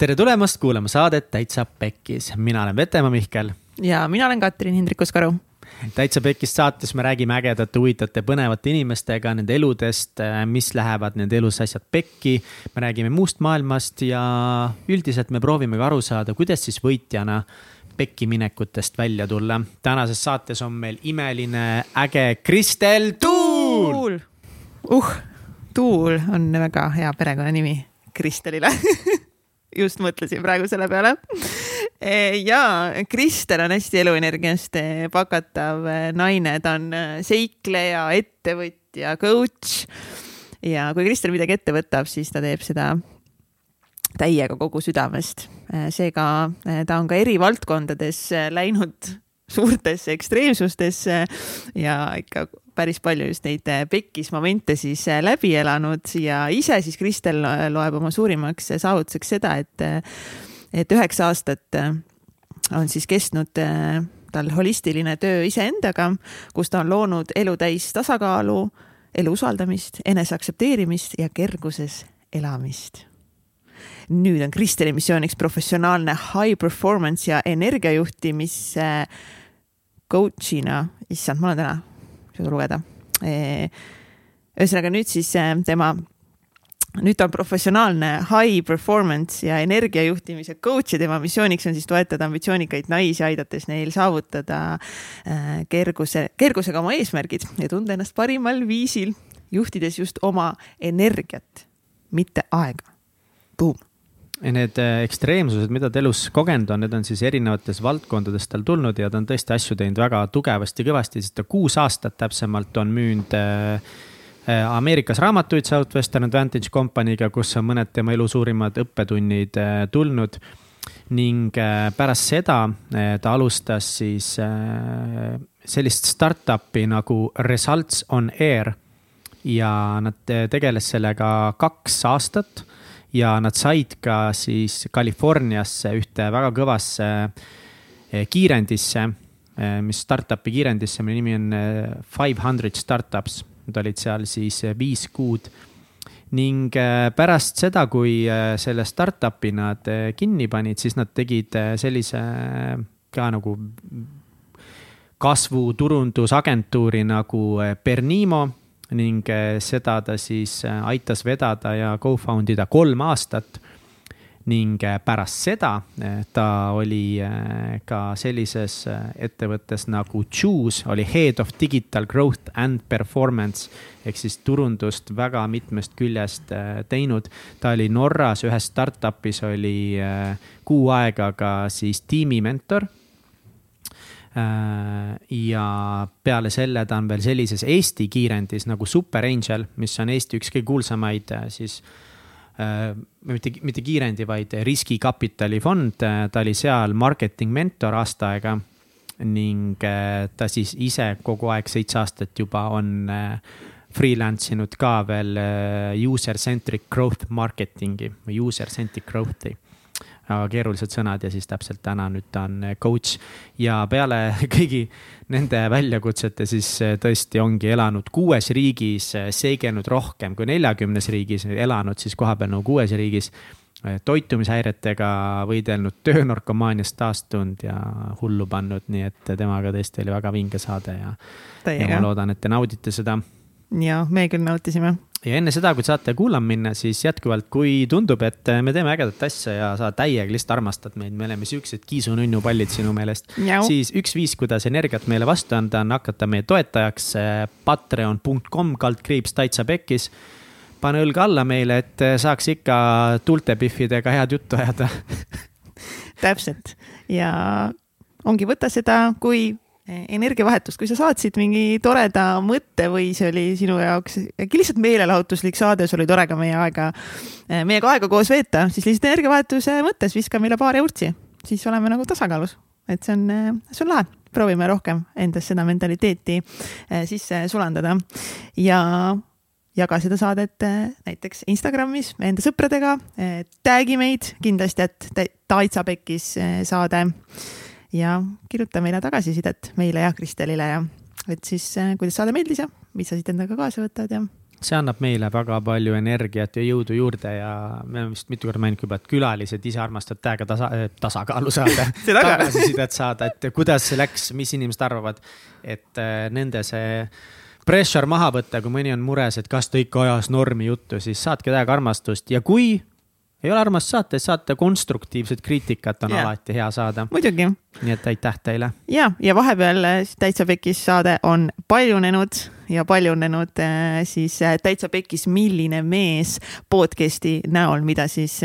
tere tulemast kuulama saadet Täitsa Pekkis, mina olen Vetemaa Mihkel. ja mina olen Katrin Hindrikus-Karu. täitsa Pekkis saates me räägime ägedate, huvitavate, põnevate inimestega nende eludest, mis lähevad nende elus asjad pekki. me räägime muust maailmast ja üldiselt me proovime ka aru saada, kuidas siis võitjana pekkiminekutest välja tulla. tänases saates on meil imeline, äge Kristel Tuul. uh, Tuul on väga hea perekonnanimi Kristelile just mõtlesin praegu selle peale. Ja Kristel on hästi eluenergiast pakatav naine, ta on seikleja, ettevõtja, coach. ja kui Kristel midagi ette võtab, siis ta teeb seda täiega kogu südamest. seega ta on ka eri valdkondades läinud suurtesse ekstreemsustesse ja ikka päris palju just neid äh, pekkis momente siis äh, läbi elanud ja ise siis Kristel loeb oma suurimaks saavutuseks seda, et, äh, et üheksa aastat on siis kestnud tal holistiline töö iseendaga, kus ta on loonud elu täis tasakaalu, elu usaldamist, eneseaktsepteerimist ja kerguses elamist. nüüd on Kristeli missiooniks professionaalne high performance ja energiajuhtimise coach'ina, issand, ma olen täna lugeda. ühesõnaga nüüd siis tema, nüüd ta on professionaalne high performance ja energiajuhtimise coach ja tema missiooniks on siis toetada ambitsioonikaid naisi, aidates neil saavutada äh, kerguse, kergusega oma eesmärgid ja tunda ennast parimal viisil, juhtides just oma energiat, mitte aega. Boom Need äh, ekstreemsused, mida ta elus kogenud on, need on siis erinevates valdkondades tal tulnud ja ta on tõesti asju teinud väga tugevasti, kõvasti, sest ta kuus aastat täpsemalt on müünud äh, äh, Ameerikas raamatuid Southwestern Advantage Company'ga, kus on mõned tema elu suurimad õppetunnid tulnud. ning pärast seda ta alustas siis sellist startup'i nagu Results on Air. Ja nad tegeles sellega kaks aastat ja nad said ka siis Californiasse ühte väga kõvasse eh, kiirendisse, eh, mis startup'i kiirendisse, mille nimi on eh, Five Hundred Startups. Nad olid seal siis viis kuud ning pärast seda, kui selle startup'i nad kinni panid, siis nad tegid sellise ka nagu kasvuturundusagentuuri nagu Bernimo ning eh, seda ta siis eh, aitas vedada ja co-found ida kolm aastat. ning eh, pärast seda ta oli ka sellises ettevõttes nagu Choose, oli head of digital growth and performance ehk siis turundust väga mitmest küljest teinud. ta oli Norras ühes startup'is oli kuu aega ka siis tiimimentor Äh, ja peale selle ta on veel sellises Eesti kiirendis nagu Super Angel, mis on Eesti üks kõige kuulsamaid äh, siis äh, mitte, mitte kiirendi, vaid riskikapitali fond, ta oli seal marketing mentor aasta aega. ning ta siis ise kogu aeg seitse aastat juba on freelance inud ka veel user-centric growth marketing'i või user-centric growth'i väga keerulised sõnad ja siis täpselt täna nüüd ta on eh, coach. ja peale kõigi nende väljakutsete siis eh, tõesti ongi elanud kuues riigis, seegelnud rohkem kui neljakümnes riigis, elanud siis kohapeal nagu kuues riigis toitumishäiretega võidelnud, töönarkomaaniast taastunud ja hullu pannud, nii et temaga tõesti oli väga vinge saade ja, ja ma loodan, et te naudite seda. ja me küll nautisime ja enne seda, kui saate kuulama minna, siis jätkuvalt, kui tundub, et me teeme ägedat asja ja sa täiega lihtsalt armastad meid, me oleme siuksed kiisu-nunnu pallid sinu meelest. siis üks viis, kuidas energiat meile vastu anda, on hakata meie toetajaks eh, patreon.com kaldkriips täitsa pekkis. pane õlg alla meile, et eh, saaks ikka tuultepihvidega head juttu ajada täpselt ja ongi, võta seda kui energiavahetust, kui sa saatsid mingi toreda mõtte või see oli sinu jaoks äkki lihtsalt meelelahutuslik saade, sul oli tore ka meie aega, meiega aega koos veeta, siis lihtsalt energiavahetuse mõttes viska meile paar eurtsi, siis oleme nagu tasakaalus, et see on, see on lahe, proovime rohkem endas seda mentaliteeti eh, sisse sulandada ja jaga seda saadet eh, näiteks Instagramis enda sõpradega, eh, tag'i meid kindlasti, et Taitsa Pekkis saade ja kirjuta meile tagasisidet meile ja Kristelile ja et siis, äh, kuidas saade meeldis ja mis sa siit endaga kaasa võtad ja. see annab meile väga palju energiat ja jõudu juurde ja me oleme vist mitu korda maininud juba, et külalised ise armastavad täiega tasa, tasakaalu saada tagasisidet saada, et kuidas see läks, mis inimesed arvavad, et äh, nende see pressure maha võtta, kui mõni on mures, et kas ta ikka ajas normi juttu, siis saatke täiega armastust ja kui ei ole armas saata, saate konstruktiivset kriitikat on yeah. alati hea saada. muidugi. nii et aitäh teile. ja, ja vahepeal äh, Täitsa Pekis saade on paljunenud ja paljunenud äh, siis äh, Täitsa Pekis, milline mees podcast'i näol, mida siis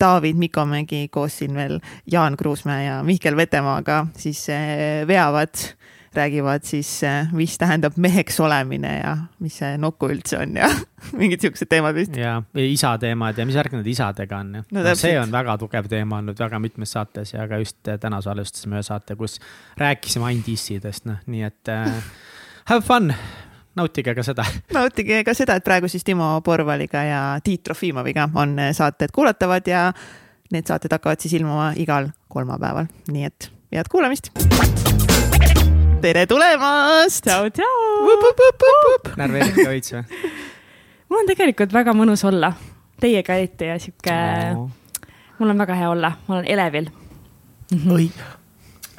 David Mikomägi koos siin veel Jaan Kruusmäe ja Mihkel Vetemaaga siis veavad räägivad siis, eh, mis tähendab meheks olemine ja mis see nuku üldse on ja mingid siuksed teemad vist. ja, isa teemad ja mis värk nende isadega on no, no, see on väga tugev teema olnud väga mitmes saates ja ka just eh, täna salvestasime ühe saate, kus rääkisime ainult issidest, noh, nii et äh, have fun! Nautige ka seda. nautige ka seda, et praegu siis Timo Porvaliga ja Tiit Trofimoviga on saated kuulatavad ja need saated hakkavad siis ilmuma igal kolmapäeval, nii et head kuulamist tere tulemast. tšau, tšau. närveerite veits või? mul on tegelikult väga mõnus olla teiega eriti ja sihuke no., mul on väga hea olla, ma olen elevil. oi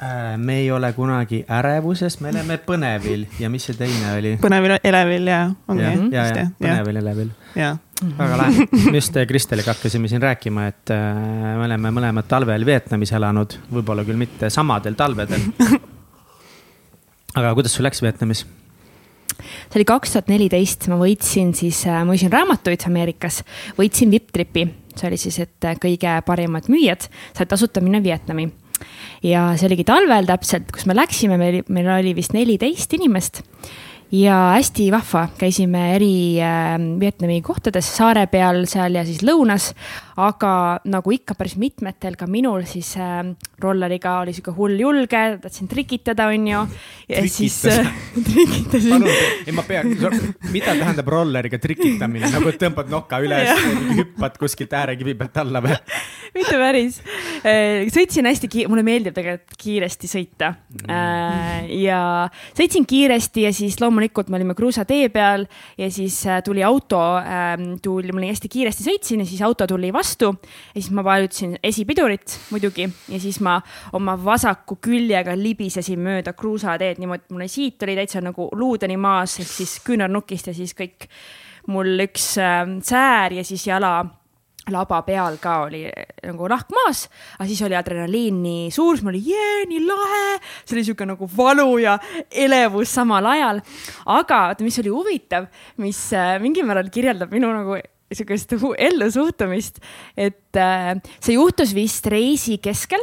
äh, me ei ole kunagi ärevuses, me oleme põnevil ja mis see teine oli? põnevil, elevil ja ongi. ja, ja, ja põnevil, elevil. väga lahe. me just äh, Kristeliga hakkasime siin rääkima, et äh, me oleme mõlemad talvel Vietnamis elanud, võib-olla küll mitte samadel talvedel aga kuidas sul läks Vietnamis? see oli kaks tuhat neliteist, ma võitsin siis, äh, ma müüsin raamatuid Ameerikas, võitsin VIP-tripi, see oli siis, et äh, kõige parimad müüjad. Said tasuta minna Vietnami. ja see oligi talvel täpselt, kus me läksime, meil, meil oli vist neliteist inimest ja hästi vahva, käisime eri äh, Vietnami kohtades, saare peal seal ja siis lõunas. aga nagu ikka päris mitmetel, ka minul siis äh, rolleriga oli sihuke hull julge, tahtsin trikitada, onju. ja siis äh, trikitasin. ei, ma pean, mida tähendab rolleriga trikitamine, nagu tõmbad noka üles, hüppad kuskilt äärekivi pealt alla või? mitte päris, äh, sõitsin hästi kiiresti, mulle meeldib tegelikult kiiresti sõita mm. Äh, ja sõitsin kiiresti ja siis loomulikult loomulikult me olime kruusatee peal ja siis äh, tuli auto, ähm, tuli, ma olin hästi kiiresti sõitsin ja siis auto tuli vastu ja siis ma vajutasin esipidurit muidugi ja siis ma oma vasaku küljega libisesin mööda kruusateed niimoodi, et mul siit oli täitsa nagu luudeni maas ehk siis küünarnukist ja siis kõik mul üks äh, säär ja siis jala laba peal ka oli nagu nahk maas, aga siis oli adrenaliin nii suur, siis ma olin jee, nii lahe. see oli sihuke nagu valu ja elevus samal ajal. aga vaata, mis oli huvitav, mis äh, mingil määral kirjeldab minu nagu sihukest ellusuhtumist, et äh, see juhtus vist reisi keskel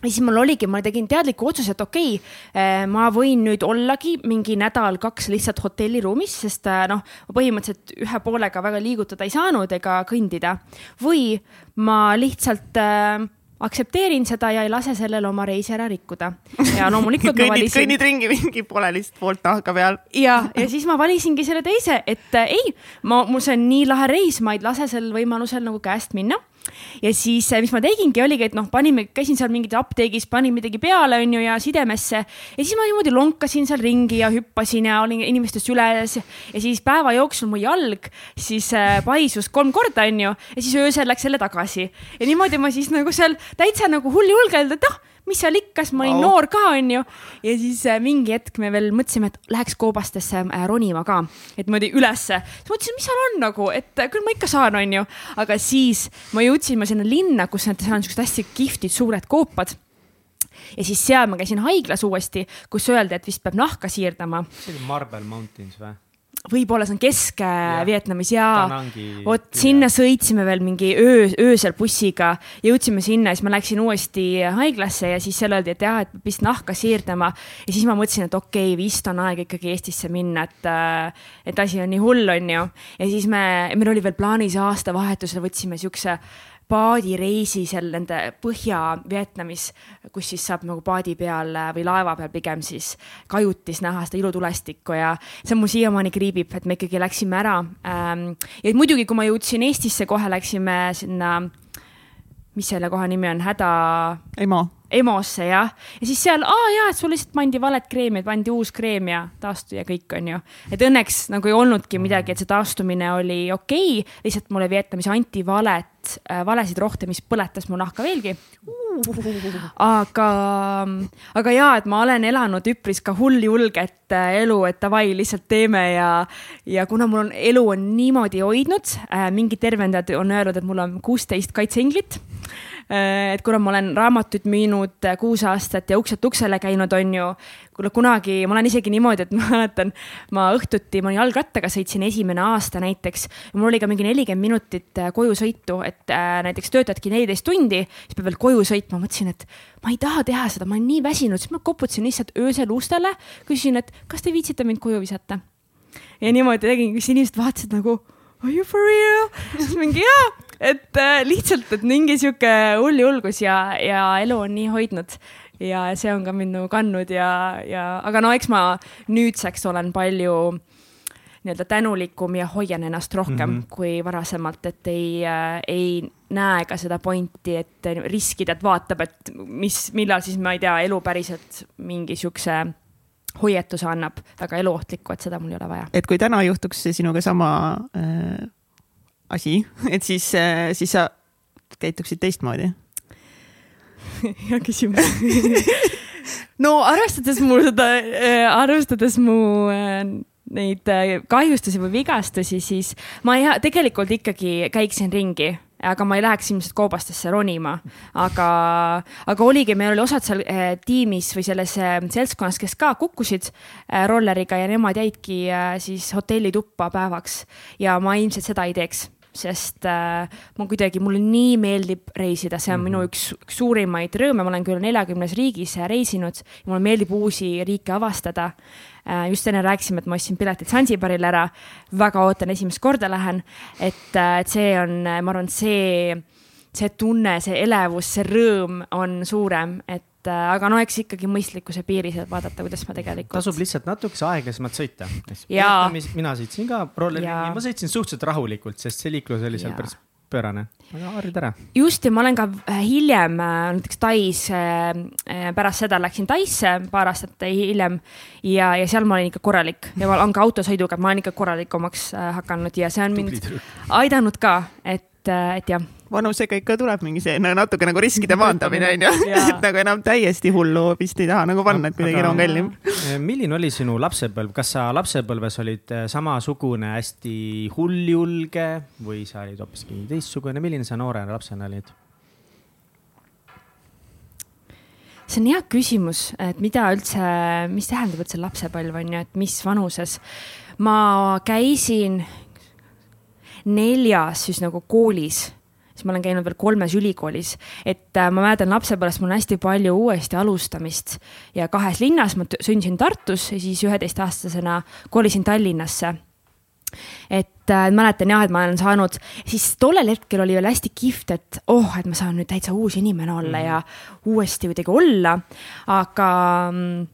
ja siis mul oligi, ma tegin teadliku otsuse, et okei okay,, eh, ma võin nüüd ollagi mingi nädal-kaks lihtsalt hotelliruumis, sest eh, noh, ma põhimõtteliselt ühe poolega väga liigutada ei saanud ega kõndida. või ma lihtsalt äh, aktsepteerin seda ja ei lase sellel oma reisi ära rikkuda. ja loomulikult kõnnid, valisin... kõnnid ringi mingi poolelist poolt nahka peal. ja, ja siis ma valisingi selle teise, et äh, ei, ma, mul see on nii lahe reis, ma ei lase sel võimalusel nagu käest minna ja siis, äh, mis ma tegingi, oligi, et noh, panime, käisin seal mingis apteegis, panin midagi peale, onju, ja sidemesse. ja siis ma niimoodi lonkasin seal ringi ja hüppasin ja olin inimestest üles. ja siis päeva jooksul mu jalg siis äh, paisus kolm korda, onju, ja siis öösel läks jälle tagasi. ja niimoodi ma siis nagu seal täitsa nagu hulljulgelt, et noh mis seal ikka, sest ma olin oh. noor ka, onju. ja siis äh, mingi hetk me veel mõtlesime, et läheks koobastesse äh, ronima ka, et niimoodi ülesse. siis mõtlesin, mis seal on nagu, et äh, küll ma ikka saan, onju. aga siis ma jõudsin sinna linna, kus nad, seal on siuksed hästi kihvtid suured koopad ja siis seal ma käisin haiglas uuesti, kus öeldi, et vist peab nahka siirdama. see oli Marble Mountains või? Võib-olla see on Kesk-Vietnamis ja vot sinna sõitsime veel mingi öö, öösel bussiga, jõudsime sinna, siis ma läksin uuesti haiglasse ja siis seal öeldi, et jah, et vist nahka siirdama. ja siis ma mõtlesin, et okei okay,, vist on aeg ikkagi Eestisse minna, et, et asi on nii hull, on ju. ja siis me, meil oli veel plaanis aastavahetusel võtsime siukse paadireisi seal nende Põhja-Vietnamis, kus siis saab nagu paadi peal või laeva peal pigem siis kajutis näha seda ilutulestikku ja see mul siiamaani kriibib, et me ikkagi läksime ära. Ähm, ja muidugi, kui ma jõudsin Eestisse, kohe läksime sinna, mis selle koha nimi on, häda. Emo EMO-sse jah, ja siis seal, aa jaa, et sul lihtsalt pandi valet kreemi, et pandi uus kreem ja taastu ja kõik on ju. et õnneks nagu ei olnudki midagi, et see taastumine oli okei okay,, lihtsalt mulle vietnam siis antivalet äh,, valesid rohte, mis põletas mu nahka veelgi. aga, aga jaa, et ma olen elanud üpris ka hulljulget äh, elu, et davai, lihtsalt teeme ja, ja kuna mul on, elu on niimoodi hoidnud äh,, mingid tervendajad on öelnud, et mul on kuusteist kaitseinglit et kuna ma olen raamatuid müünud äh, kuus aastat ja ukselt uksele käinud, on ju, kuule kunagi, ma olen isegi niimoodi, et ma mäletan, ma õhtuti, ma jalgrattaga sõitsin esimene aasta näiteks. Mul oli ka mingi nelikümmend minutit äh, koju sõitu, et äh, näiteks töötadki neliteist tundi, siis peab veel koju sõitma, mõtlesin, et ma ei taha teha seda, ma olen nii väsinud, siis ma koputasin lihtsalt öösel ustele, küsisin, et kas te viitsite mind koju visata. ja niimoodi tegin, siis inimesed vaatasid nagu are you for real? siis mingi jaa, et äh, lihtsalt, et mingi sihuke hull julgus ja, ja elu on nii hoidnud ja see on ka mind nagu kandnud ja, ja aga no eks ma nüüdseks olen palju nii-öelda tänulikum ja hoian ennast rohkem mm -hmm. kui varasemalt, et ei äh,, ei näe ka seda pointi, et riskida, et vaatab, et mis, millal siis ma ei tea, elu päriselt mingi siukse hoiatuse annab väga eluohtlikku, et seda mul ei ole vaja. et kui täna juhtuks sinuga sama äh, asi, et siis äh,, siis sa käituksid teistmoodi. Hea küsimus. No arvestades mu seda äh,, arvestades mu äh, neid äh, kahjustusi või vigastusi, siis ma ei, tegelikult ikkagi käiksin ringi aga ma ei läheks ilmselt koobastesse ronima. aga, aga oligi, meil oli osad seal eh, tiimis või selles eh, seltskonnas, kes ka kukkusid eh, rolleriga ja nemad jäidki siis hotellituppa päevaks. Ja ma ilmselt seda ei teeks sest äh, ma kuidagi, mulle nii meeldib reisida, see on mm -hmm. minu üks, üks suurimaid rõõme, ma olen küll neljakümnes riigis reisinud ja mulle meeldib uusi riike avastada Äh, just enne rääkisime, et ma ostsin piletid Sansibarile ära, väga ootan, esimest korda lähen, et, äh, et see on, ma arvan, see, see tunne, see elevus, see rõõm on suurem, et äh, aga no eks ikkagi mõistlikkuse piiris, et vaadata, kuidas ma tegelikult. tasub lihtsalt natukese aeglasemalt sõita. mina sõitsin ka rolleriga, ma sõitsin suhteliselt rahulikult, sest see liiklus oli seal päris pöörane, aga harjud ära. just ja ma olen ka äh, hiljem äh, näiteks Tais, pärast seda läksin Taisse paar aastat hiljem ja, ja seal ma olin ikka korralik ja ma olen ka autosõiduga, ma olen ikka korralikumaks hakanud ja see on mind aidanud ka, et, et jah vanusega ikka tuleb mingi see no, natuke nagu riskide maandamine onju, et nagu enam täiesti hullu vist ei taha nagu panna, et kuidagi on kallim. Milline oli sinu lapsepõlv, kas sa lapsepõlves olid eh, samasugune hästi hulljulge või sa olid hoopiski teistsugune, milline sa noore lapsena olid? see on hea küsimus, et mida üldse, mis tähendab üldse lapsepõlv on ju, et mis vanuses. ma käisin neljas siis nagu koolis siis ma olen käinud veel kolmes ülikoolis, et äh, ma mäletan lapsepõlvest mul on hästi palju uuesti alustamist ja kahes linnas, ma sündisin Tartus ja siis üheteistaastasena kolisin Tallinnasse et äh, mäletan jah, et ma olen saanud, siis tollel hetkel oli veel hästi kihvt, et oh, et ma saan nüüd täitsa uus inimene olla mm. ja uuesti kuidagi olla. aga mm,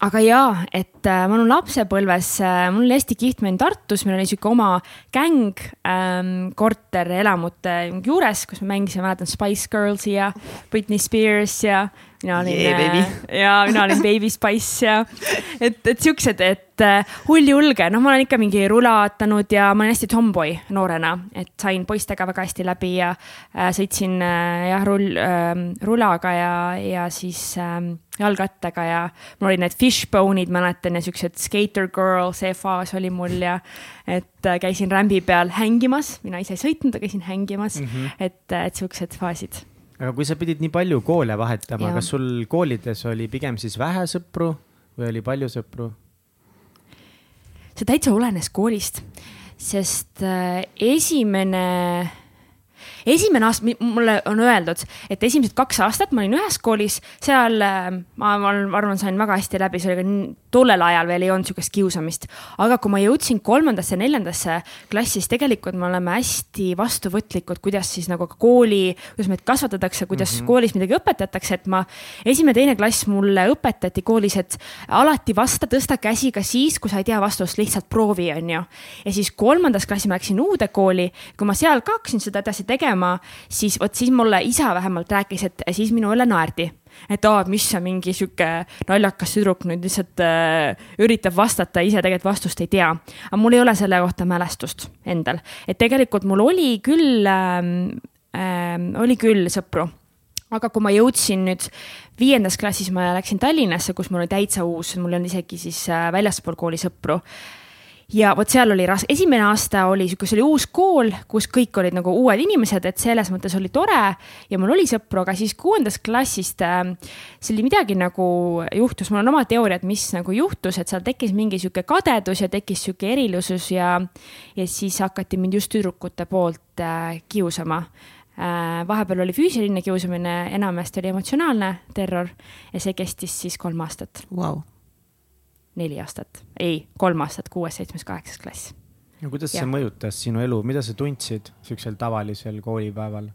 aga jaa, et äh, ma olen lapsepõlves äh,, mul oli hästi kihvt, ma olin Tartus, meil oli sihuke oma gäng ähm, korterelamute juures, kus me mängisime, mäletan Spice Girlsi ja Britney Spears ja mina olin yeah,, äh, ja mina olin Baby Spice ja et, et siuksed, et äh, hulljulge, noh, ma olen ikka mingi rulatanud ja ma olen hästi tomboy noorena, et sain poistega väga hästi läbi ja äh, sõitsin äh, jah, rull äh,, rulaga ja, ja siis äh, jalgrattaga ja mul olid need fishbone'id, mäletan, ja siuksed skater girl, see faas oli mul ja et äh, käisin rämbi peal hängimas, mina ise ei sõitnud, aga käisin hängimas. Mm, -hmm. et, äh, et siuksed faasid aga kui sa pidid nii palju koole vahetama, kas sul koolides oli pigem siis vähe sõpru või oli palju sõpru? see täitsa olenes koolist, sest äh, esimene esimene aasta, mulle on öeldud, et esimesed kaks aastat ma olin ühes koolis, seal äh, ma, ma arvan, sain väga hästi läbi, see oli ka tollel ajal veel ei olnud sihukest kiusamist. aga kui ma jõudsin kolmandasse, neljandasse klassi, siis tegelikult me oleme hästi vastuvõtlikud, kuidas siis nagu kooli, kuidas meid kasvatatakse, kuidas mm -hmm. koolis midagi õpetatakse, et ma, esimene, teine klass mulle õpetati koolis, et alati vasta, tõsta käsi ka siis, kui sa ei tea vastust, lihtsalt proovi, on ju. ja siis kolmandas klassis ma läksin uude kooli, kui ma seal ka hakkasin seda edasi tegema, siis vot siis mulle isa vähemalt rääkis, et siis minu üle naerdi. et aa, mis see mingi sihuke naljakas tüdruk nüüd lihtsalt äh, üritab vastata, ise tegelikult vastust ei tea. aga mul ei ole selle kohta mälestust endal, et tegelikult mul oli küll äh,, äh, oli küll sõpru. aga kui ma jõudsin nüüd viiendas klassis, ma läksin Tallinnasse, kus mul oli täitsa uus, mul on isegi siis äh, väljaspool kooli sõpru ja vot seal oli ras-, esimene aasta oli sihuke, see oli uus kool, kus kõik olid nagu uued inimesed, et selles mõttes oli tore. Ja mul oli sõpru, aga siis kuuendast klassist äh, see oli midagi nagu juhtus, mul on oma teooriad, mis nagu juhtus, et seal tekkis mingi sihuke kadedus ja tekkis sihuke erilisus ja, ja siis hakati mind just tüdrukute poolt äh, kiusama. Äh,. vahepeal oli füüsiline kiusamine, enamasti oli emotsionaalne terror ja see kestis siis kolm aastat. Wow neli aastat, ei, kolm aastat, kuues, seitsmes, kaheksas klass. no kuidas ja. see mõjutas sinu elu, mida sa tundsid siuksel tavalisel koolipäeval?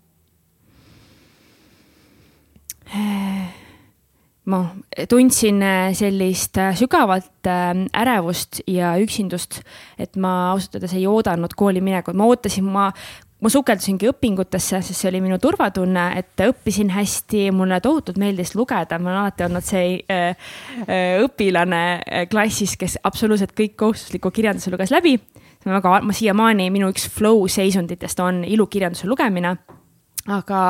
ma tundsin äh, sellist äh, sügavat äh, ärevust ja üksindust, et ma ausalt öeldes ei oodanud kooli minekut, ma ootasin, ma ma sukeldusingi õpingutesse, sest see oli minu turvatunne, et õppisin hästi, mulle tohutult meeldis lugeda, ma olen alati olnud see äh, äh, õpilane äh, klassis, kes absoluutselt kõik kohustusliku kirjanduse luges läbi. see on väga, ma siiamaani, minu üks flow seisunditest on ilukirjanduse lugemine aga,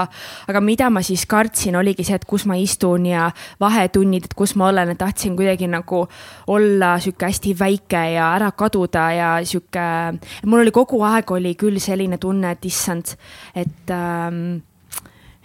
aga mida ma siis kartsin, oligi see, et kus ma istun ja vahetunnid, et kus ma olen, et tahtsin kuidagi nagu olla sihuke hästi väike ja ära kaduda ja sihuke, mul oli kogu aeg oli küll selline tunne, et issand, et ähm,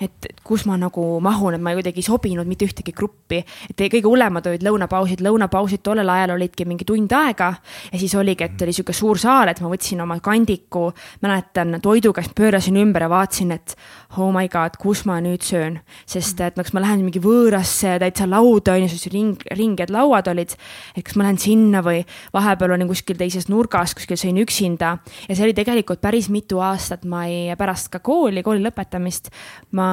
et kus ma nagu mahun, et ma kuidagi ei sobinud mitte ühtegi gruppi. et kõige hullemad olid lõunapausid, lõunapausid tollel ajal olidki mingi tund aega ja siis oligi, et oli sihuke suur saal, et ma võtsin oma kandiku, mäletan, toidukast pöörasin ümber ja vaatasin, et oh my god, kus ma nüüd söön. sest et kas ma lähen mingi võõrasse täitsa lauda, on ju, siis ring, ringed lauad olid. et kas ma lähen sinna või vahepeal olin kuskil teises nurgas, kuskil sõin üksinda ja see oli tegelikult päris mitu aastat, ma ei, pärast ka kooli, kooli lõpetamist ma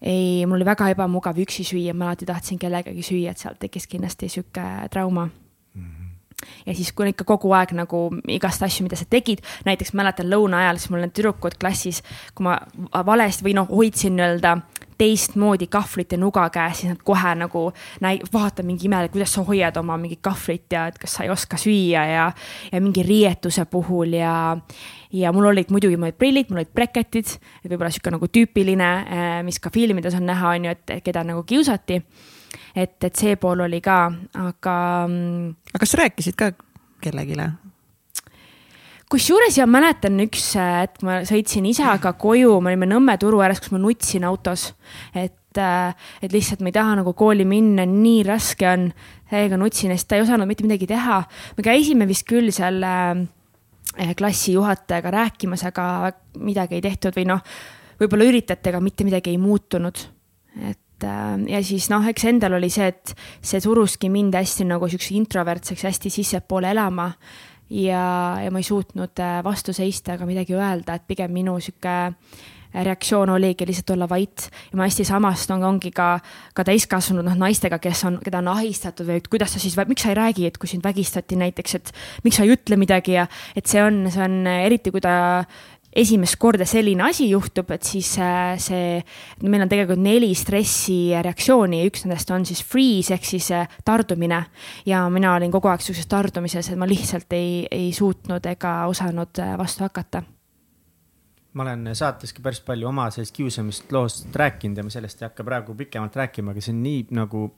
ei, mul oli väga ebamugav üksi süüa, ma alati tahtsin kellegagi süüa, et sealt tekkis kindlasti sihuke trauma ja siis, kui ikka kogu aeg nagu igast asju, mida sa tegid, näiteks mäletan lõuna ajal, siis mul need tüdrukud klassis, kui ma valesti või noh, hoidsin nii-öelda teistmoodi kahvlit ja nuga käes, siis nad kohe nagu näi-, vaata mingi imelik, kuidas sa hoiad oma mingit kahvlit ja et kas sa ei oska süüa ja, ja mingi riietuse puhul ja, ja mul olid muidugi, mul olid prillid, mul olid breketid, et võib-olla sihuke nagu tüüpiline, eh, mis ka filmides on näha, on ju, et keda nagu kiusati. Et, et see pool oli ka, aga. Mm, aga kas sa rääkisid ka kellelegi? kusjuures ja mäletan üks hetk, ma sõitsin isaga koju, me olime Nõmme turu ääres, kus ma nutsin autos, et eh, et lihtsalt ma ei taha nagu kooli minna, nii raske on. täiega nutsin, sest ta ei osanud mitte midagi teha. me käisime vist küll seal äh, klassijuhatajaga rääkimas, aga midagi ei tehtud või noh, võib-olla üritati, aga mitte midagi ei muutunud. et äh, ja siis noh, eks endal oli see, et see suruski mind hästi nagu siukse introvertseks hästi sissepoole elama. ja, ja ma ei suutnud äh, vastu seista ega midagi öelda, et pigem minu sihuke reaktsioon oligi lihtsalt olla vait ja ma hästi samastun, ongi ka, ka täiskasvanud noh, naistega, kes on, keda on ahistatud või kuidas sa siis, miks sa ei räägi, et kui sind vägistati näiteks, et miks sa ei ütle midagi ja et see on, see on eriti, kui ta esimest korda selline asi juhtub, et siis äh, see, meil on tegelikult neli stressireaktsiooni üks nendest on siis freeze ehk siis äh, tardumine. ja mina olin kogu aeg sihukeses tardumises, et ma lihtsalt ei, ei suutnud ega osanud äh, vastu hakata ma olen saateski päris palju oma sellest kiusamist loost rääkinud ja ma sellest ei hakka praegu pikemalt rääkima, aga see on nii nagu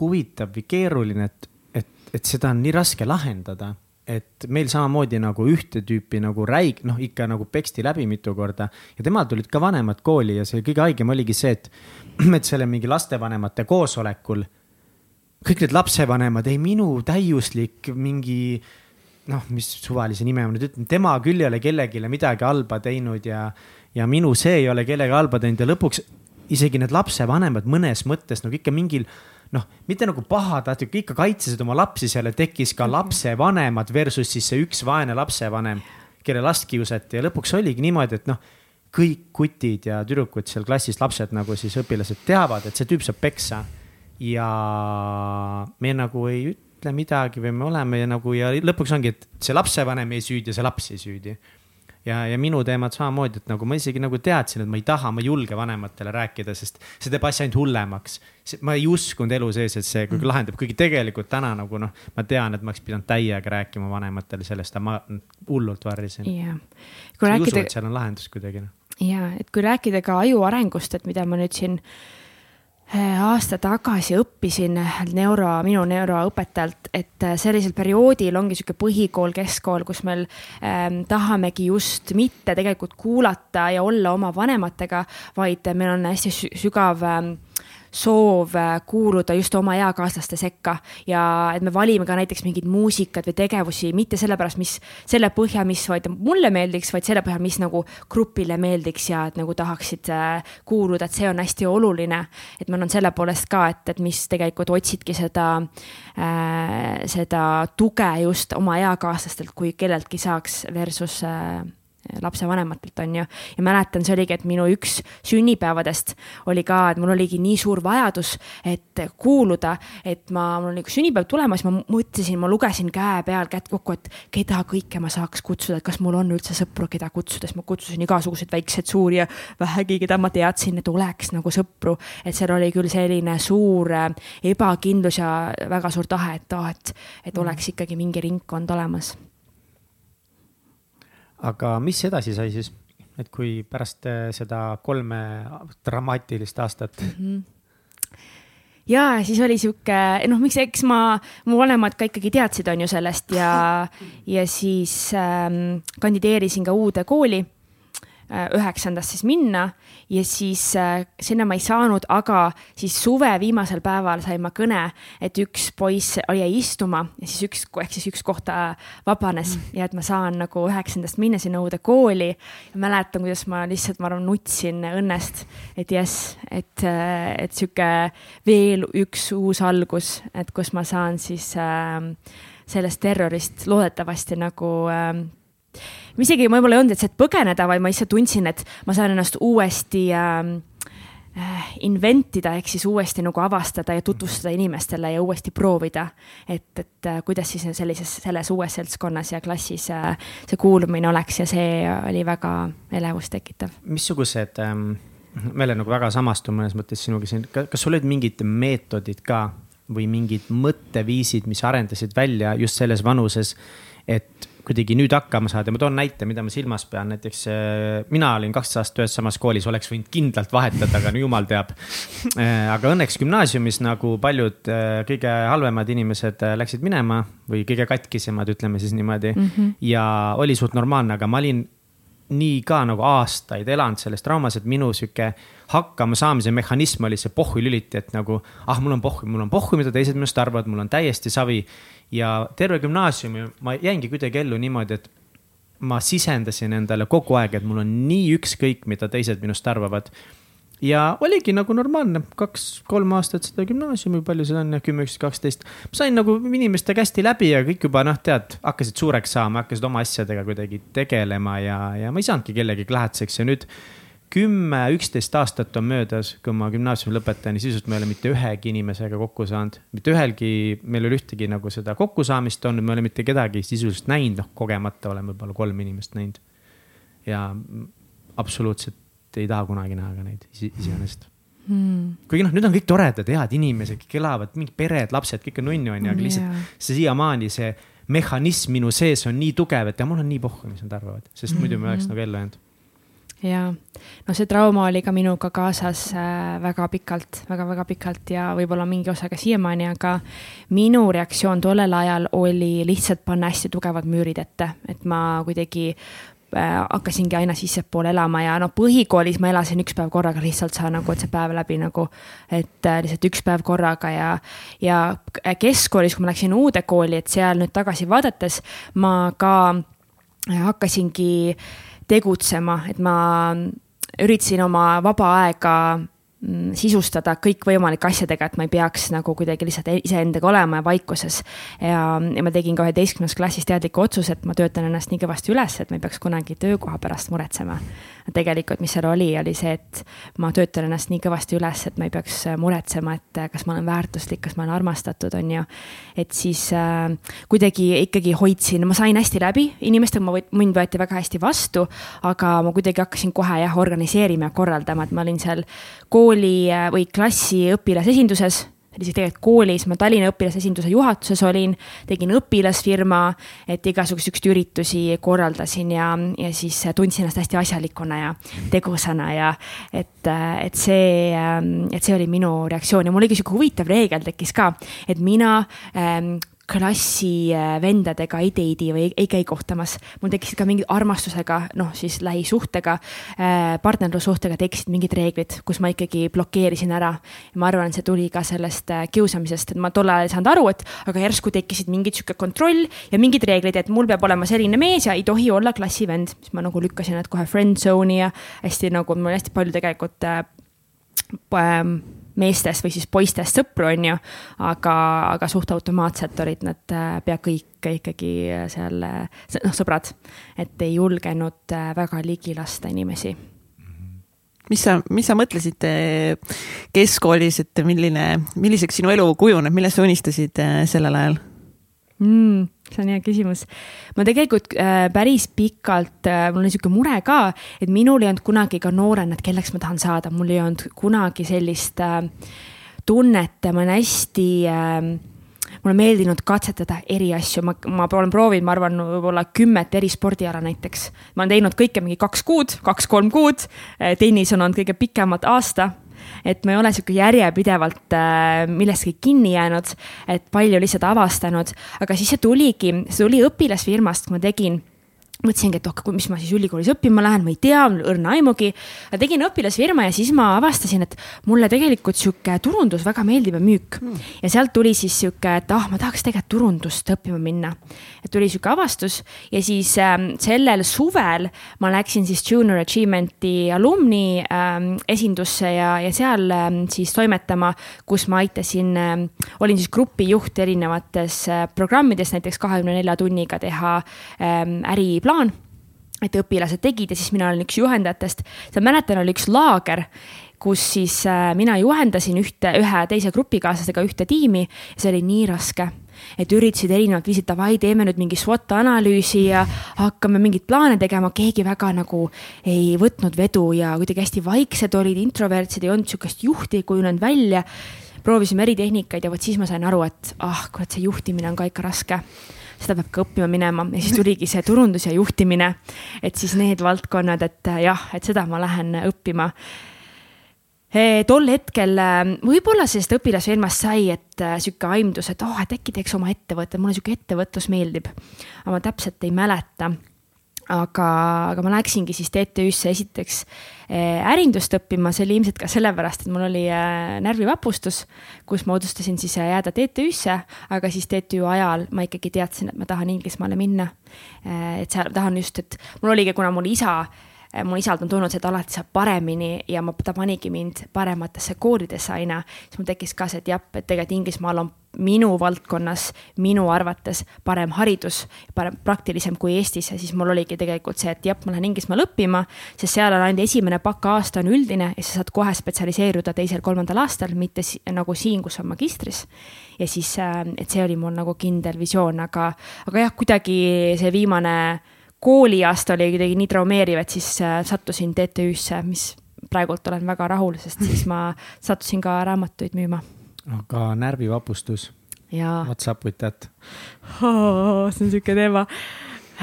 huvitav või keeruline, et, et, et seda on nii raske lahendada. Et meil samamoodi nagu ühte tüüpi nagu räig, noh ikka nagu peksti läbi mitu korda. Ja temal tulid ka vanemad kooli ja see kõige haigem oligi see, et, et selle mingi lastevanemate koosolekul kõik need lapsevanemad, ei minu täiuslik mingi noh, mis suvalise nime ma nüüd ütlen, tema küll ei ole kellelegi midagi halba teinud ja, ja minu see ei ole kellegi halba teinud ja lõpuks isegi need lapsevanemad mõnes mõttes nagu ikka mingil noh, mitte nagu pahatahtlik, ikka kaitsesid oma lapsi seal ja tekkis ka lapsevanemad versus siis see üks vaene lapsevanem, kelle last kiusati ja lõpuks oligi niimoodi, et noh, kõik kutid ja tüdrukud seal klassis, lapsed nagu siis õpilased teavad, et see tüüp saab peksa. ja me nagu ei ütle midagi või me oleme ja nagu ja lõpuks ongi, et see lapsevanem jäi süüdi ja see laps jäi süüdi. Ja, ja minu teemad samamoodi, et nagu ma isegi nagu teadsin, et ma ei taha, ma ei julge vanematele rääkida, sest see teeb asja ainult hullemaks. ma ei uskunud elu sees, et see mm. lahendab, kuigi tegelikult täna nagu noh, ma tean, et ma oleks pidanud täiega rääkima vanematele sellest, aga ma hullult varjasin yeah.. ma ei usu, et seal on lahendus kuidagi noh. ja, et kui rääkida ka aju arengust, et mida ma nüüd siin Äh, aasta tagasi õppisin neuro, minu neuroõpetajalt, et äh, sellisel perioodil ongi sihuke põhikool, keskkool, kus meil ähm, tahamegi just mitte tegelikult kuulata ja olla oma vanematega, vaid meil on hästi sügav ähm, soov äh, kuuluda just oma eakaaslaste sekka ja et me valime ka näiteks mingeid muusikat või tegevusi mitte sellepärast, mis selle põhjal, mis vaid mulle meeldiks, vaid selle põhjal, mis nagu grupile meeldiks ja et nagu tahaksid äh, kuuluda, et see on hästi oluline. et ma annan selle poolest ka, et, et mis tegelikult otsidki seda äh,, seda tuge just oma eakaaslastelt, kui kelleltki saaks versus äh, lapsevanematelt, on ju. ja mäletan, see oligi, et minu üks sünnipäevadest oli ka, et mul oligi nii suur vajadus, et kuuluda, et ma, mul oli sünnipäev tulemas, ma mõtlesin, ma lugesin käe peal kätt kokku, et keda kõike ma saaks kutsuda, et kas mul on üldse sõpru, keda kutsuda, siis ma kutsusin igasuguseid väikseid, suuri ja vähegi, keda ma teadsin, et oleks nagu sõpru. et seal oli küll selline suur äh, ebakindlus ja väga suur tahe, et aa, et, et oleks ikkagi mingi ringkond olemas aga mis edasi sai siis, et kui pärast äh, seda kolme dramaatilist aastat mm? -hmm ja siis oli sihuke, noh, miks, eks ma, mu vanemad ka ikkagi teadsid, on ju sellest ja, ja siis ähm, kandideerisin ka uude kooli üheksandast siis minna ja siis äh, sinna ma ei saanud, aga siis suve viimasel päeval sain ma kõne, et üks poiss jäi istuma ja siis üks, ehk siis üks koht vabanes mm. ja et ma saan nagu üheksandast minna sinna uude kooli. mäletan, kuidas ma lihtsalt, ma arvan, nutsin õnnest, et jess, et, äh, et sihuke veel üks uus algus, et kus ma saan siis äh, sellest terrorist loodetavasti nagu äh, ma isegi võib-olla ei olnud, et see, et põgeneda, vaid ma lihtsalt tundsin, et ma saan ennast uuesti ähm, äh, inventida ehk siis uuesti nagu avastada ja tutvustada inimestele ja uuesti proovida. et, et äh, kuidas siis sellises, selles uues seltskonnas ja klassis äh, see kuulumine oleks ja see oli väga elevust tekitav. missugused ähm,, me oleme nagu väga samastunud mõnes mõttes sinuga siin, kas sul olid mingid meetodid ka või mingid mõtteviisid, mis arendasid välja just selles vanuses, et kuidagi nüüd hakkama saada ma toon näite, mida ma silmas pean, näiteks äh, mina olin kaksteist aastat ühes samas koolis, oleks võinud kindlalt vahetada, aga no jumal teab. Äh, aga õnneks gümnaasiumis nagu paljud äh, kõige halvemad inimesed läksid minema või kõige katkisemad, ütleme siis niimoodi mm. -hmm. ja oli suht normaalne, aga ma olin nii ka nagu aastaid elanud selles traumas, et minu sihuke hakkamasaamise mehhanism oli see pohhu lüliti, et nagu ah, mul on pohhu, mul on pohhu, mida teised minust arvavad, mul on täiesti savi ja terve gümnaasiumi ma jäingi kuidagi ellu niimoodi, et ma sisendasin endale kogu aeg, et mul on nii ükskõik, mida teised minust arvavad. ja oligi nagu normaalne, kaks-kolm aastat seda gümnaasiumi, palju seda on, kümme, üksteist, kaksteist. sain nagu inimestega hästi läbi ja kõik juba noh, tead, hakkasid suureks saama, hakkasid oma asjadega kuidagi tegelema ja, ja ma ei saanudki kellelegi lähedaseks ja nüüd kümme, üksteist aastat on möödas, kui ma gümnaasiumi lõpetan ja sisuliselt ma ei ole mitte ühegi inimesega kokku saanud. mitte ühelgi, meil ei ole ühtegi nagu seda kokkusaamist olnud, ma ei ole mitte kedagi sisuliselt näinud, noh kogemata olen võib-olla kolm inimest näinud. ja absoluutselt ei taha kunagi näha ka neid iseenesest hmm.. kuigi noh, nüüd on kõik toredad, head inimesed, kõik elavad, mingid pered, lapsed, kõik on nunnu on ju, aga lihtsalt yeah. see siiamaani see mehhanism minu sees on nii tugev, et ja mul on nii pohhu, mis nad arvavad, sest muidu me oleks nagu ellu jäänud ja no see trauma oli ka minuga kaasas äh, väga pikalt väga,, väga-väga pikalt ja võib-olla mingi osa ka siiamaani, aga minu reaktsioon tollel ajal oli lihtsalt panna hästi tugevad müürid ette, et ma kuidagi äh, hakkasingi aina sissepoole elama ja no põhikoolis ma elasin üks päev korraga lihtsalt saa nagu, et see päev läbi nagu, et äh, lihtsalt üks päev korraga ja, ja keskkoolis, kui ma läksin uude kooli, et seal nüüd tagasi vaadates ma ka hakkasingi tegutsema, et ma üritasin oma vaba aega mm, sisustada kõikvõimalike asjadega, et ma ei peaks nagu kuidagi lihtsalt iseendaga olema ja vaikuses. ja, ja ma tegin ka üheteistkümnes klassis teadliku otsuse, et ma töötan ennast nii kõvasti üles, et ma ei peaks kunagi töökoha pärast muretsema. Tegelikult, mis seal oli, oli see, et ma töötan ennast nii kõvasti üles, et ma ei peaks muretsema, et kas ma olen väärtuslik, kas ma olen armastatud, on ju. et siis äh, kuidagi ikkagi hoidsin, ma sain hästi läbi inimestega, ma, mind võeti väga hästi vastu, aga ma kuidagi hakkasin kohe jah, organiseerima ja korraldama, et ma olin seal kooli äh, või klassi õpilasesinduses isegi tegelikult koolis ma Tallinna õpilasesinduse juhatuses olin, tegin õpilasfirma, et igasuguseid siukseid üritusi korraldasin ja, ja siis tundsin ennast hästi asjalikuna ja tegusana ja et, et see, et see oli minu reaktsioon. Ja mul oli sihuke huvitav reegel tekkis ka, et mina ähm, klassi äh, ei date'i või ei, käi kohtamas. mul tekkisid ka mingid armastusega, noh siis lähisuhtega, äh, partnerlussuhtega tekkisid mingid reeglid, kus ma ikkagi blokeerisin ära. ma arvan, see tuli ka sellest äh, kiusamisest, et ma tol ajal ei saanud aru, et aga järsku tekkisid mingid sihuke kontroll ja mingid reeglid, et mul peab olema selline mees ja ei tohi olla klassivend. siis ma nagu lükkasin nad kohe friend zone'i ja hästi nagu mul hästi palju tegelikult äh, meestest või siis poistest sõpru, on ju. aga, aga suht automaatselt olid nad äh, pea kõik ikkagi äh, seal, äh, noh, sõbrad. et ei julgenud väga ligi lasta inimesi mis sa, mis sa mõtlesid keskkoolis, et milline, milliseks sinu elu kujuneb, millest sa unistasid sellel ajal mm,? see on hea küsimus. ma tegelikult äh, päris pikalt äh,, mul on niisugune mure ka, et minul ei olnud kunagi ka noorena, et kelleks ma tahan saada, mul ei olnud kunagi sellist äh, tunnet ma olen hästi äh, mulle meeldinud katsetada eri asju, ma, ma olen proovinud, ma arvan, võib-olla kümmet eri spordiala näiteks. ma olen teinud kõike mingi kaks kuud, kaks-kolm kuud. Äh, tennis on olnud kõige pikemalt aasta et ma ei ole sihuke järjepidevalt äh, millestki kinni jäänud, et palju lihtsalt avastanud, aga siis see tuligi, see tuli õpilasfirmast, kui ma tegin mõtlesingi, et oh, mis ma siis ülikoolis õppima lähen, ma ei tea, õrna aimugi. tegin õpilasfirma ja siis ma avastasin, et mulle tegelikult sihuke turundus väga meeldib ja müük mm.. ja sealt tuli siis sihuke, et ah, ma tahaks tegelikult turundust õppima minna. et tuli sihuke avastus ja siis ähm, sellel suvel ma läksin siis Junior Achievement'i alumni ähm, esindusse ja, ja seal ähm, siis toimetama, kus ma aitasin ähm,, olin siis grupijuht erinevates äh, programmides, näiteks kahekümne nelja tunniga teha ähm, äriplaani plaan et õpilased tegid ja siis mina olin üks juhendajatest. seal mäletan, oli üks laager, kus siis äh, mina juhendasin ühte, ühe teise grupikaaslasega ühte tiimi ja see oli nii raske et üritasid erinevat viisi, davai, teeme nüüd mingi SWOT analüüsi ja hakkame mingeid plaane tegema, keegi väga nagu ei võtnud vedu ja kuidagi hästi vaiksed olid, introvertsed, ei olnud sihukest juhti kujunenud välja. proovisime eri tehnikaid ja vot siis ma sain aru, et ah, kurat, see juhtimine on ka ikka raske seda peab ka õppima minema ja siis tuligi see turundus ja juhtimine. et siis need valdkonnad, et jah, et seda ma lähen õppima e, tol hetkel võib-olla sellest õpilasfirmast sai, et äh, sihuke aimdus, et oh, et äkki teeks oma ettevõtte, mulle sihuke ettevõtlus meeldib. aga ma täpselt ei mäleta aga, aga ma läksingi siis TTÜ-sse esiteks eh, ärindust õppima, see oli ilmselt ka sellepärast, et mul oli eh, närvivapustus, kus ma otsustasin siis eh, jääda TTÜ-sse, aga siis TTÜ ajal ma ikkagi teadsin, et ma tahan Inglismaale minna. et seal tahan just, et mul oligi, kuna mul isa mul isalt on tulnud see, et alati saab paremini ja ma, ta panigi mind parematesse koolidesse aina, siis mul tekkis ka see, et jah, et tegelikult Inglismaal on minu valdkonnas, minu arvates parem haridus, parem, praktilisem kui Eestis ja siis mul oligi tegelikult see, et jah, ma lähen Inglismaale õppima, sest seal on ainult esimene baka-aasta on üldine ja sa saad kohe spetsialiseeruda teisel-kolmandal aastal, mitte si nagu siin, kus on magistris. ja siis, äh, et see oli mul nagu kindel visioon, aga, aga jah, kuidagi see viimane kooliaasta oli kuidagi nii traumeeriv, et siis äh, sattusin TTÜ-sse, mis praegult olen väga rahul, sest siis ma sattusin ka raamatuid müüma. aga närvivapustus? With that oh,? see on sihuke teema.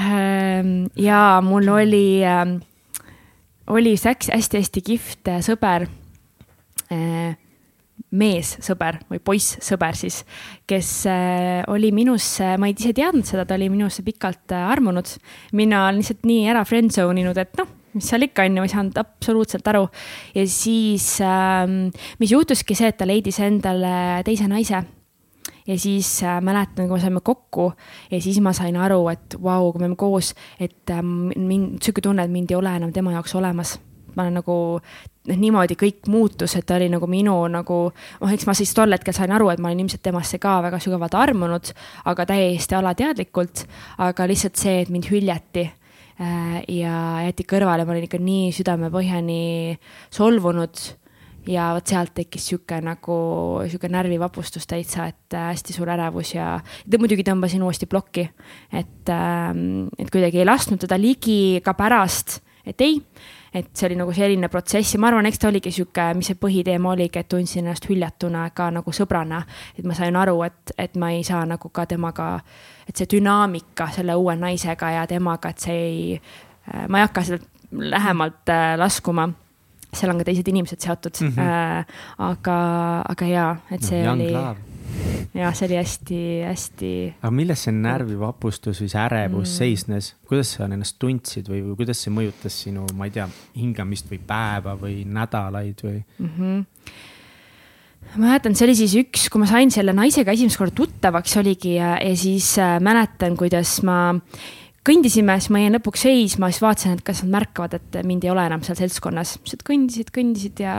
Ähm, ja mul oli, ähm, oli üks hästi-hästi kihvt äh, sõber äh, meessõber või poissõber siis, kes äh, oli minusse, ma ei ise teadnud seda, ta oli minusse pikalt äh, armunud. mina lihtsalt nii ära friendzone inud, et noh, mis seal ikka on ju, ei saanud absoluutselt aru. ja siis ähm,, mis juhtuski see, et ta leidis endale teise naise ja siis äh, mäletan, kui me saime kokku ja siis ma sain aru, et vau wow,, kui me oleme koos, et äh, mind, sihuke tunne, et mind ei ole enam tema jaoks olemas ma olen nagu noh, niimoodi kõik muutus, et ta oli nagu minu nagu, noh, eks ma siis tol hetkel sain aru, et ma olin ilmselt temasse ka väga sügavalt armunud, aga täiesti alateadlikult. aga lihtsalt see, et mind hüljati äh, ja jäeti kõrvale, ma olin ikka nii südamepõhjani solvunud ja vot sealt tekkis sihuke nagu sihuke närvivapustus täitsa, et äh, hästi suur ärevus ja muidugi tõmbasin uuesti plokki. et, ähm, et kuidagi ei lasknud teda ligi ka pärast, et ei, et see oli nagu selline protsess ja ma arvan, eks ta oligi sihuke, mis see põhiteema oligi, et tundsin ennast hüljatuna ka nagu sõbrana. et ma sain aru, et, et ma ei saa nagu ka temaga, et see dünaamika selle uue naisega ja temaga, et see ei, äh, ma ei hakka sealt lähemalt äh, laskuma seal on ka teised inimesed seotud mm. -hmm. Äh, aga, aga jaa, et see no, oli, jah, see oli hästi-hästi. aga milles see närvivapustus või see ärevus mm. seisnes, kuidas sa ennast tundsid või, või kuidas see mõjutas sinu, ma ei tea, hingamist või päeva või nädalaid või mm? -hmm ma mäletan, see oli siis üks, kui ma sain selle naisega esimest korda tuttavaks oligi ja, ja siis äh, mäletan, kuidas ma kõndisime, siis ma jäin lõpuks seisma, siis vaatasin, et kas nad märkavad, et mind ei ole enam seal seltskonnas. siis kõndisid, kõndisid ja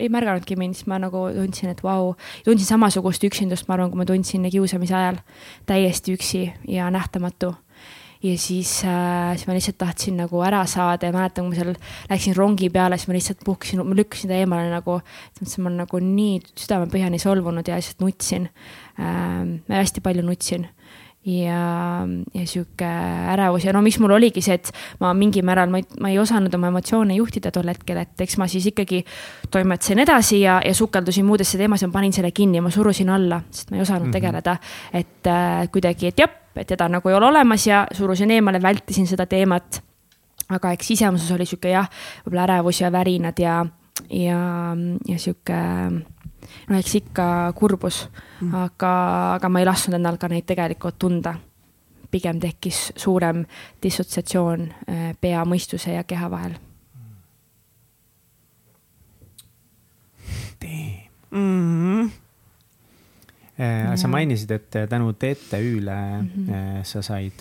ei märganudki mind, siis ma nagu tundsin, et vau, tundsin samasugust üksindust, ma arvan, kui ma tundsin kiusamise ajal. täiesti üksi ja nähtamatu. ja siis äh,, siis ma lihtsalt tahtsin nagu ära saada ja mäletan, kui ma seal läksin rongi peale, siis ma lihtsalt puhkasin, ma lükkasin ta eemale nagu, mõtlesin, ma olen nagu nii südamepõhjani solvunud ja lihtsalt nutsin äh,. hästi palju nutsin ja, ja sihuke ärevus ja no miks mul oligi see, et ma mingil määral, ma ei, ma ei osanud oma emotsioone juhtida tol hetkel, et eks ma siis ikkagi toimetasin edasi ja, ja sukeldusin muudesse teemasse, ma panin selle kinni, ma surusin alla, sest ma ei osanud mm -hmm. tegeleda. et äh, kuidagi, et jah, et teda nagu ei ole olemas ja surusin eemale, vältisin seda teemat. aga eks sisemuses oli sihuke jah, võib-olla ärevus ja värinad ja, ja, ja sihuke no eks ikka kurbus mm., aga, aga ma ei lasknud endal ka neid tegelikult tunda. pigem tekkis suurem dissotsiatsioon äh, pea, mõistuse ja keha vahel. Mm. Ja. sa mainisid, et tänu TTÜ-le mm -hmm. sa said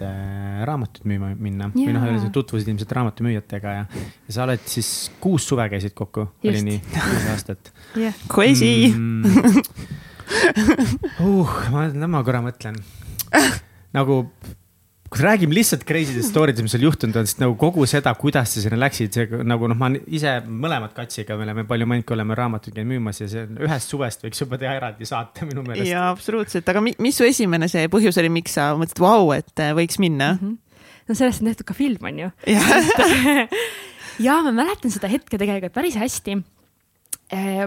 raamatut müüma minna ja. või noh, sa tutvusid ilmselt raamatumüüjatega ja, ja sa oled siis kuus suve käisid kokku, oli nii, kuus aastat yeah.. Crazy mm, uh, ma, ma korra mõtlen nagu kui räägime lihtsalt crazy story dest, mis seal juhtunud on, sest nagu kogu seda, kuidas sa sinna läksid, see nagu noh, ma ise mõlemad katsiga, me oleme palju Manki oleme raamatuid käinud müümas ja see ühest suvest võiks juba teha eraldi saate minu meelest. jaa, absoluutselt, aga mis su esimene see põhjus oli, miks sa mõtlesid, vau, et äh, võiks minna mm? -hmm. no sellest on tehtud ka film, on ju. ja ma mäletan seda hetke tegelikult päris hästi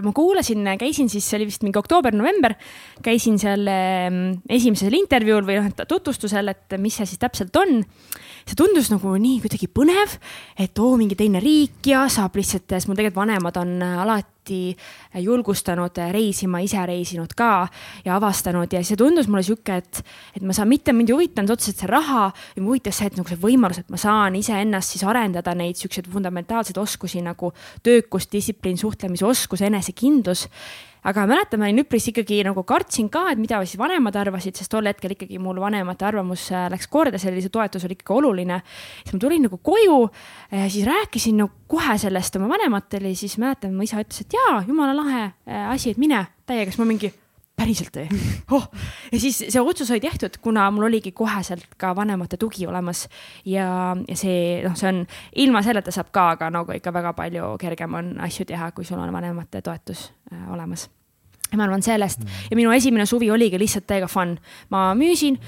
ma kuulasin, käisin siis, see oli vist mingi oktoober-november, käisin seal ähm, esimesel intervjuul või noh, tutvustusel, et mis see siis täpselt on. See tundus nagu nii kuidagi põnev, et oo, mingi teine riik ja saab lihtsalt, sest mul tegelikult vanemad on alati alati julgustanud reisima, ise reisinud ka ja avastanud ja see tundus mulle sihuke, et, et ma saan, mitte mind ei huvitanud otseselt see raha, mind huvitas see, et nagu see võimalus, et ma saan iseennast siis arendada neid siukseid fundamentaalseid oskusi nagu töökus, distsipliin, suhtlemisoskus, enesekindlus aga mäletan, ma olin üpris ikkagi nagu kartsin ka, et mida siis vanemad arvasid, sest tol hetkel ikkagi mul vanemate arvamus äh, läks korda, sellise toetus oli ikkagi oluline. siis ma tulin nagu koju, siis rääkisin nagu kohe sellest oma vanematele, siis mäletan, mu isa ütles, et jaa, jumala lahe äh, asi, et mine täiega, siis ma mingi päriselt või oh.? ja siis see otsus sai tehtud, kuna mul oligi koheselt ka vanemate tugi olemas ja, ja see noh, see on ilma selleta saab ka, aga nagu ikka väga palju kergem on asju teha, kui sul on vanemate toetus äh, olemas. ja ma arvan sellest mm. ja minu esimene suvi oligi lihtsalt täiega fun, ma müüsin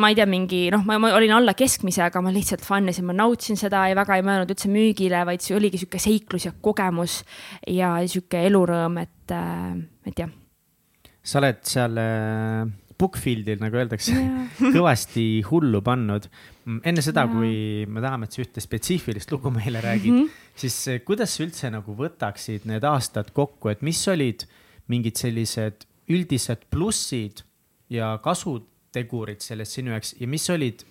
ma ei tea, mingi noh, ma, olin alla keskmise, aga ma lihtsalt fun isin, ma nautisin seda ja väga ei mõelnud üldse müügile, vaid see oligi sihuke seiklus ja kogemus ja sihuke elurõõm, et, äh, et jah sa oled seal äh, Bookfieldil, nagu öeldakse yeah. kõvasti hullu pannud. Mm, enne seda yeah., kui me tahame, et sa ühte spetsiifilist lugu meile räägid mm, -hmm. siis äh, kuidas sa üldse nagu võtaksid need aastad kokku, et mis olid mingid sellised üldised plussid ja kasutegurid sellest sinu jaoks ja mis olid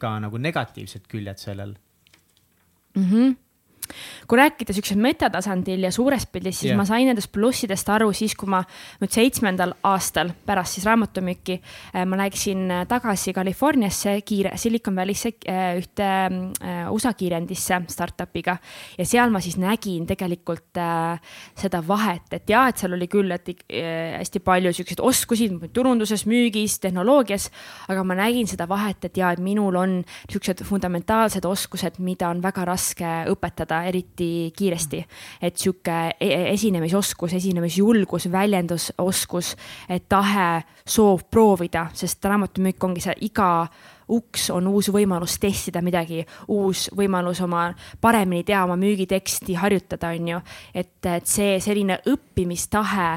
ka nagu negatiivsed küljed sellel mm? -hmm kui rääkida siuksel metatasandil ja suures pildis, siis Jah. ma sain nendest plussidest aru siis, kui ma nüüd seitsmendal aastal pärast siis raamatumüüki äh, ma läksin äh, tagasi Californiasse kiire, Silicon Valley'sse äh, ühte USA kiirendisse startup'iga ja seal ma siis nägin tegelikult seda vahet, et ja, et seal oli küll, et hästi palju siukseid oskusi turunduses, müügis, tehnoloogias, aga ma nägin seda vahet, et ja, et minul on siuksed fundamentaalsed oskused, mida on väga raske õpetada, eriti kiiresti. et sihuke e- esinemisoskus, esinemisjulgus, väljendusoskus, tahe, soov proovida, sest raamatümüük ongi see iga uks on uus võimalus testida midagi, uus võimalus oma paremini teha oma müügiteksti harjutada, on ju. et, et see selline õppimistahe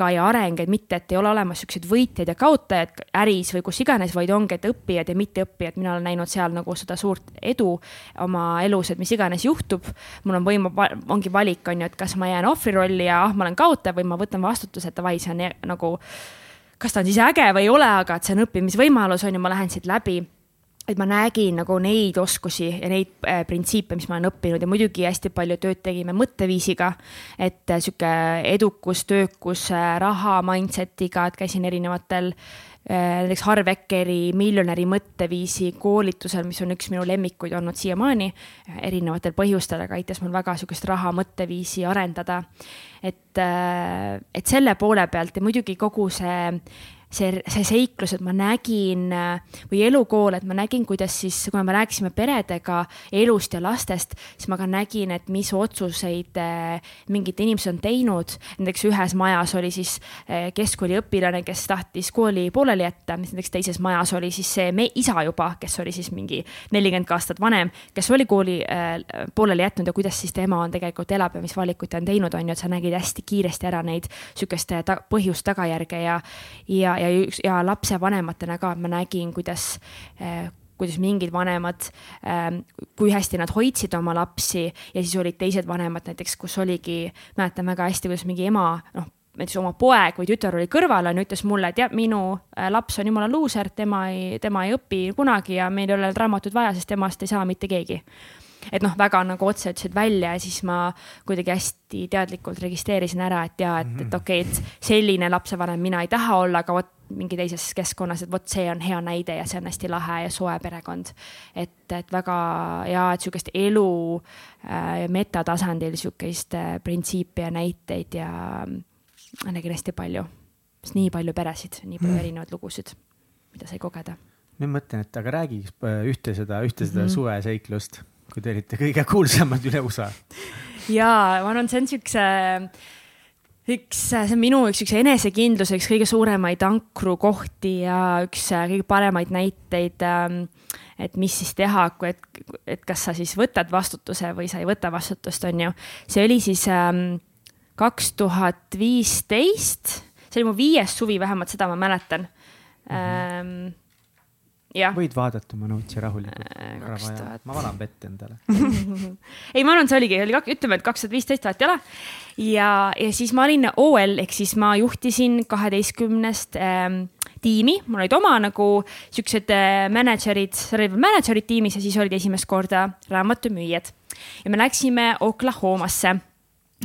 ka ja areng, et mitte, et ei ole olemas siukseid võitjaid ja kaotajaid äris või kus iganes, vaid ongi, et õppijad ja mitteõppijad, mina olen näinud seal nagu seda suurt edu oma elus, et mis iganes juhtub. mul on võim, ongi valik, on ju, et kas ma jään ohvri rolli ja ah, ma olen kaotaja või ma võtan vastutuse, et davai, see on nagu kas ta on siis äge või ei ole, aga et see on õppimisvõimalus, on ju, ma lähen siit läbi et ma nägin nagu neid oskusi ja neid äh, printsiipe, mis ma olen õppinud ja muidugi hästi palju tööd tegime mõtteviisiga. et äh, sihuke edukus, töökus äh,, raha mindset'iga, et käisin erinevatel äh, näiteks Harv Ekeri miljonäri mõtteviisi koolitusel, mis on üks minu lemmikuid olnud siiamaani erinevatel põhjustel, aga aitas mul väga sihukest raha mõtteviisi arendada. et, äh, et selle poole pealt ja muidugi kogu see see, see seiklus, et ma nägin või elukool, et ma nägin, kuidas siis, kui me rääkisime peredega elust ja lastest, siis ma ka nägin, et mis otsuseid eh, mingid inimesed on teinud. näiteks ühes majas oli siis eh, keskkooliõpilane, kes tahtis kooli pooleli jätta, näiteks teises majas oli siis see me isa juba, kes oli siis mingi nelikümmend aastat vanem, kes oli kooli äh, pooleli jätnud ja kuidas siis tema on tegelikult elab ja mis valikuid ta on teinud, on ju, et sa nägid hästi kiiresti ära neid sihukeste ta, põhjust-tagajärge ja, ja ja, ja lapsevanematena ka ma nägin, kuidas eh, kuidas mingid vanemad, kui hästi nad hoidsid oma lapsi ja siis olid teised vanemad näiteks, kus oligi, mäletan väga hästi, kuidas mingi ema, noh, näiteks oma poeg või tütar oli kõrval, on ju, ütles mulle, jah, minu äh, laps on jumala luuser, tema ei, tema ei õpi kunagi ja meil ei ole raamatut vaja, sest temast ei saa mitte keegi et noh, väga nagu otse ütlesid välja ja siis ma kuidagi hästi teadlikult registreerisin ära, et ja, et, et okei okay,, et selline lapsevanem mina ei taha olla, aga vot mingi teises keskkonnas, et vot see on hea näide ja see on hästi lahe ja soe perekond. et, et väga ja, et sihukest elu äh, metatasandil sihukest äh, printsiipe ja näiteid ja äh, nägin hästi palju. nii palju peresid, nii palju mm. erinevaid lugusid, mida sai kogeda. ma mõtlen, et aga räägiks äh, ühte seda, ühte seda mm -hmm. suveseiklust kui te olite kõige kuulsamad üle USA. ja ma arvan, see on siukse üks, see on minu üks siukse enesekindluse üks kõige suuremaid ankrukohti ja üks äh, kõige paremaid näiteid. Ähm, et mis siis teha, kui, et, et kas sa siis võtad vastutuse või sa ei võta vastutust, on ju. see oli siis ähm, kaks tuhat viisteist, see oli mu viies suvi, vähemalt seda ma mäletan mm. -hmm võid vaadata oma notesi rahulikult äh,. ma valan vett endale ei, ma arvan, see oligi, oli, ütleme, et kaks tuhat viisteist vahet ei ole. ja, ja siis ma olin OL ehk siis ma juhtisin kaheteistkümnest ähm, tiimi, mul olid oma nagu siuksed äh, mänedžerid, seal olid mänedžerid tiimis ja siis olid esimest korda raamatumüüjad. ja me läksime Oklahomasse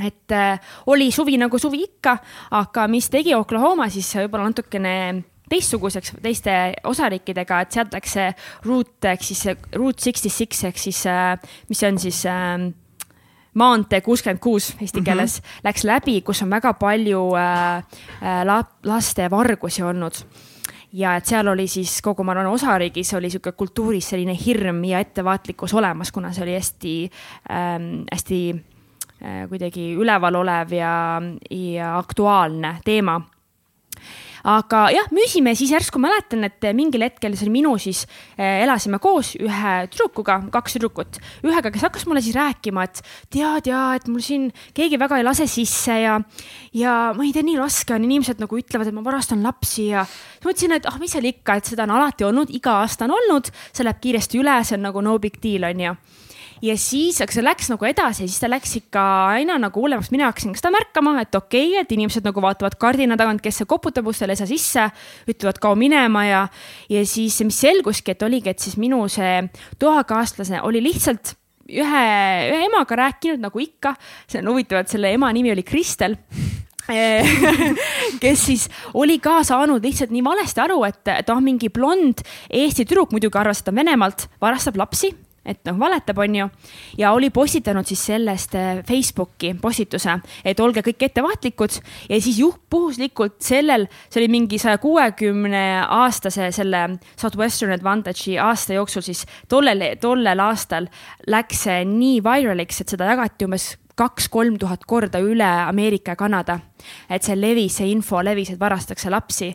et äh, oli suvi nagu suvi ikka, aga mis tegi Oklahoma siis võib-olla natukene teistsuguseks teiste osariikidega, et see route ehk siis route sixty six ehk siis, äh, mis on siis äh, maantee kuuskümmend kuus eesti mhm. keeles mm -hmm. läks läbi, kus on väga palju äh, äh, laste vargusi olnud ja et seal oli siis kogu, ma arvan, osariigis oli sihuke kultuuris selline hirm ja ettevaatlikkus olemas, kuna see oli hästi ähm,, hästi äh, kuidagi üleval olev ja, ja aktuaalne teema aga jah, müüsime, siis järsku mäletan, et mingil hetkel see oli minu siis äh,, elasime koos ühe tüdrukuga, kaks tüdrukut, ühega, kes hakkas mulle siis rääkima, et tead ja et mul siin keegi väga ei lase sisse ja, ja ma ei tea, nii raske on, inimesed nagu ütlevad, et ma varastan lapsi ja siis mõtlesin, et ah, mis seal ikka, et seda on alati olnud, iga aasta on olnud, see läheb kiiresti üle, see on nagu no big deal on ju ja siis, aga see läks nagu edasi, siis ta läks ikka aina nagu hullemaks, mina hakkasin ka seda märkama, et okei okay,, et inimesed nagu vaatavad kardina tagant, kes see koputab ustele, ei saa sisse, ütlevad kao minema ja, ja siis, mis selguski, et oligi, et siis minu see toakaaslase oli lihtsalt ühe, ühe emaga rääkinud nagu ikka, see on huvitav, et selle ema nimi oli Kristel. Kes siis oli ka saanud lihtsalt nii valesti aru, et, et ah, mingi blond Eesti tüdruk muidugi arvas, et ta on Venemaalt, varastab lapsi et noh, valetab, on ju. ja oli postitanud siis sellest äh, Facebooki postituse, et olge kõik ettevaatlikud ja siis juhtpuhuslikult sellel, see oli mingi saja kuuekümne aastase selle Southwestern Advantage'i aasta jooksul siis tollel, tollel aastal läks see nii viraliks, et seda jagati umbes kaks-kolm tuhat korda üle Ameerika ja Kanada. et see levis, see info levis, et varastatakse lapsi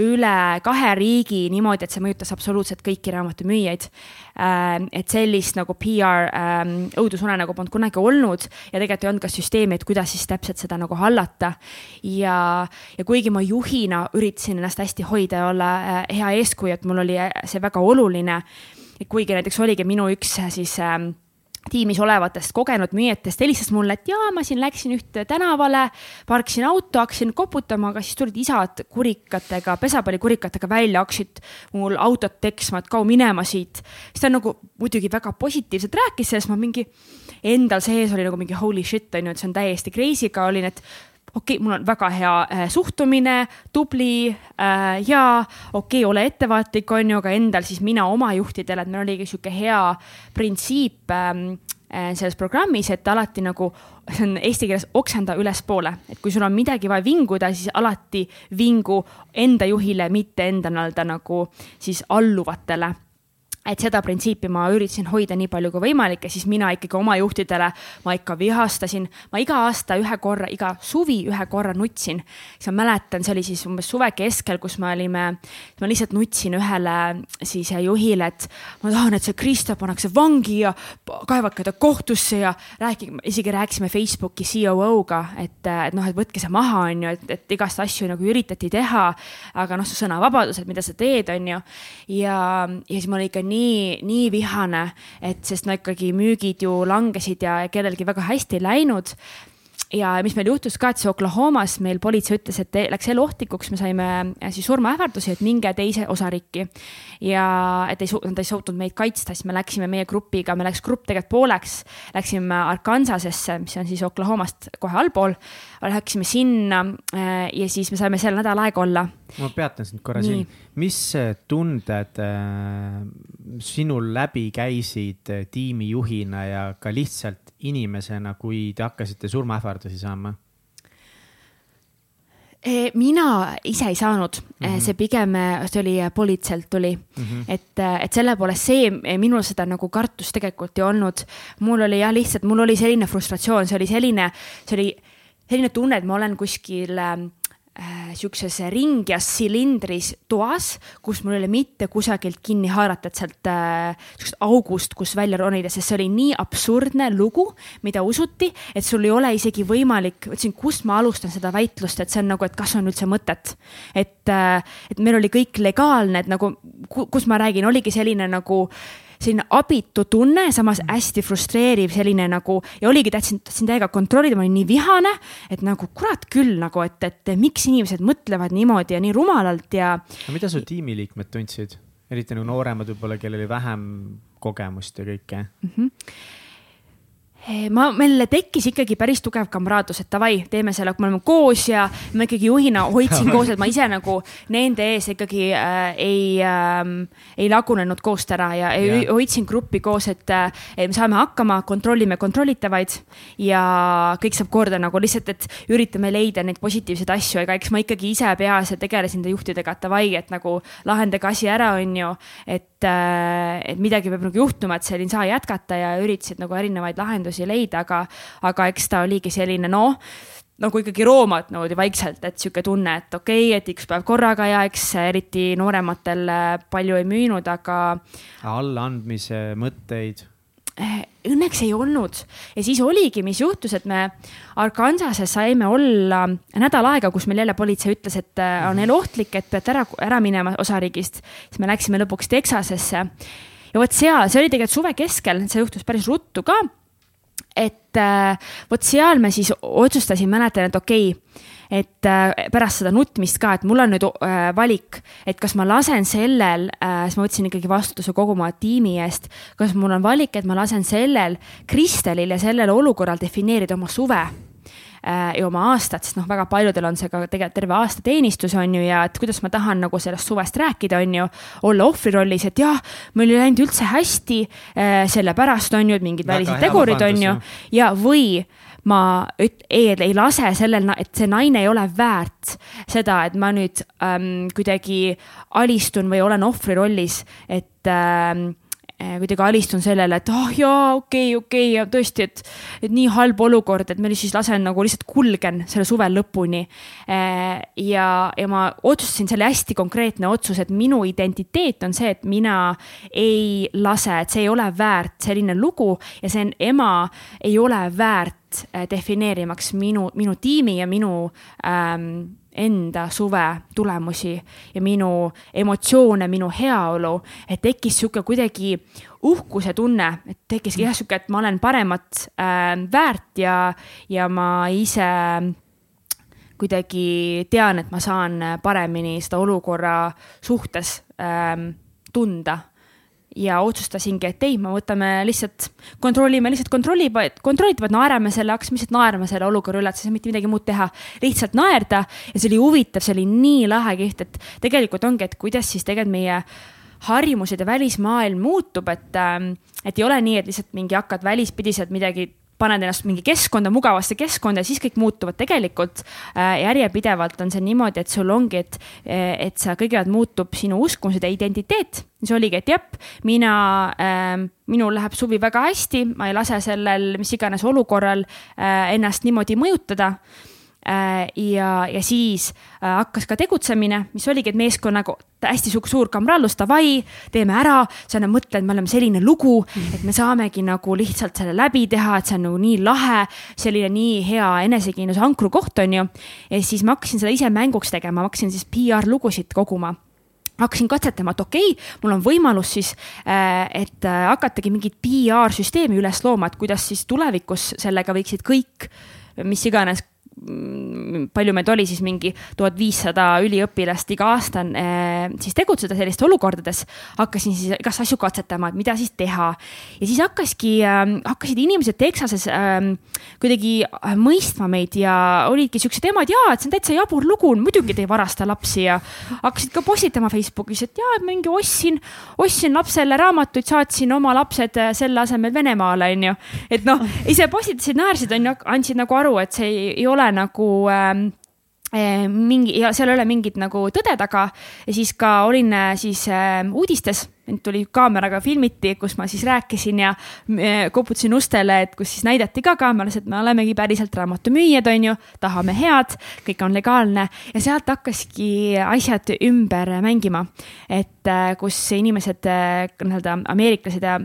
üle kahe riigi niimoodi, et see mõjutas absoluutselt kõiki raamatumüüjaid. Ähm, et sellist nagu PR ähm, õudusunenägu polnud kunagi olnud ja tegelikult ei olnud ka süsteemi, et kuidas siis täpselt seda nagu hallata. ja, ja kuigi ma juhina üritasin ennast hästi hoida ja olla äh, hea eeskuju, et mul oli see väga oluline. kuigi näiteks oligi minu üks siis äh, tiimis olevatest kogenud müüjatest helistas mulle, et jaa, ma siin läksin ühte tänavale, parkisin auto, hakkasin koputama, aga siis tulid isad kurikatega, pesapallikurikatega välja, hakkasid mul autot teksma, et kao minema siit. siis ta nagu muidugi väga positiivselt rääkis sellest, ma mingi endal sees oli nagu mingi holy shit on ju, et see on täiesti crazy, aga olin, et okei okay,, mul on väga hea äh, suhtumine, tubli äh, ja okei okay,, ole ettevaatlik, on ju, aga endal siis mina oma juhtidele, et meil oligi sihuke hea printsiip ähm, äh, selles programmis, et alati nagu, see on eesti keeles oksenda ülespoole, et kui sul on midagi vaja vinguda, siis alati vingu enda juhile, mitte enda nii-öelda nagu siis alluvatele et seda printsiipi ma üritasin hoida nii palju kui võimalik ja siis mina ikkagi oma juhtidele, ma ikka vihastasin, ma iga aasta ühe korra, iga suvi ühe korra nutsin. siis ma mäletan, see oli siis umbes suve keskel, kus me olime, ma lihtsalt nutsin ühele siis juhile, et ma tahan, et see Kristo pannakse vangi ja kaevake ta kohtusse ja rääkige, isegi rääkisime Facebooki COO-ga, et, et noh, et võtke see maha, on ju, et, et igast asju nagu üritati teha. aga noh, see sõnavabadus, et mida sa teed, on ju. ja, ja siis mul ikka nii nii, nii vihane, et sest no ikkagi müügid ju langesid ja kellelgi väga hästi ei läinud ja mis meil juhtus ka, et see Oklahomas meil politsei ütles, et läks eluohtlikuks, me saime äh, siis surmaähvardusi, et minge teise osariiki. ja et ei, nad ei suutnud meid kaitsta, siis me läksime meie grupiga, me läks grupp tegelikult pooleks, läksime Arkansasesse, mis on siis Oklahomast kohe allpool. Läksime sinna äh, ja siis me saime seal nädal aega olla. ma peatan sind korra siin, mis tunded äh, sinul läbi käisid tiimijuhina ja ka lihtsalt inimesena, kui te hakkasite surmaähvardusi saama? E, mina ise ei saanud mm, -hmm. see pigem, see oli politseilt tuli mm, -hmm. et, et selle poolest see, minul seda nagu kartust tegelikult ei olnud. mul oli jah, lihtsalt mul oli selline frustratsioon, see oli selline, see oli selline tunne, et ma olen kuskil äh, sihukeses ringjas silindris toas, kus mul ei ole mitte kusagilt kinni haarata, et sealt äh, sihukesest august, kus välja ronida, sest see oli nii absurdne lugu, mida usuti, et sul ei ole isegi võimalik, ütlesin, kust ma alustan seda väitlust, et see on nagu, et kas on üldse mõtet. et, äh, et meil oli kõik legaalne, et nagu, kus ma räägin, oligi selline nagu äh, selline abitu tunne, samas hästi frustreeriv selline nagu ja oligi, tahtsin, tahtsin täiega kontrollida, ma olin nii vihane, et nagu kurat küll nagu, et, et miks inimesed mõtlevad niimoodi ja nii rumalalt ja. mida su tiimiliikmed tundsid, eriti nagu nooremad võib-olla, kellel oli vähem kogemust ja kõike mm? -hmm ma, meil tekkis ikkagi päris tugev kamraadlus, et davai, teeme selle, me oleme koos ja ma ikkagi juhina hoidsin koos, et ma ise nagu nende ees ikkagi äh, ei äh,, ei lagunenud koost ära ja yeah. hoidsin gruppi koos, et, äh, me saame hakkama, kontrollime kontrollitavaid ja kõik saab korda nagu lihtsalt, et üritame leida neid positiivseid asju, ega eks ma ikkagi ise peas tegelesin nende juhtidega, et davai, et nagu lahendage asi ära, on ju, et, äh, et midagi peab nagu juhtuma, et seal ei saa jätkata ja üritasid nagu erinevaid lahendusi lahendusi leida, aga, aga eks ta oligi selline noh nagu ikkagi roomad niimoodi vaikselt, et sihuke tunne, et okei okay,, et üks päev korraga ja eks eriti noorematel palju ei müünud, aga. allaandmise mõtteid? Eh, õnneks ei olnud ja siis oligi, mis juhtus, et me Arkansases saime olla nädal aega, kus meil jälle politsei ütles, et eh, on eluohtlik, et peate ära, ära minema osariigist. siis me läksime lõpuks Texasesse ja vot seal, see oli tegelikult suve keskel, see juhtus päris ruttu ka et äh, vot seal me siis otsustasin, mäletan, et okei okay, et äh, pärast seda nutmist ka, et mul on nüüd äh, valik, et kas ma lasen sellel äh,, siis ma võtsin ikkagi vastutuse kogu oma tiimi eest, kas mul on valik, et ma lasen sellel Kristelil ja sellel olukorral defineerida oma suve äh, ja oma aastat, sest noh, väga paljudel on see ka tegelikult terve aasta teenistus on ju ja et kuidas ma tahan nagu sellest suvest rääkida, on ju. olla ohvri rollis, et jah, meil ei läinud üldse hästi äh,, sellepärast on ju, et mingid välised tegurid on ju ja, või ma üt-, ei, ei lase sellel, et see naine ei ole väärt seda, et ma nüüd ähm, kuidagi alistun või olen ohvri rollis, et ähm, kuidagi alistun sellele, et ah oh, jaa, okei okay,, okei okay, ja tõesti, et, et nii halb olukord, et ma siis lasen nagu lihtsalt kulgen selle suve lõpuni. Eh, ja, ja ma otsustasin selle hästi konkreetne otsus, et minu identiteet on see, et mina ei lase, et see ei ole väärt selline lugu ja see ema ei ole väärt eh, defineerimaks minu, minu tiimi ja minu ähm, enda suve tulemusi ja minu emotsioone, minu heaolu, et tekkis sihuke kuidagi uhkuse tunne, et tekkiski jah, sihuke, et ma olen paremat äh, väärt ja, ja ma ise kuidagi tean, et ma saan paremini seda olukorra suhtes äh, tunda ja otsustasingi, et ei, me võtame lihtsalt, kontrollime lihtsalt kontrolli, kontrollitavad, naerame selle, hakkasime lihtsalt naerma selle olukorra üle, et siis ei saa mitte midagi muud teha. lihtsalt naerda ja see oli huvitav, see oli nii lahe kiht, et tegelikult ongi, et kuidas siis tegelikult meie harjumused ja välismaailm muutub, et, ähm, et ei ole nii, et lihtsalt mingi hakkad välispidiselt midagi paned ennast mingi keskkonda, mugavasse keskkonda ja siis kõik muutuvad. tegelikult äh, järjepidevalt on see niimoodi, et sul ongi, et, et sa kõigepealt muutub sinu uskumused ja identiteet. siis oligi, et jep, mina äh,, minul läheb suvi väga hästi, ma ei lase sellel mis iganes olukorral äh, ennast niimoodi mõjutada Äh, ja, ja siis äh, hakkas ka tegutsemine, mis oligi, et meeskonnaga hästi suur kamrallus, davai, teeme ära. sa nagu mõtled, me oleme selline lugu, et me saamegi nagu lihtsalt selle läbi teha, et see on nagu nii lahe, selline nii hea enesekindluse ankrukoht on ju. ja siis ma hakkasin seda ise mänguks tegema, ma hakkasin siis PR lugusid koguma hakkasin katsetama, et okei okay,, mul on võimalus siis, äh, et hakatagi mingit PR-süsteemi üles looma, et kuidas siis tulevikus sellega võiksid kõik, mis iganes palju meid oli siis mingi tuhat viissada üliõpilast iga aasta eh, siis tegutseda sellistes olukordades. hakkasin siis igast asju katsetama, et mida siis teha ja siis hakkaski äh,, hakkasid inimesed Texases äh, kuidagi äh, mõistma meid ja olidki siuksed emad, jaa, et see on täitsa jabur lugu, muidugi te ei varasta lapsi ja hakkasid ka postitama Facebookis, et jaa, et mingi ostsin, ostsin lapsele raamatuid, saatsin oma lapsed äh, selle asemel Venemaale, onju. et noh, ise postitasid, naersid, onju, andsid nagu aru, et see ei, ei ole nagu ähm, äh, mingi ja seal ei ole mingit nagu tõde taga. Ja siis ka olin äh, siis äh, uudistes, mind tuli kaameraga filmiti, kus ma siis rääkisin ja äh, koputasin ustele, et kus siis näidati ka kaameras, et me olemegi päriselt raamatumüüjad, on ju, tahame head, kõik on legaalne. Ja sealt hakkaski asjad ümber mängima. et äh, kus inimesed äh,, nii-öelda ameeriklased ja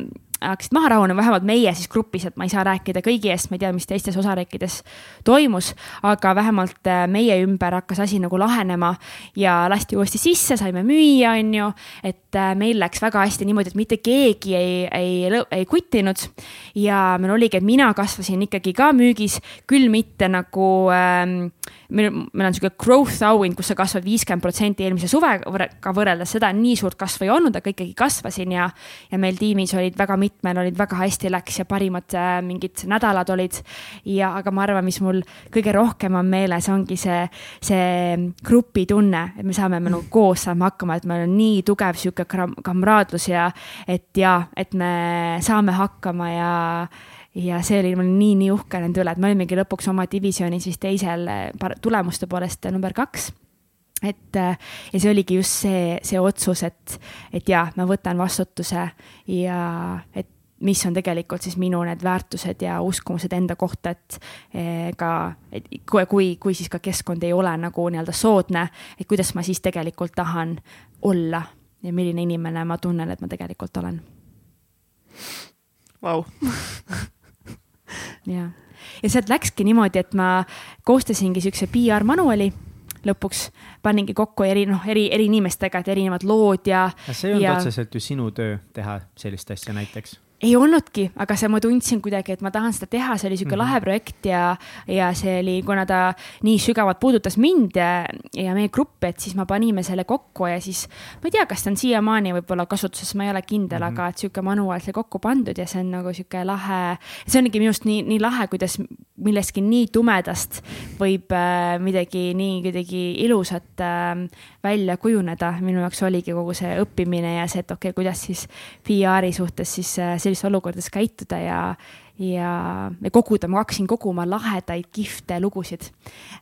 hakkasid maha rahunema, vähemalt meie siis grupis, et ma ei saa rääkida kõigi eest, ma ei tea, mis teistes osariikides toimus, aga vähemalt äh, meie ümber hakkas asi nagu lahenema ja lasti uuesti sisse, saime müüa, on ju, et äh, meil läks väga hästi niimoodi, et mitte keegi ei, ei, ei kuttinud. ja meil oligi, et mina kasvasin ikkagi ka müügis, küll mitte nagu ähm, meil, meil on sihuke growth auhind, kus sa kasvad viiskümmend protsenti eelmise suvega võrreldes, seda nii suurt kasvu ei olnud, aga ikkagi kasvasin ja, ja meil tiimis olid väga mitmel olid väga hästi läks ja parimad äh, mingid nädalad olid. ja, aga ma arvan, mis mul kõige rohkem on meeles, ongi see, see grupitunne, et me saame, me nagu koos saame hakkama, et meil on nii tugev sihuke kamraadlus ja et ja, et me saame hakkama ja ja see oli mul nii, nii uhke nende üle, et me olimegi lõpuks oma divisjonis vist teisel eh, tulemuste poolest number kaks et eh, ja see oligi just see, see otsus, et, et jaa, ma võtan vastutuse ja et mis on tegelikult siis minu need väärtused ja uskumused enda kohta, et eh, ka, et kui, kui, kui siis ka keskkond ei ole nagu nii-öelda soodne, et kuidas ma siis tegelikult tahan olla ja milline inimene ma tunnen, et ma tegelikult olen. Vau ja, ja sealt läkski niimoodi, et ma koostasingi siukse PR manuali lõpuks paningi kokku eri, noh, eri, eri inimestega, et erinevad lood ja. see ei olnud ja... otseselt ju sinu töö teha sellist asja näiteks ei olnudki, aga see, ma tundsin kuidagi, et ma tahan seda teha, see oli sihuke mm -hmm. lahe projekt ja, ja see oli, kuna ta nii sügavalt puudutas mind ja, ja meie gruppi, et siis me panime selle kokku ja siis ma ei tea, kas ta on siiamaani võib-olla kasutuses, ma ei ole kindel mm, -hmm. aga et sihuke manuaal sai kokku pandud ja see on nagu sihuke lahe. see ongi minu arust nii, nii lahe, kuidas millestki nii tumedast võib äh, midagi nii kuidagi ilusat äh, välja kujuneda. minu jaoks oligi kogu see õppimine ja see, et okei okay,, kuidas siis PR-i suhtes siis äh, sellistes olukordades käituda ja, ja, koguda, ma hakkasin koguma lahedaid kihvte lugusid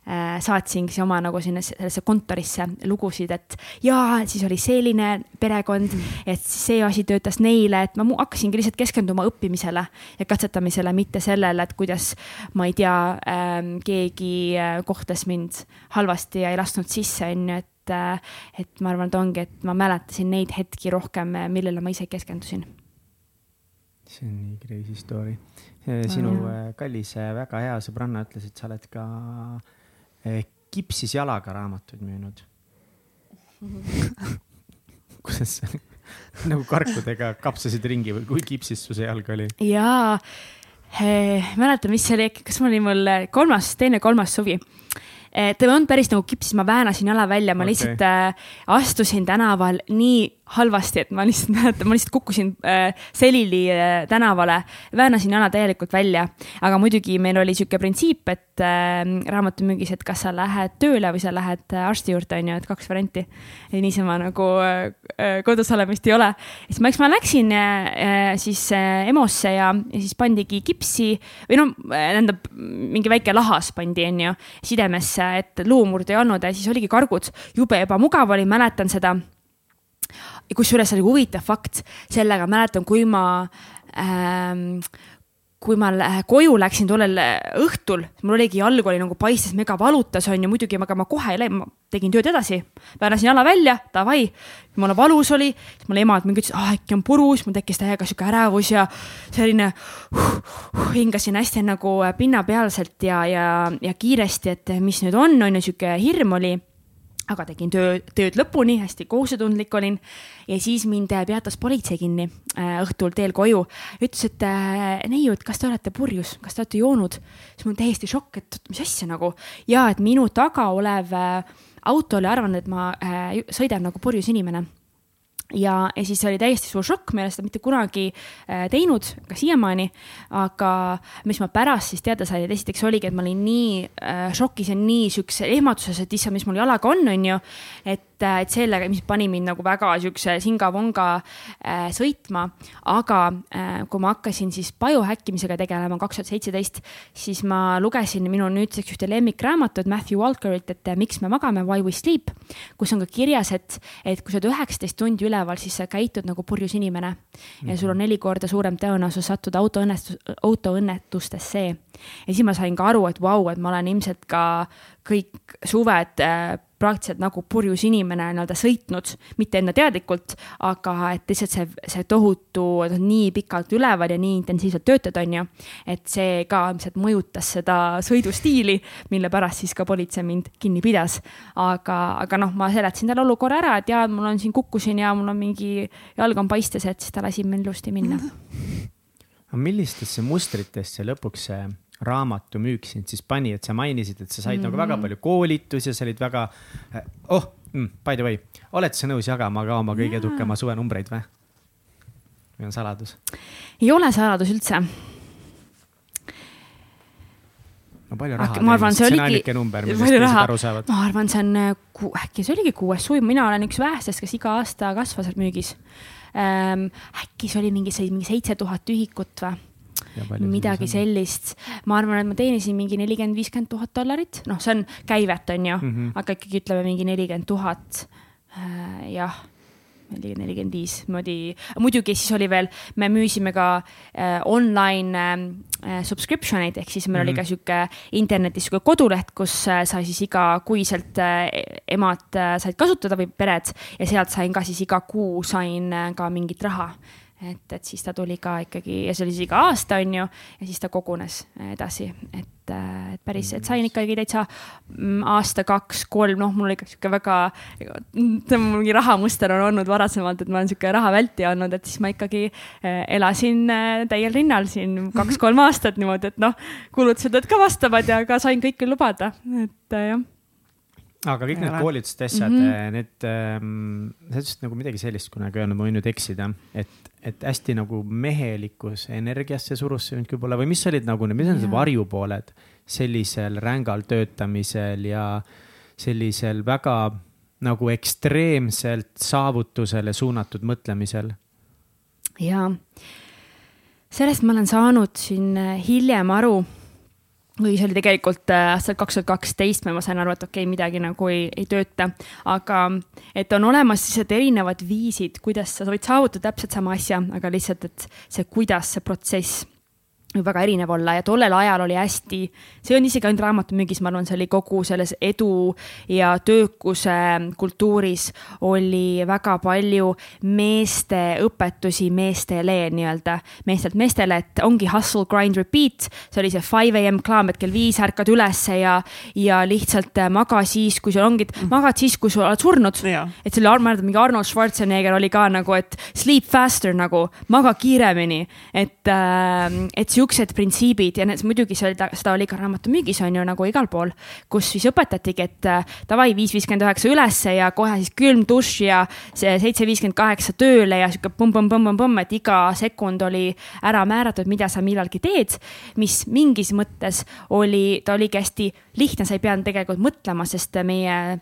äh,. saatsingi oma nagu sinna sellesse kontorisse lugusid, et jaa, siis oli selline perekond, et see asi töötas neile, et ma hakkasingi lihtsalt keskenduma õppimisele ja katsetamisele, mitte sellele, et kuidas, ma ei tea äh,, keegi äh, kohtles mind halvasti ja ei lasknud sisse, on ju, et äh, et ma arvan, et ongi, et ma mäletasin neid hetki rohkem, millele ma ise keskendusin. See on nii crazy story. sinu oh, kallis äh, väga hea sõbranna ütles, et sa oled ka äh, kipsis jalaga raamatuid müünud. Kuidas sa nagu karkudega kapsasid ringi või kui kipsis su see jalg oli? jaa, mäletan, mis see oli, kas mul oli mul kolmas, teine-kolmas suvi ta ei olnud päris nagu kipsis, ma väänasin jala välja, ma okay. lihtsalt äh, astusin tänaval nii halvasti, et ma lihtsalt mäletan, ma lihtsalt kukkusin äh, selili äh, tänavale, väänasin jala täielikult välja. aga muidugi meil oli sihuke printsiip, et äh, raamatumüügis, et kas sa lähed tööle või sa lähed äh, arsti juurde, on ju, et kaks varianti. niisama nagu äh, äh, kodus olemist ei ole. siis ma, eks ma läksin äh, äh, siis äh, EMO-sse ja, ja siis pandigi kipsi või noh, tähendab mingi väike lahas pandi, on ju, sidemesse, et luumurd ei olnud ja siis oligi kargud. jube ebamugav oli, mäletan seda kusjuures oli huvitav fakt, sellega mäletan, kui ma ähm, kui ma koju läksin tollel õhtul, mul oligi jalg oli nagu paistes, mega valutas on ju, muidugi, aga ma kohe ei läinud, ma tegin tööd edasi. väänasin jala välja, davai, mulle valus oli, siis mul ema mingi ütles, ah äkki on purus, mul tekkis täiega sihuke ärevus ja selline huh, huh, hingasin hästi nagu pinnapealselt ja, ja, ja kiiresti, et mis nüüd on, on ju, sihuke hirm oli aga tegin töö, tööd lõpuni, hästi kohusetundlik olin ja siis mind peatas politsei kinni äh, õhtul teel koju. ütles, et äh, neiu, et kas te olete purjus, kas te olete joonud? siis mul täiesti šokk, et mis asja nagu ja et minu taga olev äh, auto oli arvanud, et ma äh, sõidan nagu purjus inimene ja, ja siis oli täiesti suur šokk, ma ei ole seda mitte kunagi äh, teinud, ka siiamaani. aga mis ma pärast siis teada sain, et esiteks oligi, et ma olin nii äh, šokis ja nii siukses ehmatuses, et issand, mis mul jalaga on, on ju. et et, et sellega, mis pani mind nagu väga siukse singa-vonga äh, sõitma. aga äh, kui ma hakkasin siis biohäkkimisega tegelema kaks tuhat seitseteist, siis ma lugesin minu nüüdseks ühte lemmikraamatut Matthew Walkerilt, et äh, Miks me magame, Why we sleep, kus on ka kirjas, et, et kui sa oled üheksateist tundi üleval, siis sa käitud nagu purjus inimene ja sul on neli korda suurem tõenäosus sattuda autoõnnetus, autoõnnetustesse. ja siis ma sain ka aru, et vau wow,, et ma olen ilmselt ka kõik suved äh, praktiliselt nagu purjus inimene nii-öelda sõitnud, mitte enda teadlikult, aga et lihtsalt see, see tohutu, nii pikalt üleval ja nii intensiivselt töötad, on ju. et see ka ilmselt mõjutas seda sõidustiili, mille pärast siis ka politsei mind kinni pidas. aga, aga noh, ma seletasin talle olukorra ära, et jaa, mul on siin, kukkusin ja mul on mingi, jalg on paistes, et siis ta lasi meil ilusti minna. aga millistesse mustritesse lõpuks see raamatu müük sind siis pani, et sa mainisid, et sa said mm -hmm. nagu väga mhm. palju koolitusi ja sa olid väga, eh, oh mm,, by the way, oled sa nõus jagama ka oma kõige edukama suvenumbreid või? või on saladus? ei ole saladus üldse no palju raha. ma arvan, see oligi. palju raha, ma arvan, see on, äkki see oligi kuues suvi, mina olen üks vähestest, kes iga aasta kasvas müügis ähm,. äkki see oli mingi, mingi seitse tuhat ühikut või midagi sellist. ma arvan, et ma teenisin mingi nelikümmend, viiskümmend tuhat dollarit, noh, see on käivet, on ju mm, -hmm. aga ikkagi ütleme mingi nelikümmend tuhat. Äh, jah neli, nelikümmend viis, niimoodi, muidugi siis oli veel, me müüsime ka äh, online äh, subscription eid, ehk siis meil mm -hmm. oli ka mhm. sihuke internetis sihuke koduleht, kus äh, sai siis igakuiselt äh, emad äh, said kasutada või pered ja sealt sain ka siis iga kuu sain äh, ka mingit raha et, et siis ta tuli ka ikkagi ja see oli siis iga aasta, on ju, ja siis ta kogunes edasi, et, et päris, et sain ikkagi täitsa mm, aasta, kaks, kolm, noh, mul ikka sihuke väga, mingi rahamuster on olnud varasemalt, et ma olen sihuke rahavältija olnud, et siis ma ikkagi eh, elasin eh, täiel rinnal siin kaks-kolm aastat niimoodi, et noh, kulutused olid ka vastavad ja ka sain kõike lubada, et eh, jah aga kõik need koolitused, asjad mm, -hmm. need ähm,, sa ütlesid nagu midagi sellist kunagi öelnud, ma võin nüüd eksida, et, et hästi nagu mehelikus energiasse surus see mind võib-olla või mis olid nagu mis on need varjupooled? Sellisel rängal töötamisel ja sellisel väga nagu ekstreemselt saavutusele suunatud mõtlemisel? jaa, sellest ma olen saanud siin hiljem aru või see oli tegelikult äh, aastal kaks tuhat kaksteist, ma sain aru, et okei okay,, midagi nagu ei, ei tööta. aga et on olemas lihtsalt erinevad viisid, kuidas sa võid saavutada täpselt sama asja, aga lihtsalt, et see, kuidas see protsess võib väga erinev olla ja tollel ajal oli hästi, see on isegi ainult raamatumüügis, ma arvan, see oli kogu selles edu ja töökuse kultuuris oli väga palju meeste õpetusi meestele nii-öelda, meestelt meestele, et ongi hustle, grind, repeat. see oli see five am climb, et kell viis ärkad ülesse ja, ja lihtsalt maga siis, kui sul ongi, magad siis, kui sa oled surnud. et selle, ma mäletan, mingi Arnold Schwarzenegger oli ka nagu, et sleep faster nagu, maga kiiremini, et, äh, et siuksed printsiibid ja need muidugi oli, seda oli ka raamatumüügis on ju nagu igal pool, kus siis õpetatigi, et äh, davai, viis viiskümmend üheksa ülesse ja kohe siis külm dušš ja see seitse viiskümmend kaheksa tööle ja sihuke põmm-põmm-põmm-põmm, et iga sekund oli ära määratud, mida sa millalgi teed. mis mingis mõttes oli, ta oligi hästi lihtne, sa ei pidanud tegelikult mõtlema, sest meie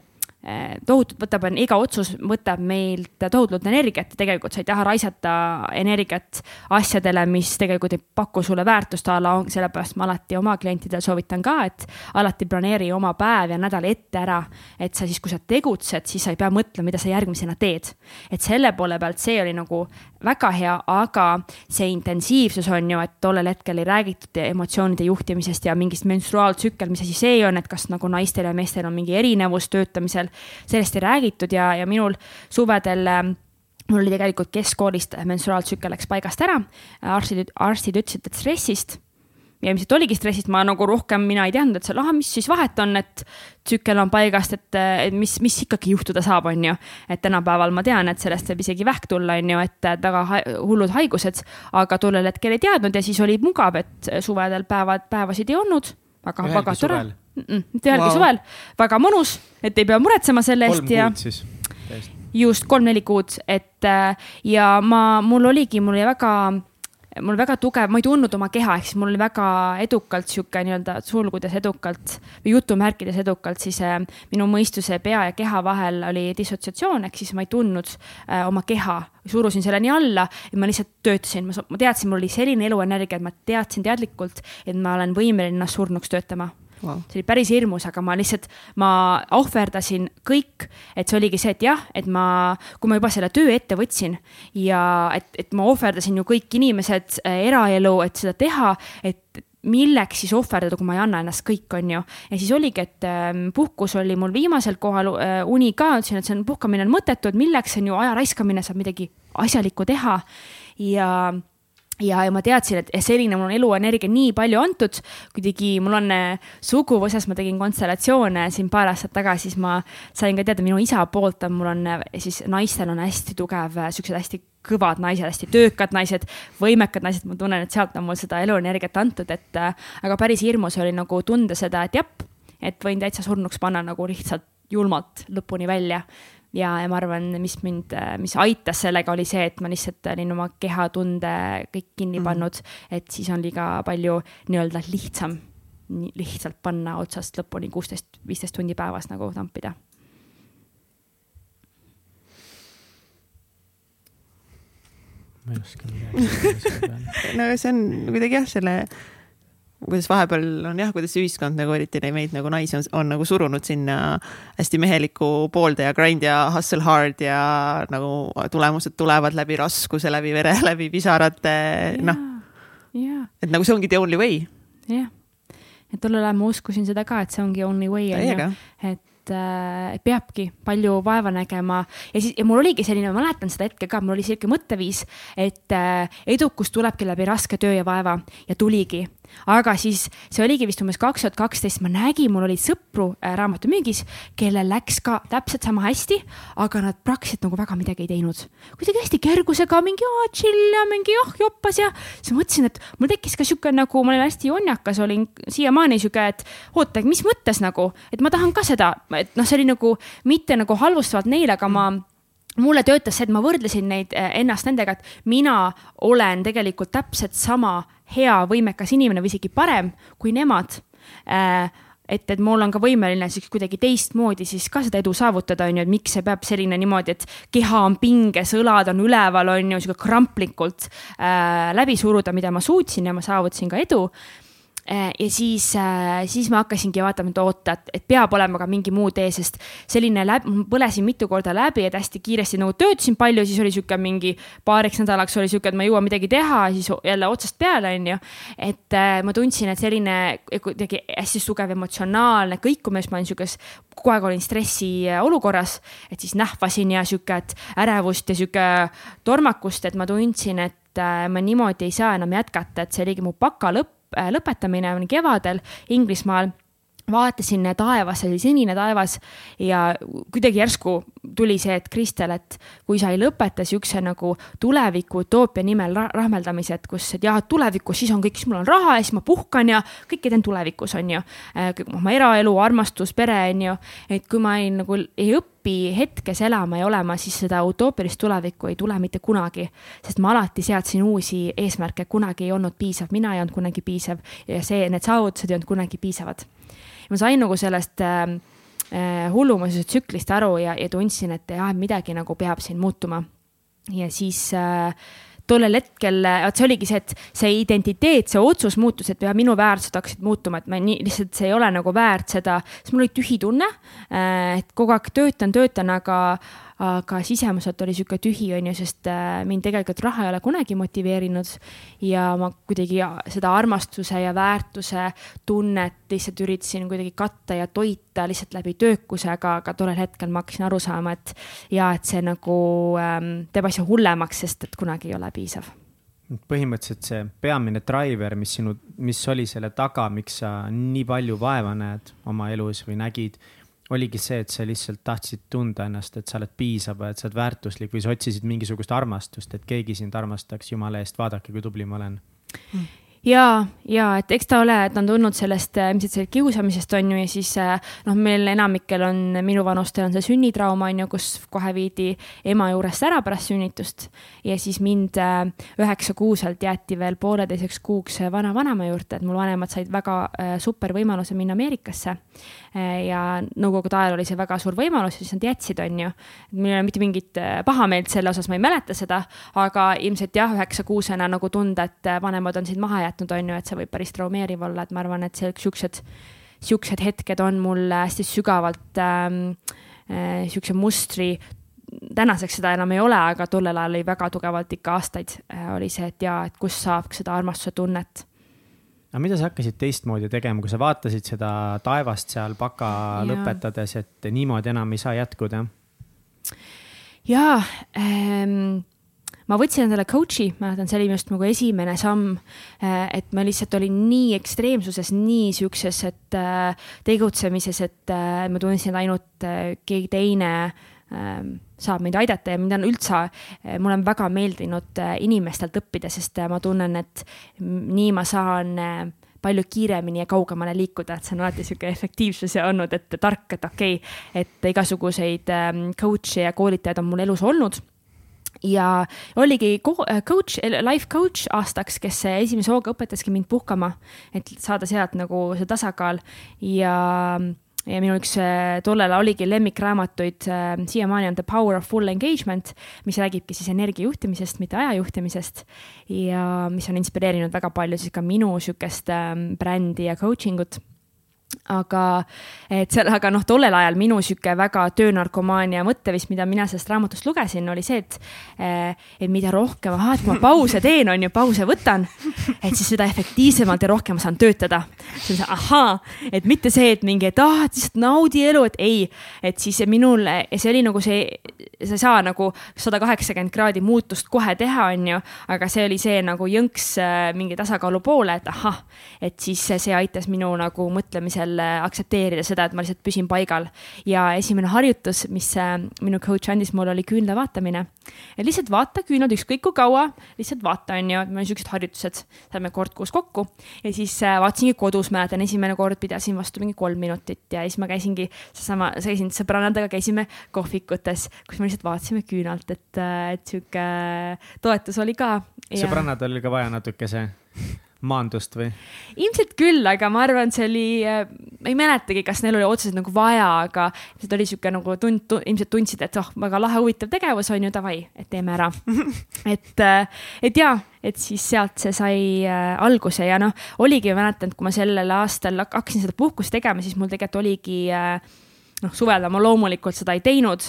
tohutult võtab, iga otsus võtab meilt tohutult energiat ja tegelikult sa ei taha raisata energiat asjadele, mis tegelikult ei paku sulle väärtust a la, sellepärast ma alati oma klientidele soovitan ka, et alati planeeri oma päev ja nädal ette ära. et sa siis, kui sa tegutsed, siis sa ei pea mõtlema, mida sa järgmisena teed. et selle poole pealt see oli nagu väga hea, aga see intensiivsus on ju, et tollel hetkel ei räägitud emotsioonide juhtimisest ja mingist menstruaaltsükkel, mis asi see on, et kas nagu naistel ja meestel on mingi erinevus töötamisel sellest ei räägitud ja, ja minul suvedel ähm, mul oli tegelikult keskkoolist menstruaaltsükkel läks paigast ära. arstid, arstid ütlesid, et stressist ja ilmselt oligi stressist, ma nagu rohkem, mina ei teadnud, et seal, ahah, mis siis vahet on, et tsükkel on paigast, et, et mis, mis ikkagi juhtuda saab, on ju. et tänapäeval ma tean, et sellest võib isegi vähk tulla, on ju, et väga hullud haigused, aga tollel hetkel ei teadnud ja siis oli mugav, et suvedel päevad, päevasid ei olnud. väga, väga tore mitte ühelgi wow. suvel, väga mõnus, et ei pea muretsema selle eest ja. kolm kuud siis? just, kolm-neli kuud, et ja ma, mul oligi, mul oli väga mul väga tugev, ma ei tundnud oma keha, ehk siis mul oli väga edukalt sihuke nii-öelda sulgudes edukalt või jutumärkides edukalt siis äh, minu mõistuse pea ja keha vahel oli dissotsiatsioon, ehk siis ma ei tundnud äh, oma keha, surusin selle nii alla ja ma lihtsalt töötasin, ma teadsin, mul oli selline eluenergia, et ma teadsin teadlikult, et ma olen võimeline ennast surnuks töötama wow.. see oli päris hirmus, aga ma lihtsalt, ma ohverdasin kõik, et see oligi see, et jah, et ma, kui ma juba selle töö ette võtsin ja et, et ma ohverdasin ju kõik inimesed äh,, eraelu, et seda teha, et milleks siis ohverdada, kui ma ei anna ennast kõik, on ju. ja siis oligi, et äh, puhkus oli mul viimasel kohal äh,, uni ka, ütlesin, et see on, puhkamine on mõttetu, et milleks on ju aja raiskamine, saab midagi asjalikku teha ja ja, ja ma teadsin, et selline mul on eluenergia nii palju antud, kuidagi mul on äh, suguvõsas, ma tegin konstellatsioone siin paar aastat tagasi, siis ma sain ka teada, minu isa poolt mul on äh, siis naistel on hästi tugev, äh, siuksed hästi kõvad naised, hästi töökad naised, võimekad naised, ma tunnen, et sealt on mul seda eluenergiat antud, et aga päris hirmus oli nagu tunda seda, et jah, et võin täitsa surnuks panna nagu lihtsalt julmalt lõpuni välja ja, ja ma arvan, mis mind, mis aitas sellega, oli see, et ma lihtsalt olin oma kehatunde kõik kinni mm. pannud, et siis on liiga palju nii-öelda lihtsam nii lihtsalt panna otsast lõpuni kuusteist, viisteist tundi päevas nagu tampida. ma ei oska midagi. no see on kuidagi jah, selle kuidas vahepeal on jah, kuidas ühiskond nagu eriti meid nagu naisi on, on nagu surunud sinna hästi mehelikku poolde ja grind ja hustle hard ja nagu tulemused tulevad läbi raskuse, läbi vere, läbi pisarate, noh. et nagu see ongi the only way. jah, et tollel ajal ma uskusin seda ka, et see ongi only way, onju. et äh, peabki palju vaeva nägema ja siis, ja mul oligi selline, ma mäletan seda hetke ka, mul oli sihuke mõtteviis, et äh, edukus tulebki läbi raske töö ja vaeva ja tuligi aga siis see oligi vist umbes kaks tuhat kaksteist, ma nägin, mul olid sõpru äh, raamatumüügis, kellel läks ka täpselt sama hästi, aga nad praktiliselt nagu väga midagi ei teinud. kuidagi hästi kergusega mingi aa, chill ja mingi oh joppas ja siis mõtlesin, et mul tekkis ka sihuke nagu, ma olin hästi jonnakas, olin siiamaani sihuke, et oota, mis mõttes nagu, et ma tahan ka seda, et noh, see oli nagu mitte nagu halvustavalt neile, aga ma mulle töötas see, et ma võrdlesin neid äh, ennast nendega, et mina olen tegelikult täpselt sama hea, võimekas inimene või isegi parem kui nemad. Äh, et, et mul on ka võimeline siis kuidagi teistmoodi siis ka seda edu saavutada, on ju, et miks see peab selline niimoodi, et keha on pinges, õlad on üleval, on ju, sihuke kramplikult äh, läbi suruda, mida ma suutsin ja ma saavutasin ka edu ja siis, äh, siis ma hakkasingi vaatama, et oota, et, peab olema ka mingi muu tee, sest selline läbi, põlesin mitu korda läbi, et hästi kiiresti nagu töötasin palju, siis oli sihuke mingi paariks nädalaks oli sihuke, et ma ei jõua midagi teha, siis jälle otsast peale, onju. et äh, ma tundsin, et selline kuidagi hästi tugev emotsionaalne kõikumine, siis ma olin siukes, kogu aeg olin stressi olukorras, et siis nähvasin ja sihuke, et ärevust ja sihuke tormakust, et ma tundsin, et ma niimoodi ei saa enam jätkata, et see oligi mu baka lõpp Äh, lõpetamine on kevadel Inglismaal vaatasin taevasse, oli sinine taevas ja kuidagi järsku tuli see, et Kristel, et kui sa ei lõpeta siukse nagu tuleviku utoopia nimel rahmeldamise, et kus, et jah, tulevikus siis on kõik, siis mul on raha ja siis ma puhkan ja kõike teen tulevikus, on ju. Äh, oma eraelu, armastus, pere, on ju. et kui ma ei nagu ei õpi hetkes elama ja olema, siis seda utoopilist tulevikku ei tule mitte kunagi. sest ma alati seadsin uusi eesmärke, kunagi ei olnud piisav, mina ei olnud kunagi piisav ja see, need saavutused ei olnud kunagi piisavad ma sain nagu sellest äh, äh hullumusest tsüklist aru ja, ja tundsin, et jah, midagi nagu peab siin muutuma. ja siis äh, tollel hetkel, vot see oligi see, et see identiteet, see otsus muutus, et minu väärtused hakkasid muutuma, et ma nii lihtsalt, see ei ole nagu väärt seda, siis mul oli tühi tunne. Äh, et kogu aeg töötan, töötan, aga aga sisemuselt oli sihuke tühi, on ju, sest äh, mind tegelikult raha ei ole kunagi motiveerinud. ja ma kuidagi seda armastuse ja väärtuse tunnet lihtsalt üritasin kuidagi katta ja toita lihtsalt läbi töökuse, aga, aga tollel hetkel ma hakkasin aru saama, et ja et see nagu ähm, teeb asja hullemaks, sest et kunagi ei ole piisav põhimõtteliselt see peamine driver, mis sinu, mis oli selle taga, miks sa nii palju vaeva näed oma elus või nägid, oligi see, et sa lihtsalt tahtsid tunda ennast, et sa oled piisav et sa oled väärtuslik või sa otsisid mingisugust armastust, et keegi sind armastaks, jumala eest, vaadake, kui tubli ma olen. Mm ja, ja et eks ta ole, et on tulnud sellest äh, ilmselt sellest kiusamisest on ju ja siis äh, noh, meil enamikel on, minuvanustel on see sünnitrauma on ju, kus kohe viidi ema juurest ära pärast sünnitust. ja siis mind äh, üheksa kuuselt jäeti veel pooleteiseks kuuks vana-vanaema juurde, et mul vanemad said väga super võimaluse minna Ameerikasse. ja nõukogude ajal oli see väga suur võimalus ja siis nad jätsid, on ju. mul ei ole mitte mingit pahameelt selle osas, ma ei mäleta seda, aga ilmselt jah, üheksa kuusena nagu tunda, et vanemad on sind maha jätnud jätnud, on ju, et see võib päris traumeeriv olla, et ma arvan, et see siuksed, siuksed hetked on mul hästi sügavalt ähm, äh, siukse mustri tänaseks seda enam ei ole, aga tollel ajal oli väga tugevalt ikka aastaid äh, oli see, et jaa, et kust saab seda armastuse tunnet. aga mida sa hakkasid teistmoodi tegema, kui sa vaatasid seda taevast seal baka ja. lõpetades, et niimoodi enam ei saa jätkuda? jaa ähm,, ma võtsin endale coach'i, mäletan, see oli minu arust nagu esimene samm. Äh, et ma lihtsalt olin nii ekstreemsuses, nii siukses, et äh, tegutsemises, et äh, ma tundsin, et ainult keegi teine ähm, saab mind aidata ja mind on üldse, mulle on väga meeldinud inimestelt õppida, sest ma tunnen, et nii ma saan palju kiiremini ja kaugemale liikuda, et see on alati sihuke efektiivsus ja olnud, et tark, et okei okay,, et igasuguseid ähm, coach'e ja koolitajaid on mul elus olnud ja oligi coach, life coach aastaks, kes esimese hooga õpetaski mind puhkama, et saada sealt nagu see tasakaal ja ja minu üks tollel oligi lemmikraamatuid äh,, siiamaani on The Power of Full Engagement, mis räägibki siis energia juhtimisest, mitte aja juhtimisest. ja mis on inspireerinud väga palju siis ka minu sihukest äh, brändi ja coaching ut aga et seal, aga noh, tollel ajal minu sihuke väga töönarkomaania mõtteviis, mida mina sellest raamatust lugesin, oli see, et, eh, et mida rohkem, ahah, et kui ma pause teen, on ju, pause võtan, et siis seda efektiivsemalt ja rohkem saan töötada. siis on see ahaa, et mitte see, et mingi, et ah, et lihtsalt naudi elu, et ei, et siis minul, see oli nagu see, sa ei saa nagu sada kaheksakümmend kraadi muutust kohe teha, on ju, aga see oli see nagu jõnks eh, mingi tasakaalu poole, et ahah, et siis see aitas minu nagu mõtlemisel aktsepteerida seda, et ma lihtsalt püsin paigal. ja esimene harjutus, mis äh, minu coach andis mulle, oli küünla vaatamine. lihtsalt vaata küünlad ükskõik kui kaua, lihtsalt vaata, on ju, et meil on siuksed harjutused, saame kord kuus kokku ja siis äh, vaatasingi kodus, mäletan, esimene kord pidasin vastu mingi kolm minutit ja siis ma käisingi seesama, käisin sõbrannadega, käisime kohvikutes, kus me lihtsalt vaatasime küünalt, et, äh, et sihuke toetus oli ka. sõbrannadel oli ka vaja natukese maandust või? ilmselt küll, aga ma arvan, see oli, äh, ma ei mäletagi, kas neil oli otseselt nagu vaja, aga see oli sihuke nagu tund, tund, ilmselt tundsid, et oh, väga lahe, huvitav tegevus on ju, davai, et teeme ära et, äh, et ja, et siis sealt see sai äh, alguse ja noh, oligi, ma mäletan, et kui ma sellel aastal hakkasin seda puhkust tegema, siis mul tegelikult oligi noh, suvel ma loomulikult seda ei teinud,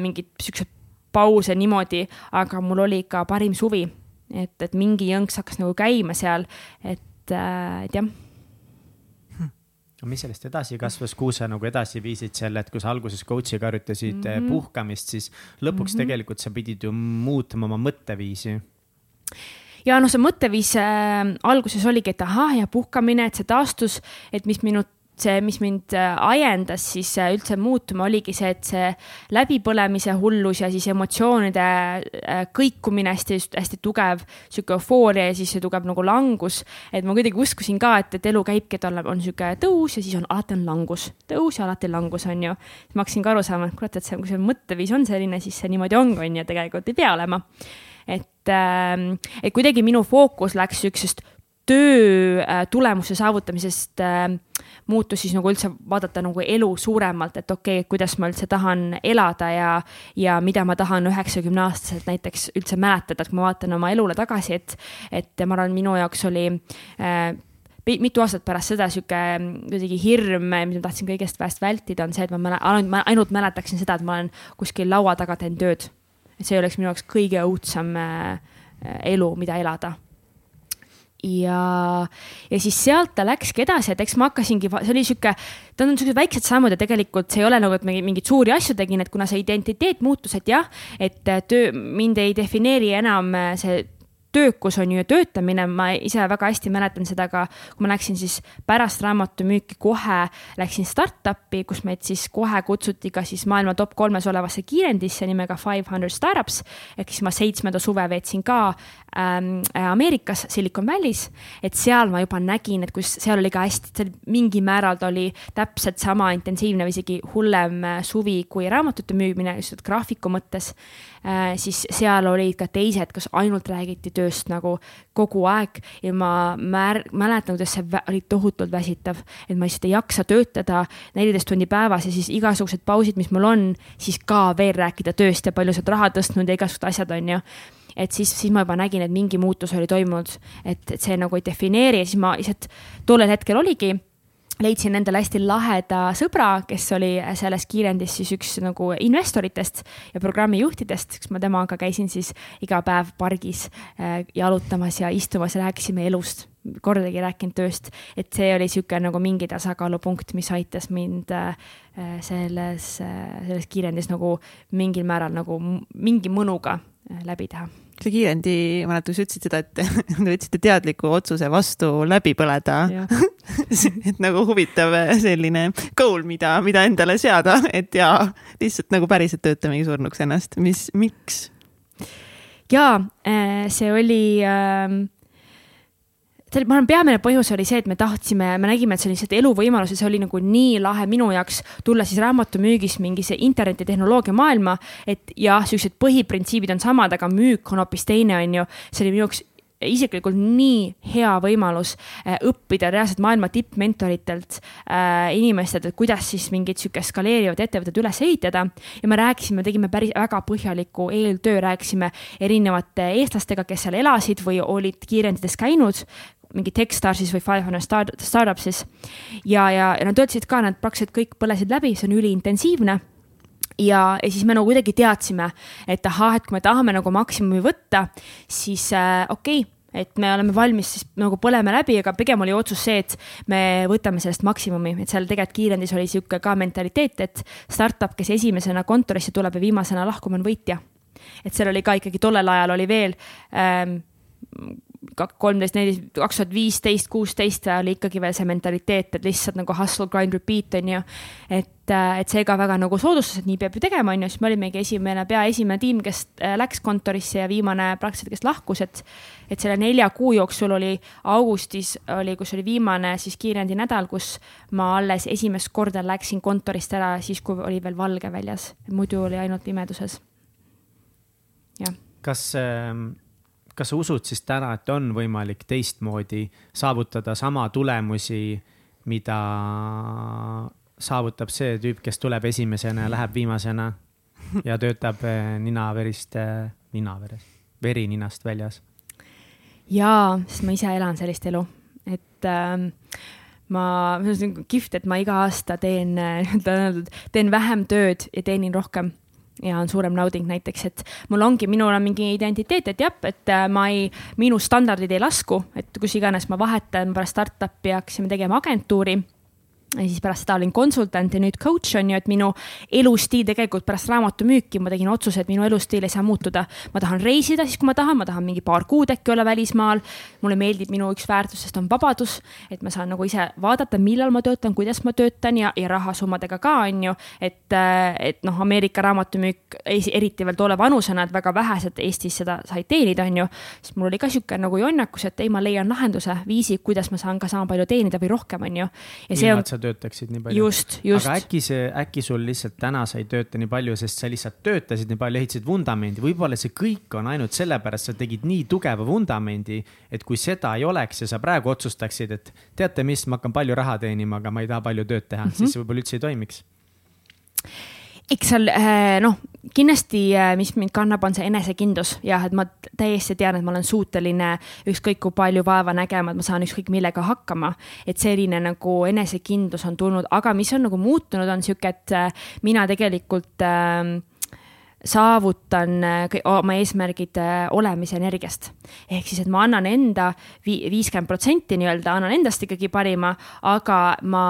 mingeid siukseid pause niimoodi, aga mul oli ka parim suvi et, et mingi jõnks hakkas nagu käima seal, et, äh, et jah no mis sellest edasi kasvas, kuhu sa nagu edasi viisid selle, et kui sa alguses coach'iga harjutasid mm -hmm. puhkamist, siis lõpuks mm -hmm. tegelikult sa pidid ju muutma oma mõtteviisi. ja noh, see mõtteviis äh, alguses oligi, et ahah, ja puhkamine, et see taastus, et mis minut see, mis mind äh, ajendas siis äh, üldse muutuma, oligi see, et see läbipõlemise hullus ja siis emotsioonide äh, kõikumine hästi, hästi tugev, sihuke eufooria ja siis see tugev nagu langus. et ma kuidagi uskusin ka, et, et elu käibki, et on, on sihuke tõus ja siis on alati on langus, tõus ja alati langus on ju. ma hakkasin ka aru saama, et kurat, et see, kui see mõtteviis on selline, siis see niimoodi ongi, on ju, tegelikult ei pea olema et, ähm, et kuidagi minu fookus läks siuksest töö tulemuse saavutamisest äh, muutus siis nagu üldse vaadata nagu elu suuremalt, et okei okay,, kuidas ma üldse tahan elada ja, ja mida ma tahan üheksakümne aastaselt näiteks üldse mäletada, et kui ma vaatan oma elule tagasi, et, et ma arvan, minu jaoks oli äh, mitu aastat pärast seda sihuke kuidagi hirm, mida ma tahtsin kõigest väest vältida, on see, et ma mäle, ainult, ainult mäletaksin seda, et ma olen kuskil laua taga teen tööd. et see oleks minu jaoks kõige õudsem äh, elu, mida elada ja, ja siis sealt ta läkski edasi, et eks ma hakkasingi, see oli sihuke, ta on siuksed väiksed sammud ja tegelikult see ei ole nagu, et mingeid suuri asju tegin, et kuna see identiteet muutus, et jah, et töö, mind ei defineeri enam see töökus on ju töötamine, ma ise väga hästi mäletan seda ka, kui ma läksin siis pärast raamatu müüki kohe, läksin startup'i, kus meid siis kohe kutsuti ka siis maailma top kolmes olevasse kiirendisse nimega Five Hundred Startups. ehk siis ma seitsmenda suve veetsin ka ähm, Ameerikas, Silicon Valley's, et seal ma juba nägin, et kus seal oli ka hästi, seal mingil määral ta oli täpselt sama intensiivne või isegi hullem äh, suvi kui raamatute müümine, just graafiku mõttes äh,. Siis seal olid ka teised, kus ainult räägiti tööst nagu kogu aeg. Ja ma mär-, mäletan, kuidas see oli tohutult väsitav, et ma lihtsalt ei jaksa töötada neliteist tundi päevas ja siis igasugused pausid, mis mul on, siis ka veel rääkida tööst ja palju sa oled raha tõstnud ja igasugused asjad, on ju. Et siis, siis ma juba nägin, et mingi muutus oli toimunud, et, et see nagu ei defineeri ja siis ma lihtsalt tollel hetkel oligi leidsin endale hästi laheda sõbra, kes oli selles kiirendis siis üks nagu investoritest ja programmijuhtidest, kus ma temaga käisin siis iga päev pargis äh, jalutamas ja istumas ja rääkisime elust, kordagi ei rääkinud tööst, et see oli niisugune nagu mingi tasakaalupunkt, mis aitas mind äh, selles, äh, selles kiirendis nagu mingil määral nagu mingi mõnuga läbi teha see kiirendi, mäletan, sa ütlesid seda, et te võtsite teadliku otsuse vastu läbi põleda. Et nagu huvitav selline goal, mida, mida endale seada, et ja lihtsalt nagu päriselt töötamegi surnuks ennast, mis, miks? ja äh, see oli äh, see, ma arvan, peamine põhjus oli see, et me tahtsime, me nägime, et see on lihtsalt eluvõimalus ja see oli nagu nii lahe minu jaoks tulla siis raamatumüügis mingisse internetitehnoloogia maailma. et jah, siuksed põhiprintsiibid on samad, aga müük on hoopis teine, on ju. see oli minu jaoks isiklikult nii hea võimalus äh, õppida reaalselt maailma tippmentoritelt äh,, inimestelt, et kuidas siis mingit sihukest skaleerivat ettevõtet üles ehitada. ja me rääkisime, tegime päris väga põhjaliku eeltöö, rääkisime erinevate eestlastega, kes seal elasid või olid kiirendides käinud mingi Techstarsis või Five Hundred start, Startupsis. ja, ja, ja nad ütlesid ka, nad praktiliselt kõik põlesid läbi, see on üliintensiivne ja, ja siis me nagu kuidagi teadsime, et ahah, et kui me tahame nagu maksimumi võtta, siis äh, okei okay, et me oleme valmis, siis nagu põleme läbi, aga pigem oli otsus see, et me võtame sellest maksimumi, et seal tegelikult kiirendis oli sihuke ka mentaliteet, et startup, kes esimesena kontorisse tuleb ja viimasena lahkub, on võitja. et seal oli ka ikkagi tollel ajal oli veel ähm, kolmteist, neliteist, kaks tuhat viisteist, kuusteist oli ikkagi veel see mentaliteet, et lihtsalt nagu hustle, grind, repeat on ju. et, äh, et see ka väga nagu soodustas, et nii peab ju tegema, on ju, siis me olimegi esimene, pea esimene tiim, kes äh, läks kontorisse ja viimane praktiliselt, kes lahkus, et. et selle nelja kuu jooksul oli augustis oli, kus oli viimane siis kiirendi nädal, kus ma alles esimest korda läksin kontorist ära siis, kui oli veel valge väljas, muidu oli ainult pimeduses. jah. kas äh kas sa usud siis täna, et on võimalik teistmoodi saavutada sama tulemusi, mida saavutab see tüüp, kes tuleb esimesena ja läheb viimasena ja töötab eh, ninaverist, eh, ninaveres, veri ninast väljas? jaa, sest ma ise elan sellist elu, et äh, ma, see on kihvt, et ma iga aasta teen, teen vähem tööd ja teenin rohkem ja on suurem nauding näiteks, et mul ongi, minul on mingi identiteet, et jah, et äh, ma ei, minu standardid ei lasku, et kus iganes ma vahetan pärast startup'i hakkasime tegema agentuuri ja siis pärast seda olin konsultant ja nüüd coach on ju, et minu elustiil tegelikult pärast raamatu müüki ma tegin otsuse, et minu elustiil ei saa muutuda. ma tahan reisida siis, kui ma tahan, ma tahan mingi paar kuud äkki olla välismaal. mulle meeldib minu üks väärtustest on vabadus, et ma saan nagu ise vaadata, millal ma töötan, kuidas ma töötan ja, ja rahasummadega ka on ju. et, et noh, Ameerika raamatumüük eriti veel tolle vanusena, et väga vähesed Eestis seda said teenida, on ju. siis mul oli ka sihuke nagu jonnakus, et ei, ma leian lahenduse, viisi, kuidas ma saan ka sama palju teenida või rohkem, on ju. ja see on töötaksid nii palju. just, just. aga äkki see, äkki sul lihtsalt täna sa ei tööta nii palju, sest sa lihtsalt töötasid nii palju, ehitasid vundamendi, võib-olla see kõik on ainult sellepärast, sa tegid nii tugeva vundamendi. et kui seda ei oleks ja sa praegu otsustaksid, et teate mis, ma hakkan palju raha teenima, aga ma ei taha palju tööd teha mm, -hmm. siis see võib-olla üldse ei toimiks eks seal äh, noh, kindlasti, äh, mis mind kannab, on see enesekindlus jah, et ma täiesti tean, et ma olen suuteline ükskõik kui palju vaeva nägema, et ma saan ükskõik millega hakkama. et selline nagu enesekindlus on tulnud, aga mis on nagu muutunud, on sihuke, et äh, mina tegelikult äh, saavutan äh, oma eesmärgid äh, olemise energiast. ehk siis, et ma annan enda viiskümmend protsenti nii-öelda, annan endast ikkagi parima, aga ma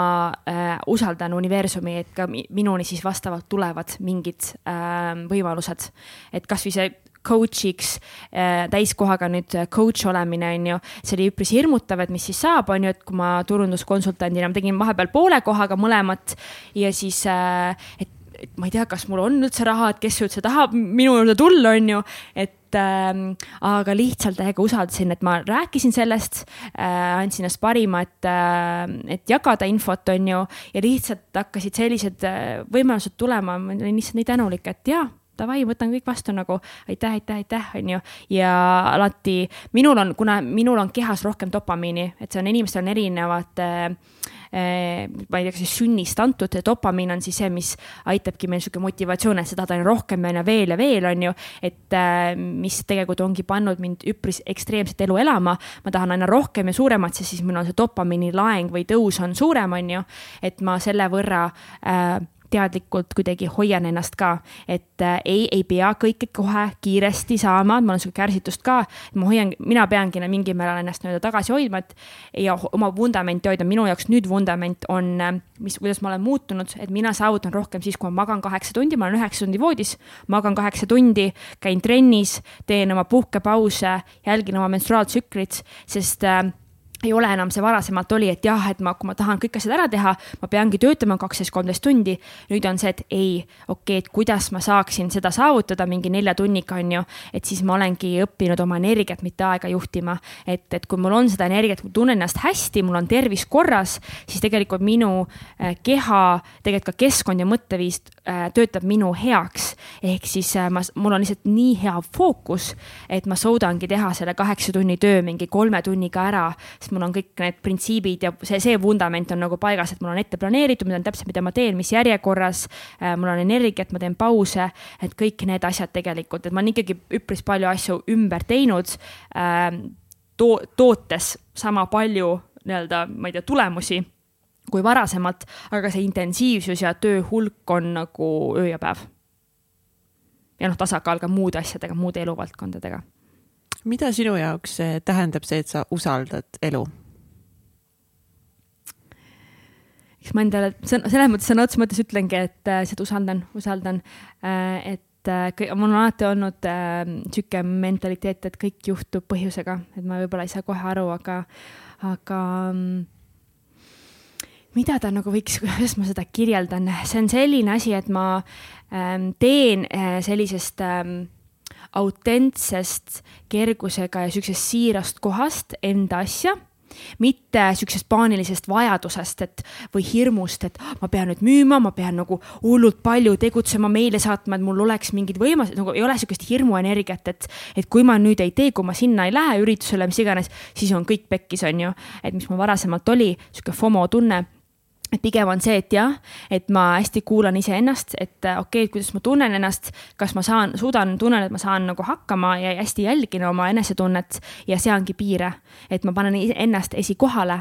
äh, usaldan universumi, et ka minuni siis vastavalt tulevad mingid äh, võimalused. et kasvõi see coach'iks äh,, täiskohaga nüüd coach olemine, on ju, see oli üpris hirmutav, et mis siis saab, on ju, et kui ma turunduskonsultandina ma tegin vahepeal poole kohaga mõlemat ja siis äh,, et et ma ei tea, kas mul on üldse raha, et kes üldse tahab minu juurde tulla, on ju, et äh, aga lihtsalt täiega usaldasin, et ma rääkisin sellest äh,, andsin ennast parima, et äh,, et jagada infot, on ju, ja lihtsalt hakkasid sellised äh, võimalused tulema, ma olin lihtsalt nii tänulik, et jaa davai, võtan kõik vastu nagu aitäh, aitäh, aitäh, on ju. ja alati minul on, kuna minul on kehas rohkem dopamiini, et see on, inimestel on erinevad äh, ma ei tea, kas siis sünnist antud, dopamiin on siis see, mis aitabki meil sihuke motivatsioon, et seda aina rohkem ja veel ja veel, on ju. et eh, mis tegelikult ongi pannud mind üpris ekstreemset elu elama. ma tahan aina rohkem ja suuremat, sest siis mul on see dopamiini laeng või tõus on suurem, on ju. et ma selle võrra äh, teadlikult kuidagi hoian ennast ka, et äh, ei, ei pea kõike kohe kiiresti saama, mul on sihuke kärsitust ka. ma hoian, mina peangi mingil määral ennast nii-öelda tagasi hoidma, et ja oma vundamenti hoida, minu jaoks nüüd vundament on, äh, mis, kuidas ma olen muutunud, et mina saavutan rohkem siis, kui ma magan kaheksa tundi, ma olen üheksa tundi voodis, magan kaheksa tundi, käin trennis, teen oma puhkepause, jälgin oma menstruaaltsüklit, sest äh, ei ole enam see varasemalt oli, et jah, et ma, kui ma tahan kõik asjad ära teha, ma peangi töötama kaksteist, kolmteist tundi. nüüd on see, et ei, okei okay,, et kuidas ma saaksin seda saavutada mingi nelja tunniga, on ju. et siis ma olengi õppinud oma energiat mitte aega juhtima. et, et kui mul on seda energiat, ma tunnen ennast hästi, mul on tervis korras, siis tegelikult minu äh, keha, tegelikult ka keskkond ja mõtteviis äh, töötab minu heaks. ehk siis äh, ma, mul on lihtsalt nii hea fookus, et ma suudangi teha selle kaheksa tunni töö mingi kolme tunniga ära sest mul on kõik need printsiibid ja see, see vundament on nagu paigas, et mul on ette planeeritud, ma tean täpselt, mida ma teen, mis järjekorras. Äh, mul on energiat, ma teen pause, et kõik need asjad tegelikult, et ma olen ikkagi üpris palju asju ümber teinud ähm, to. tootes sama palju nii-öelda, ma ei tea, tulemusi kui varasemalt, aga see intensiivsus ja töö hulk on nagu öö ja päev. ja noh, tasakaal ka muude asjadega, muude eluvaldkondadega mida sinu jaoks tähendab see, et sa usaldad elu? eks ma endale selles mõttes sõna otseses mõttes ütlengi, et äh, seda usaldan, usaldan, äh, et mul on alati olnud sihuke mentaliteet, et kõik juhtub põhjusega, et ma võib-olla ei saa kohe aru, aga, aga mm, mida ta nagu võiks, kuidas ma seda kirjeldan, see on selline asi, et ma ähm, teen sellisest ähm, autentsest kergusega ja siuksest siirast kohast enda asja mitte siuksest paanilisest vajadusest, et või hirmust, et ma pean nüüd müüma, ma pean nagu hullult palju tegutsema, meile saatma, et mul oleks mingid võimalused, nagu ei ole siukest hirmuenergiat, et, et kui ma nüüd ei tee, kui ma sinna ei lähe üritusele, mis iganes, siis on kõik pekkis, on ju. et mis mul varasemalt oli, sihuke FOMO tunne et pigem on see, et jah, et ma hästi kuulan iseennast, et äh, okei okay,, kuidas ma tunnen ennast, kas ma saan, suudan, tunnen, et ma saan nagu hakkama ja hästi jälgin oma enesetunnet ja seangi piire. et ma panen ennast esikohale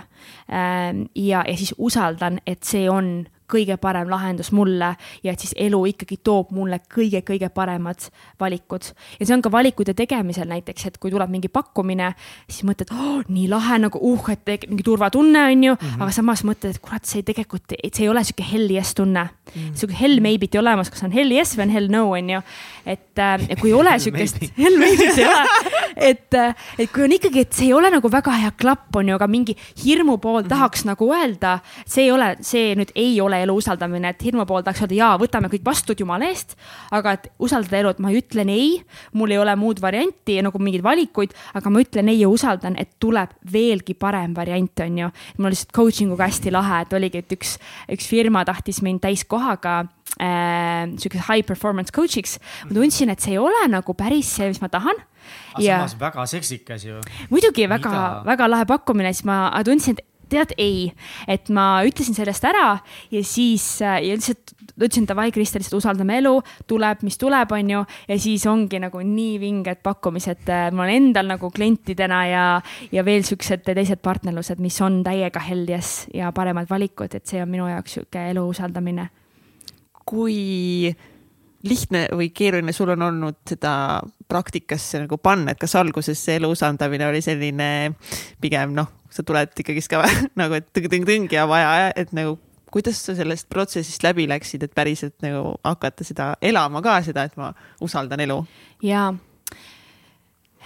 ähm, ja, ja siis usaldan, et see on kõige parem lahendus mulle ja et siis elu ikkagi toob mulle kõige-kõige paremad valikud. ja see on ka valikute tegemisel näiteks, et kui tuleb mingi pakkumine, siis mõtled oh,, nii lahe nagu uh, et mingi turvatunne on ju mm, -hmm. aga samas mõtled, et kurat, see tegelikult, et see ei ole sihuke hell yes tunne mm -hmm.. sihuke hell maybe't ei olemas, kas on hell yes või on hell no on ju. et äh, kui ei ole sihukest hell maybe't ei ole, et, äh, et kui on ikkagi, et see ei ole nagu väga hea klapp on ju, aga mingi hirmu pool mhm. tahaks mm -hmm. nagu öelda, see ei ole, see nüüd ei ole elu usaldamine, et hirmu pool tahaks öelda jaa, võtame kõik vastu jumala eest. aga et usaldada elu, et ma ütlen ei, mul ei ole muud varianti nagu mingeid valikuid, aga ma ütlen ei ja usaldan, et tuleb veelgi parem variant, on ju. mul lihtsalt coaching uga hästi lahe, et oligi, et üks, üks firma tahtis mind täiskohaga äh, sihukese high performance coach'iks. ma tundsin, et see ei ole nagu päris see, mis ma tahan aga ja samas väga seksikas ju. muidugi väga, väga lahe pakkumine, siis ma tundsin, et tead, ei, et ma ütlesin sellest ära ja siis äh, ja lihtsalt ütlesin davai, Kristel, lihtsalt usaldame elu, tuleb, mis tuleb, on ju. ja siis ongi nagu nii vinged pakkumised, äh, mul on endal nagu klientidena ja, ja veel siuksed teised partnerlused, mis on täiega heljes ja paremad valikud, et see on minu jaoks sihuke elu usaldamine. Kui lihtne või keeruline sul on olnud seda praktikasse nagu panna, et kas alguses see elu usaldamine oli selline pigem noh, sa tuled ikkagist ka nagu, et tõng-tõng-tõng ja vaja, et nagu kuidas sa sellest protsessist läbi läksid, et päriselt nagu hakata seda elama ka seda, et ma usaldan elu? jaa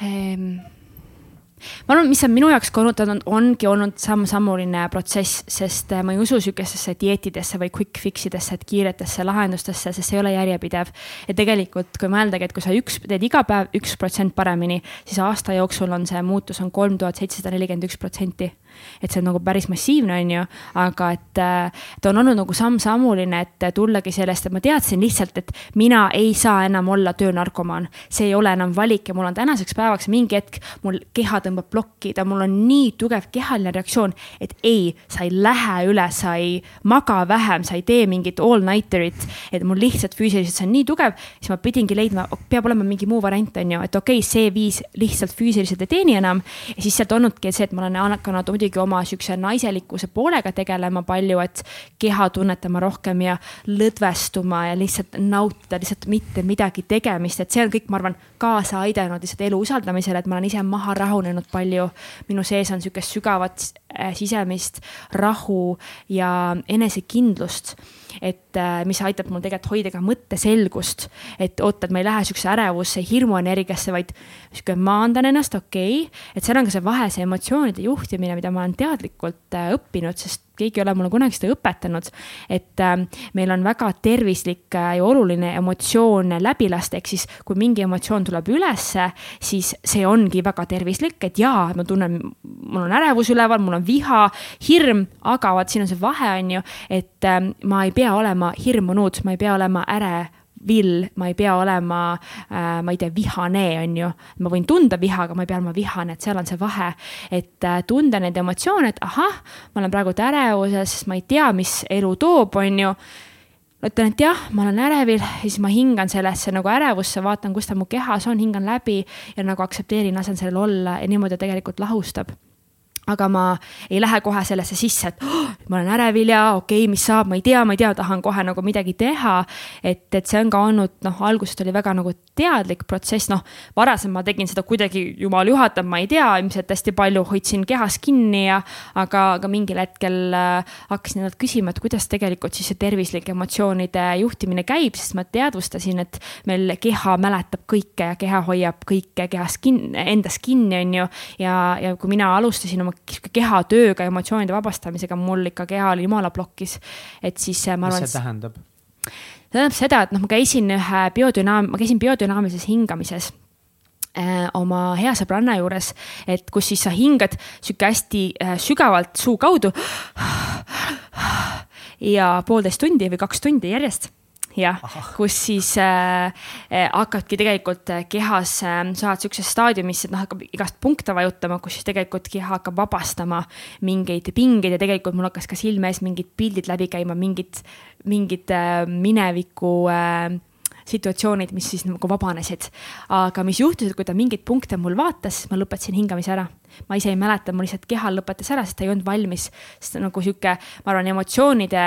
ehm ma arvan, mis on minu jaoks on, ongi olnud samm-sammuline protsess, sest äh, ma ei usu sihukestesse dieetidesse või quick fix idesse, et kiiretesse lahendustesse, sest see ei ole järjepidev. ja tegelikult, kui mõeldagi, et kui sa üks, teed iga päev üks protsent paremini, siis aasta jooksul on see muutus on kolm tuhat seitsesada nelikümmend üks protsenti et see on nagu päris massiivne, on ju, aga et ta on olnud nagu samm-sammuline, et tullagi sellest, et ma teadsin lihtsalt, et mina ei saa enam olla töönarkomaan. see ei ole enam valik ja mul on tänaseks päevaks mingi hetk, mul keha tõmbab plokki, ta, mul on nii tugev kehaline reaktsioon, et ei, sa ei lähe üle, sa ei maga vähem, sa ei tee mingit all-nighterit, et mul lihtsalt füüsiliselt see on nii tugev, siis ma pidingi leidma, peab olema mingi muu variant, on ju, et okei okay,, see viis lihtsalt füüsiliselt ei teeni enam. ja siis sealt olnudki see, et ma olen hakanud muidugi oma siukse naiselikkuse poolega tegelema palju, et keha tunnetama rohkem ja lõdvestuma ja lihtsalt nautida lihtsalt mitte midagi tegemist, et see on kõik, ma arvan, kaasa aidanud lihtsalt elu usaldamisele, et ma olen ise maha rahunenud palju. minu sees on sihukest sügavat äh, sisemist rahu ja enesekindlust et äh, mis aitab mul tegelikult hoida ka mõtteselgust, et oot, et ma ei lähe siukse ärevusse, hirmuenergiasse, vaid sihuke maandan ennast, okei okay., et seal on ka see vahe, see emotsioonide juhtimine, mida ma olen teadlikult äh, õppinud, sest keegi ei ole mulle kunagi seda õpetanud. et äh, meil on väga tervislik äh, ja oluline emotsioon läbi lasta, ehk siis kui mingi emotsioon tuleb ülesse, siis see ongi väga tervislik, et jaa, ma tunnen, mul on ärevus üleval, mul on viha, hirm, aga vaat siin on see vahe, on ju, et äh, ma ei pea olema hirmunud, ma ei pea olema äre vill, ma ei pea olema äh,, ma ei tea, vihane, on ju. ma võin tunda viha, aga ma ei pea olema vihane, et seal on see vahe. et äh, tunda neid emotsioone, et ahah, ma olen praegu ärevuses, ma ei tea, mis elu toob, on ju ütlen, et jah, ma olen ärevil ja siis ma hingan sellesse nagu ärevusse, vaatan, kus ta mu kehas on, hingan läbi ja nagu aktsepteerin, lasen sellel olla ja niimoodi tegelikult lahustab aga ma ei lähe kohe sellesse sisse, et oh, ma olen ärevil ja okei okay,, mis saab, ma ei tea, ma ei tea, tahan kohe nagu midagi teha. et, et see on ka olnud, noh, algusest oli väga nagu teadlik protsess, noh, varasem ma tegin seda kuidagi, jumal juhatab, ma ei tea, ilmselt hästi palju hoidsin kehas kinni ja, aga, aga mingil hetkel äh, hakkasin endalt küsima, et kuidas tegelikult siis see tervislik emotsioonide juhtimine käib, sest ma teadvustasin, et meil keha mäletab kõike ja keha hoiab kõike kehas kinni, endas kinni, on ju. ja, ja kui mina alustasin oma kehatööga, emotsioonide vabastamisega, mul ikka keha oli jumala plokis. et siis äh, ma arvan. mis see tähendab? see tähendab seda, et noh, ma käisin ühe biodünaam-, ma käisin biodünaamilises hingamises äh, oma hea sõbranna juures, et kus siis sa hingad sihuke hästi äh, sügavalt suu kaudu. ja poolteist tundi või kaks tundi järjest jah, kus siis äh, äh, hakkabki tegelikult äh, kehas äh,, sa oled sihukeses staadiumis, et noh, hakkab igast punkte vajutama, kus siis tegelikult keha hakkab vabastama mingeid pingeid ja tegelikult mul hakkas ka silme ees mingid pildid läbi käima, mingid, mingid äh, mineviku äh, situatsioonid, mis siis nagu vabanesid. aga mis juhtus, et kui ta mingeid punkte mul vaatas, siis ma lõpetasin hingamise ära. ma ise ei mäleta, mul lihtsalt kehal lõpetas ära, sest ta ei olnud valmis, sest nagu sihuke, ma arvan, emotsioonide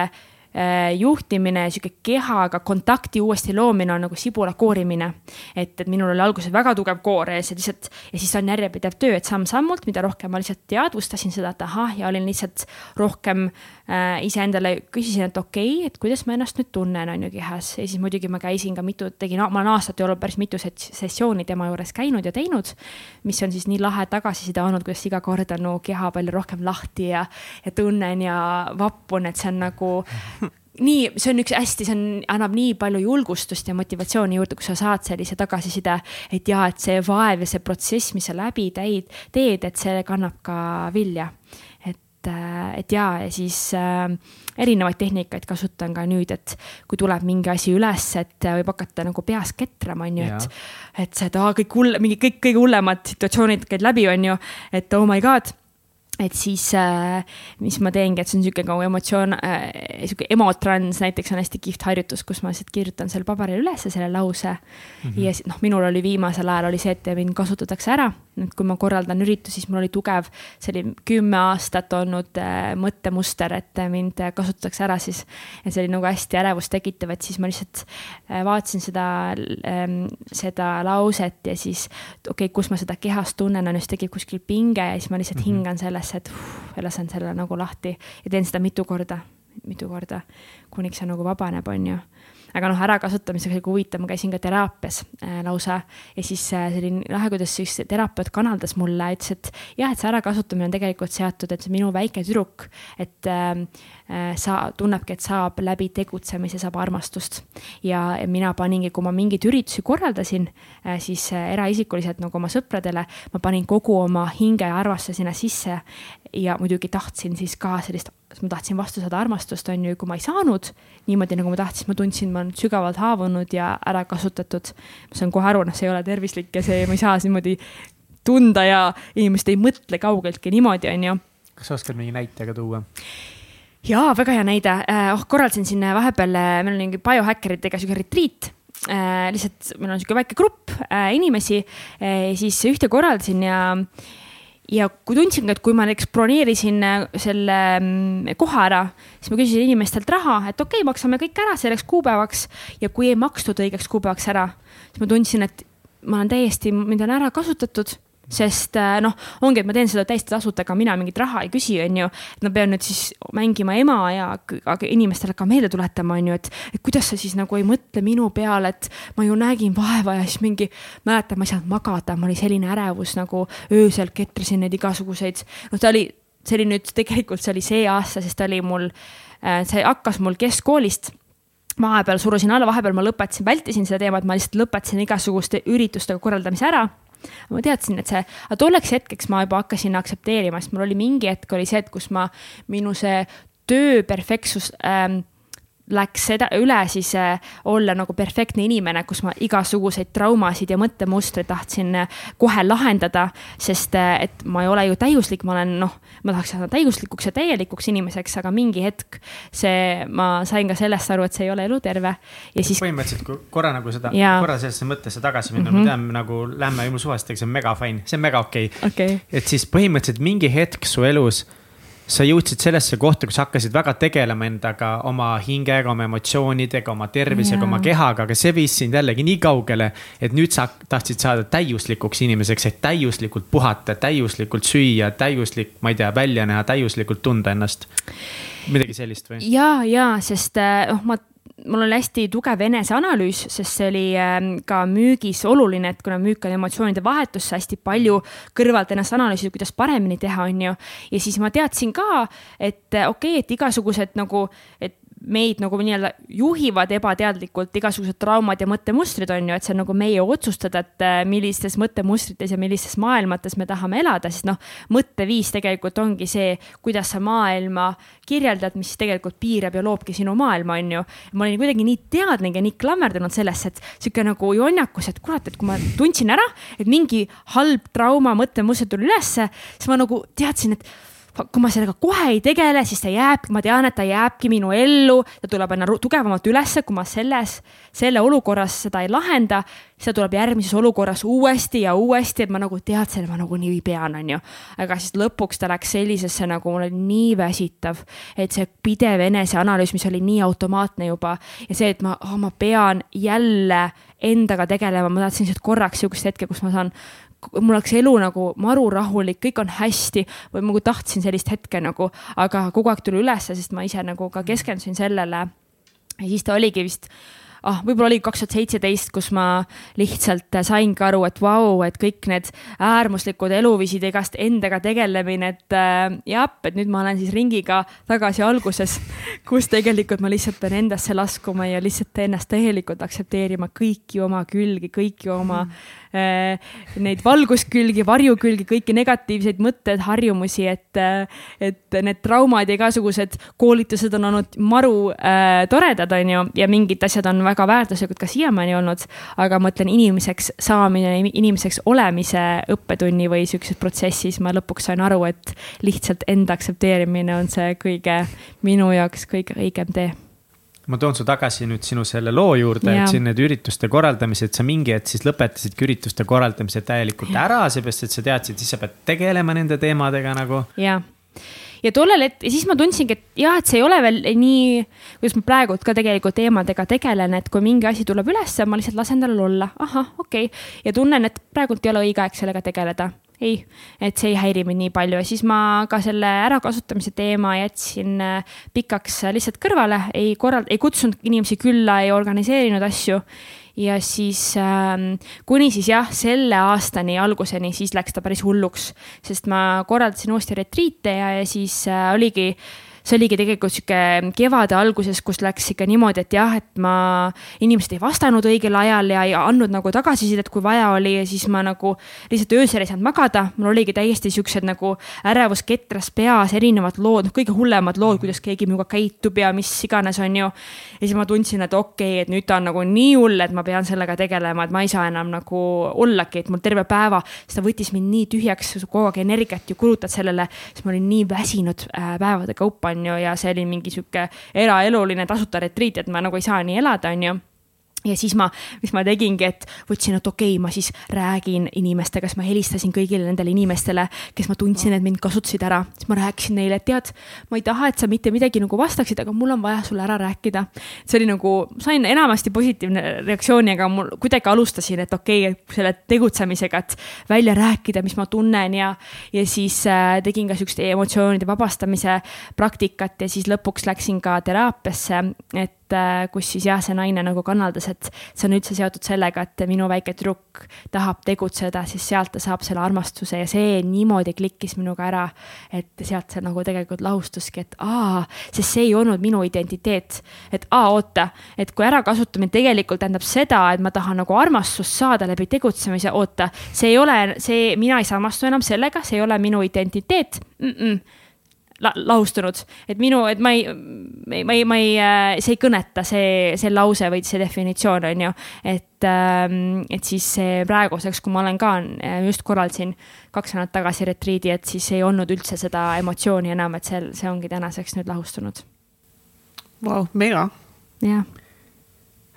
juhtimine, sihuke kehaga kontakti uuesti loomine on nagu sibula koorimine. et, et minul oli alguses väga tugev koor ees ja lihtsalt ja siis on järjepidev töö, et samm-sammult, mida rohkem ma lihtsalt teadvustasin seda, et ahah, ja olin lihtsalt rohkem äh, iseendale küsisin, et okei okay,, et kuidas ma ennast nüüd tunnen, on ju kehas ja siis muidugi ma käisin ka mitu, tegin, ma olen aastate jooksul päris mitu sessiooni tema juures käinud ja teinud. mis on siis nii lahe tagasiside olnud, kuidas iga kord on mu keha palju rohkem lahti ja, ja tunnen ja vapun, et see on nagu nii, see on üks hästi, see on, annab nii palju julgustust ja motivatsiooni juurde, kui sa saad sellise tagasiside, et ja, et see vaev ja see protsess, mis sa läbi teed, teed, et see kannab ka vilja. Et, et ja, ja siis äh, erinevaid tehnikaid kasutan ka nüüd, et kui tuleb mingi asi üles, et võib hakata nagu peas ketrama, on ju, et, et seda kõik hull, mingi kõik kõige hullemad situatsioonid käid läbi, on ju, et oh my god et siis äh,, mis ma teengi, et see on niisugune nagu emotsioon äh,, niisugune emotrans näiteks on hästi kihvt harjutus, kus ma lihtsalt kirjutan selle paberile ülesse selle lause mm. -hmm. ja noh, minul oli viimasel ajal oli see, et mind kasutatakse ära, et kui ma korraldan üritusi, siis mul oli tugev, see oli kümme aastat olnud äh, mõttemuster, et mind kasutatakse ära siis. ja see oli nagu hästi ärevust tekitav, et siis ma lihtsalt äh, vaatasin seda äh,, seda lauset ja siis okei okay,, kus ma seda kehas tunnen, on just tekib kuskil pinge ja siis ma lihtsalt mm -hmm. hingan selles üles, et uh, lasen selle nagu lahti ja teen seda mitu korda, mitu korda, kuniks see nagu vabaneb, on ju aga noh, ärakasutamisega oli huvitav, ma käisin ka teraapias äh, lausa ja siis äh, see oli lahe, kuidas siis terapeut kanaldas mulle, ütles, et jah, et see ärakasutamine on tegelikult seotud, et see minu väike tüdruk, et äh, äh, sa tunnebki, et saab läbi tegutsemise saab armastust. ja mina paningi, kui ma mingeid üritusi korraldasin äh,, siis äh, eraisikuliselt nagu oma sõpradele, ma panin kogu oma hinge ja arvastuse sinna sisse ja muidugi tahtsin siis ka sellist, ma tahtsin vastu saada armastust, on ju, kui ma ei saanud niimoodi, nagu ma tahtsin, ma tundsin, ma olen sügavalt haavunud ja ära kasutatud. ma saan kohe aru, noh, see ei ole tervislik ja see, ma ei saa niimoodi tunda ja inimesed ei mõtle kaugeltki niimoodi, on ju. kas sa oskad mingi näite ka tuua? jaa, väga hea näide, oh, korraldasin siin vahepeal, meil oli mingi biohäkkeritega sihuke retriit äh,. lihtsalt meil on sihuke väike grupp äh, inimesi äh,, siis ühte korraldasin ja äh, ja kui tundsin ka, et kui ma näiteks broneerisin äh, selle mm, koha ära, siis ma küsisin inimestelt raha, et okei okay,, maksame kõik ära selleks kuupäevaks ja kui ei makstud õigeks kuupäevaks ära, siis ma tundsin, et ma olen täiesti, mind on ära kasutatud sest äh, noh, ongi, et ma teen seda täiesti tasuta, ega mina mingit raha ei küsi, on ju. et ma pean nüüd siis mängima ema ja inimestele ka meelde tuletama, on ju, et, et kuidas sa siis nagu ei mõtle minu peale, et ma ju nägin vaeva ja siis mingi, mäletan, ma ei saanud magada, mul oli selline ärevus nagu öösel ketrasin neid igasuguseid, noh, ta oli, see oli nüüd tegelikult, see oli see aasta, sest ta oli mul, äh, see hakkas mul keskkoolist vahepeal surusin alla, vahepeal ma lõpetasin, vältisin seda teemat, ma lihtsalt lõpetasin igasuguste üritustega korraldamise ära. Ma teadsin, et see, aga tolleks hetkeks ma juba hakkasin aktsepteerima, sest mul oli mingi hetk oli see, et kus ma, minu see töö perfektsus ähm, läks seda üle siis äh, olla nagu perfektne inimene, kus ma igasuguseid traumasid ja mõttemustreid tahtsin äh, kohe lahendada, sest äh, et ma ei ole ju täiuslik, ma olen noh, ma tahaks saada täiuslikuks ja täielikuks inimeseks, aga mingi hetk see, ma sain ka sellest aru, et see ei ole eluterve ja siis. põhimõtteliselt, kui korra nagu seda, korra sellesse mõttesse tagasi minna mm, -hmm. ma tean nagu lähme jumala suvastega, see on mega fine, see on mega okei okay. okay.. et siis põhimõtteliselt mingi hetk su elus sa jõudsid sellesse kohta, kus hakkasid väga tegelema endaga, oma hingega, oma emotsioonidega, oma tervisega yeah., oma kehaga, aga see viis sind jällegi nii kaugele, et nüüd sa tahtsid saada täiuslikuks inimeseks, et täiuslikult puhata, täiuslikult süüa, täiuslik, ma ei tea, välja näha, täiuslikult tunda ennast. midagi sellist või? ja, ja, sest noh, ma mul oli hästi tugev eneseanalüüs, sest see oli ähm, ka müügis oluline, et kuna müük on emotsioonide vahetus, sa hästi palju kõrvalt ennast analüüsid, kuidas paremini teha, on ju. ja siis ma teadsin ka, et okei okay,, et igasugused nagu, et meid nagu nii-öelda juhivad ebateadlikult igasugused traumad ja mõttemustrid on ju, et see on nagu meie otsustada, et äh, millistes mõttemustrites ja millistes maailmates me tahame elada, sest noh, mõtteviis tegelikult ongi see, kuidas sa maailma kirjeldad, mis tegelikult piirab ja loobki sinu maailma, on ju. ma olin kuidagi nii teadlik ja nii klammerdunud sellesse, et sihuke nagu jonnakus, et kurat, et kui ma tundsin ära, et mingi halb trauma mõttemuster tuli ülesse, siis ma nagu teadsin, et kui ma sellega kohe ei tegele, siis ta jääb, ma tean, et ta jääbki minu ellu, ta tuleb aina tugevamalt ülesse, kui ma selles, selle olukorras seda ei lahenda, siis ta tuleb järgmises olukorras uuesti ja uuesti, et ma nagu teadsin, et ma nagunii pean, on ju. aga siis lõpuks ta läks sellisesse nagu mul oli nii väsitav, et see pidev eneseanalüüs, mis oli nii automaatne juba ja see, et ma oh,, ma pean jälle endaga tegelema, ma tahtsin lihtsalt korraks sihukest hetke, kus ma saan mul oleks elu nagu maru rahulik, kõik on hästi või ma nagu tahtsin sellist hetke nagu, aga kogu aeg tuli ülesse, sest ma ise nagu ka keskendusin sellele. ja siis ta oligi vist ah, võib-olla oli kaks tuhat seitseteist, kus ma lihtsalt saingi aru, et vau, et kõik need äärmuslikud eluviisid, igast endaga tegelemine, et äh, jah, et nüüd ma olen siis ringiga tagasi alguses, kus tegelikult ma lihtsalt pean endasse laskuma ja lihtsalt ennast täielikult aktsepteerima kõiki oma külgi, kõiki oma mm neid valguskülgi, varjukülgi, kõiki negatiivseid mõtteid, harjumusi, et, äh, et need traumad ja igasugused koolitused on olnud maru äh, toredad, on ju, ja mingid asjad on väga väärtuslikud ka siiamaani olnud. aga ma mõtlen inimeseks saamine, inimeseks olemise õppetunni või sihukeses protsessis ma lõpuks sain aru, et lihtsalt enda aktsepteerimine on see kõige, minu jaoks kõige õigem tee ma toon su tagasi nüüd sinu selle loo juurde, et siin need ürituste korraldamised, sa mingi hetk siis lõpetasidki ürituste korraldamise täielikult ja. ära, seepärast et sa teadsid, siis sa pead tegelema nende teemadega nagu. ja, ja tollel hetkel, siis ma tundsingi, et jah, et see ei ole veel nii, kuidas ma praegu ka tegelikult teemadega tegelen, et kui mingi asi tuleb ülesse, ma lihtsalt lasen tal olla, ahah, okei. Okay.. ja tunnen, et praegult ei ole õige aeg sellega tegeleda ei, et see ei häiri mind nii palju. Ja siis ma ka selle ärakasutamise teema jätsin äh, pikaks lihtsalt kõrvale, ei korrald-, ei kutsunud inimesi külla, ei organiseerinud asju. ja siis ähm, kuni siis jah, selle aastani alguseni, siis läks ta päris hulluks, sest ma korraldasin uuesti retriite ja, ja siis äh, oligi äh, see oligi tegelikult sihuke kevade alguses, kus läks ikka niimoodi, et jah, et ma, inimesed ei vastanud õigel ajal ja ei andnud nagu tagasisidet, kui vaja oli ja siis ma nagu lihtsalt öösel ei saanud magada. mul oligi täiesti siuksed nagu ärevus ketras peas, erinevad lood, noh, kõige hullemad lood, kuidas keegi minuga käitub ja mis iganes, on ju. ja siis ma tundsin, et okei okay,, et nüüd ta on nagu nii hull, et ma pean sellega tegelema, et ma ei saa enam nagu ollagi, et mul terve päeva, sest ta võttis mind nii tühjaks, kogu aeg energiat ju kulutad sellele, siis ma olin nii väsinud äh, päevade kaupa on ju, ja see oli mingi sihuke eraeluline tasuta retriit, et ma nagu ei saa nii elada, on ju ja siis ma, mis ma tegingi, et võtsin, et okei okay,, ma siis räägin inimestega, siis ma helistasin kõigile nendele inimestele, kes ma tundsin, et mind kasutasid ära. siis ma rääkisin neile, et tead, ma ei taha, et sa mitte midagi nagu vastaksid, aga mul on vaja sulle ära rääkida. see oli nagu, sain enamasti positiivne reaktsiooni, aga mul kuidagi alustasin, et okei okay,, selle tegutsemisega, et välja rääkida, mis ma tunnen ja, ja siis äh, tegin ka siukest emotsioonide vabastamise praktikat ja siis lõpuks läksin ka teraapiasse, et Äh, kus siis jah, see naine nagu kannaldas, et see on üldse seotud sellega, et minu väike tüdruk tahab tegutseda, siis sealt ta saab selle armastuse ja see niimoodi klikkis minuga ära, et sealt see nagu tegelikult lahustuski, et aa, sest see ei olnud minu identiteet. et aa, oota, et kui ärakasutamine tegelikult tähendab seda, et ma tahan nagu armastust saada läbi tegutsemise, oota, see ei ole, see, mina ei samastu enam sellega, see ei ole minu identiteet mm. -mm la, lahustunud, et minu, et ma ei, ma ei, ma ei, äh, see ei kõneta, see, see lause või see definitsioon on ju. et, ähm, et siis see praeguseks, kui ma olen ka äh, just korraldasin kaks nädalat tagasi retriidi, et siis ei olnud üldse seda emotsiooni enam, et see, see ongi tänaseks nüüd lahustunud. Vau, mega. jah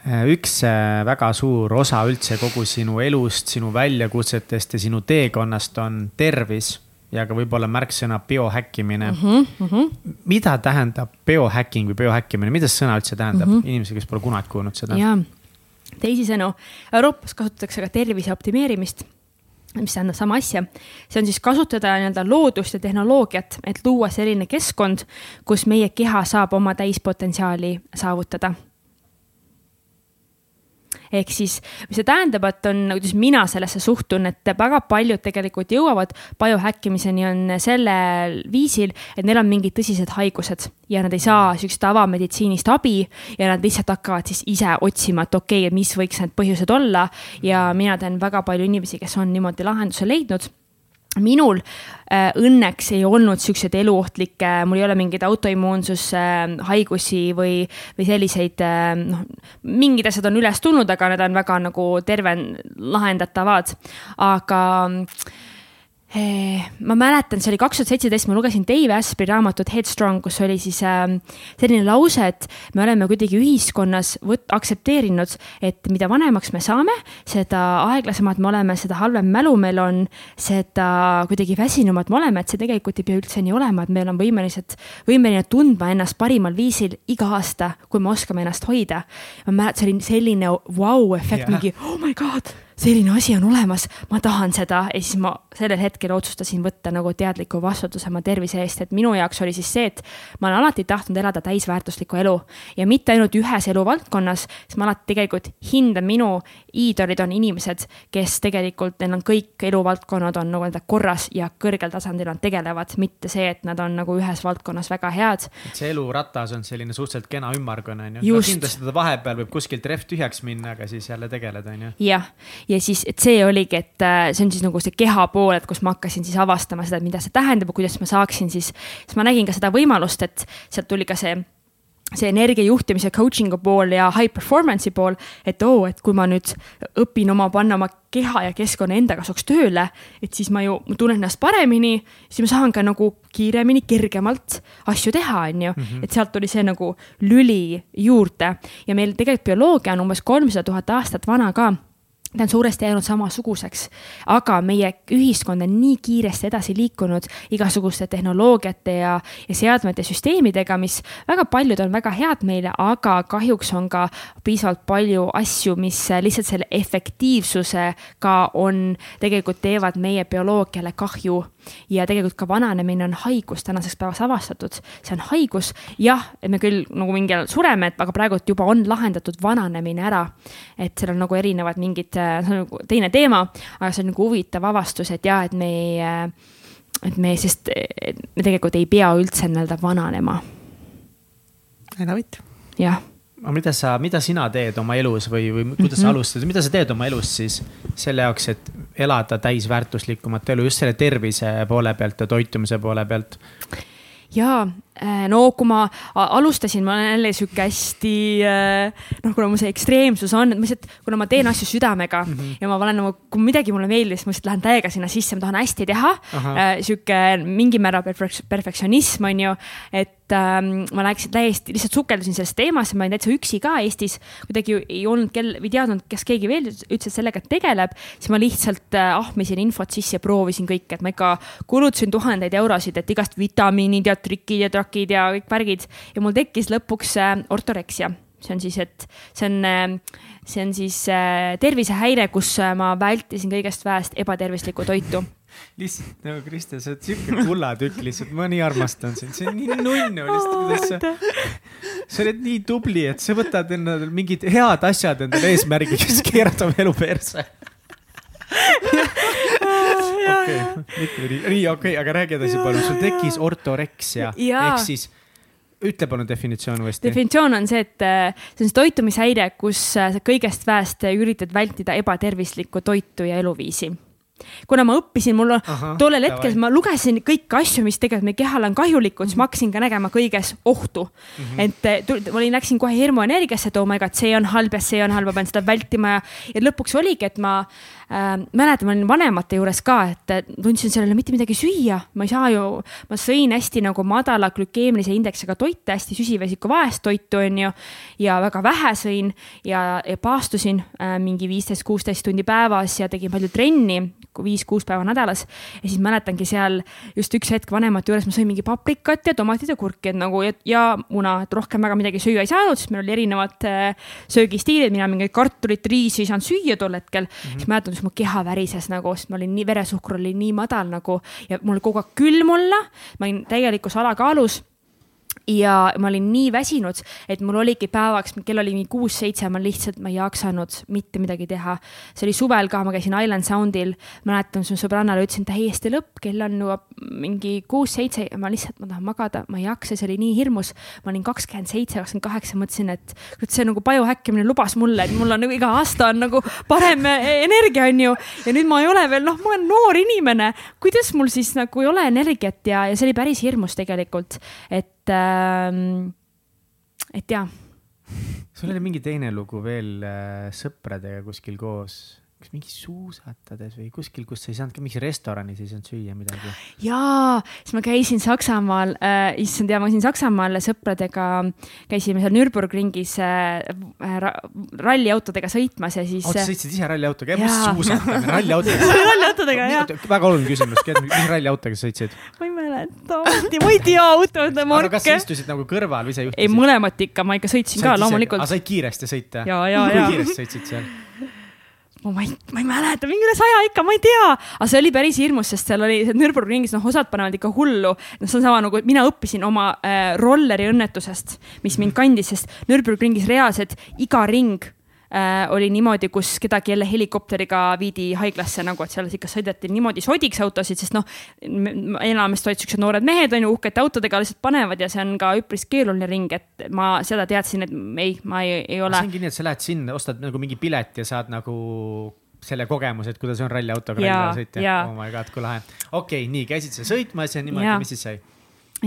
äh, üks väga suur osa üldse kogu sinu elust, sinu väljakutsetest ja sinu teekonnast on tervis ja ka võib-olla märksõna biohäkkimine mm. -hmm, mm -hmm. mida tähendab biohacking või biohäkkimine, mida see sõna üldse tähendab mm -hmm. inimesele, kes pole kunagi kuulnud seda? teisisõnu, Euroopas kasutatakse ka tervise optimeerimist mis tähendab sama asja, see on siis kasutada nii-öelda loodust ja tehnoloogiat, et luua selline keskkond, kus meie keha saab oma täispotentsiaali saavutada ehk siis, mis see tähendab, et on, kuidas mina sellesse suhtun, et väga paljud tegelikult jõuavad biohäkkimiseni on sellel viisil, et neil on mingid tõsised haigused ja nad ei saa sihukest tavameditsiinist abi ja nad lihtsalt hakkavad siis ise otsima, et okei okay,, mis võiks need põhjused olla. ja mina tean väga palju inimesi, kes on niimoodi lahenduse leidnud minul äh, õnneks ei olnud siukseid eluohtlikke, mul ei ole mingeid autoimmuunsushaigusi äh, või, või selliseid äh,, noh, mingid asjad on üles tulnud, aga need on väga nagu terve lahendatavad. aga äh, ma mäletan, see oli kaks tuhat seitseteist, ma lugesin Dave Asprey raamatut Headstrong, kus oli siis äh, selline lause, et me oleme kuidagi ühiskonnas võt-, aktsepteerinud, et mida vanemaks me saame, seda aeglasemad me oleme, seda halvem mälu meil on, seda kuidagi väsinumad me oleme, et see tegelikult ei pea üldse nii olema, et meil on võimelised, võimeline tundma ennast parimal viisil iga aasta, kui me oskame ennast hoida. ma mäletan, see oli selline vau-efekt wow,, mingi oh my god selline asi on olemas, ma tahan seda. Ja siis ma sellel hetkel otsustasin võtta nagu teadliku vastutuse oma tervise eest, et minu jaoks oli siis see, et ma olen alati tahtnud elada täisväärtuslikku elu. Ja mitte ainult ühes eluvaldkonnas, siis ma alati tegelikult hindan minu iidolid on inimesed, kes tegelikult, neil on kõik eluvaldkonnad on nagu nii-öelda korras ja kõrgel tasandil nad tegelevad, mitte see, et nad on nagu ühes valdkonnas väga head. see eluratas on selline suhteliselt kena ümmargune on ju, no kindlasti ta vahepeal võib kuskilt rehv tühjaks minna, aga siis jälle tegeleda on ju. jah, ja siis, et see oligi, et äh, see on siis nagu see keha pool, et kus ma hakkasin siis avastama seda, mida see tähendab ja kuidas ma saaksin siis, siis ma nägin ka seda võimalust, et sealt tuli ka see see energia juhtimise coaching'u pool ja high performance'i pool, et oo oh,, et kui ma nüüd õpin oma, panna oma keha ja keskkonna enda kasuks tööle, et siis ma ju ma tunnen ennast paremini, siis ma saan ka nagu kiiremini, kergemalt asju teha, on ju. Mhm. et sealt tuli see nagu lüli juurde ja meil tegelikult bioloogia on umbes kolmsada tuhat aastat vana ka ta on suuresti jäänud samasuguseks, aga meie ühiskond on nii kiiresti edasi liikunud igasuguste tehnoloogiate ja, ja seadmete, süsteemidega, mis väga paljud on väga head meile, aga kahjuks on ka piisavalt palju asju, mis lihtsalt selle efektiivsusega on, tegelikult teevad meie bioloogiale kahju ja tegelikult ka vananemine on haigus tänaseks päevaks avastatud. see on haigus, jah, et me küll nagu mingi ajal sureme, et aga praegult juba on lahendatud vananemine ära. et seal on nagu erinevad mingid, see on nagu teine teema, aga see on nagu huvitav avastus, et ja, et me ei, et me, sest me tegelikult ei pea üldse nii-öelda vananema. I love it. jah aga mida sa, mida sina teed oma elus või, või kuidas mm -hmm. sa alustad, mida sa teed oma elus siis selle jaoks, et elada täisväärtuslikumat elu just selle tervise poole pealt ja toitumise poole pealt? ja Äh, no kui ma alustasin, ma olen jälle sihuke hästi noh, kuna mul see ekstreemsus on, et ma lihtsalt, kuna ma teen asju südamega mm -hmm. ja ma olen nagu, kui midagi mulle meeldib, siis ma lihtsalt lähen täiega sinna sisse, ma tahan hästi teha. sihuke mingil määral perfektsionism on ju, et ähm, ma läksin täiesti, lihtsalt sukeldusin selles teemasse, ma olin täitsa üksi ka Eestis. kuidagi ei olnud kel-, või teadnud, kas keegi veel üldse sellega tegeleb, siis ma lihtsalt äh, ahmisin infot sisse ja proovisin kõike, et ma ikka kulutasin tuhandeid eurosid, et igast vitamiinid ja trikid ja trakid ja kõik värgid. Ja mul tekkis lõpuks äh, ortoreksia. See on siis, et see on, äh, see on siis äh, tervisehäire, kus ma vältisin kõigest väest ebatervislikku toitu. Lihtsalt nagu Kristjan, sa oled siuke kullatükk lihtsalt, ma nii armastan sind, see on nii nunnu lihtsalt, kuidas sa, sa oled nii tubli, et sa võtad endale mingid head asjad endale eesmärgiks, keerad oma elu perse okei, nii okei, aga räägi edasi palun, sul tekkis ortoreksia ehk siis ütle palun definitsioon uuesti. definitsioon on see, et äh, see on siis toitumishäire, kus äh, sa kõigest väest üritad vältida ebatervislikku toitu ja eluviisi. Kuna ma õppisin, mul on tollel hetkel ma lugesin kõiki asju, mis tegelikult meie kehale on kahjulikud, siis ma hakkasin ka nägema kõiges ohtu. Mm. -hmm. et äh, ma olin, läksin kohe hirmuenergiasse, et oh my god, see on halb ja see on halb, ma pean seda vältima ja, ja lõpuks oligi, et ma äh, mäletan, ma olin vanemate juures ka, et tundsin sellele mitte midagi süüa, ma ei saa ju, ma sõin hästi nagu madala glükeemilise indeksiga toite, hästi süsivesiku vaest toitu, onju. ja väga vähe sõin ja, ja paastusin äh, mingi viisteist, kuusteist tundi päevas ja tegin palju trenni, viis-kuus päeva nädalas. ja siis mäletangi seal just üks hetk vanemate juures ma sõin mingi paprikat ja tomatit ja kurki, et nagu ja, ja muna, et rohkem väga midagi süüa ei saanud, sest meil oli erinevad äh, söögistiilid, mina mingeid kartulit, riisi ei saanud süüa tol hetkel mm. -hmm. siis mäletan, kus mu keha värises nagu, sest ma olin nii, veresuhkur oli nii madal nagu ja mul kogu aeg külm olla. ma olin täielikus alakaalus ja ma olin nii väsinud, et mul oligi päevaks, kell oli mingi kuus-seitse, ma lihtsalt, ma ei jaksanud mitte midagi teha. see oli suvel ka, ma käisin Island Soundil, mäletan, su sõbrannale ütlesin täiesti lõpp, kell on juba mingi kuus-seitse ja ma lihtsalt, ma tahan magada, ma ei jaksa, see oli nii hirmus. ma olin kakskümmend seitse, kakskümmend kaheksa, mõtlesin, et see nagu biohäkkimine lubas mulle, et mul on nagu iga aasta on nagu parem energia, on ju. ja nüüd ma ei ole veel, noh, ma olen noor inimene, kuidas mul siis nagu ei ole energiat ja, ja see oli päris hirmus tegelikult, et et, ähm, et jaa. sul oli mingi teine lugu veel äh, sõpradega kuskil koos kas mingi suusatades või kuskil, kus ei saanud ka, mingi restoranis ei saanud süüa midagi? jaa, siis ma käisin Saksamaal äh,, issand ja ma käisin Saksamaal sõpradega, käisime seal Nürburgringis äh, ra, ralliautodega sõitmas ja siis. oota, sa sõitsid ise ralliautoga, mis suusatamine, ralliautodega ralliautodega, jah. väga oluline küsimus, mis ralliautoga sa sõitsid? ma ei mäleta, ma ei tea autode marke. kas sa istusid nagu kõrval või sa juhtisid? ei, mõlemat ikka, ma ikka sõitsin Sõit ka loomulikult. aga said kiiresti sõita? ja, ja, ja. kui kiiresti sõitsid seal? Ma ei, ma ei mäleta, mingi üle saja ikka, ma ei tea, aga see oli päris hirmus, sest seal oli Nürburgringis, noh, osad panevad ikka hullu. noh, see on sama nagu mina õppisin oma äh, rolleri õnnetusest, mis mind kandis, sest Nürburgringis reaalselt iga ring äh, oli niimoodi, kus kedagi jälle helikopteriga viidi haiglasse nagu, et seal ikka sõideti niimoodi sodiks autosid, sest noh, enamasti olid siuksed noored mehed on ju uhkete autodega lihtsalt panevad ja see on ka üpris keeruline ring, et ma seda teadsin, et ei, ma ei, ei ole. see ongi nii, et sa lähed sinna, ostad nagu mingi pilet ja saad nagu selle kogemuse, et kuidas on ralliautoga ralli sõita. oh my god, kui lahe. okei okay,, nii käisid sa sõitmas ja niimoodi, mis siis sai?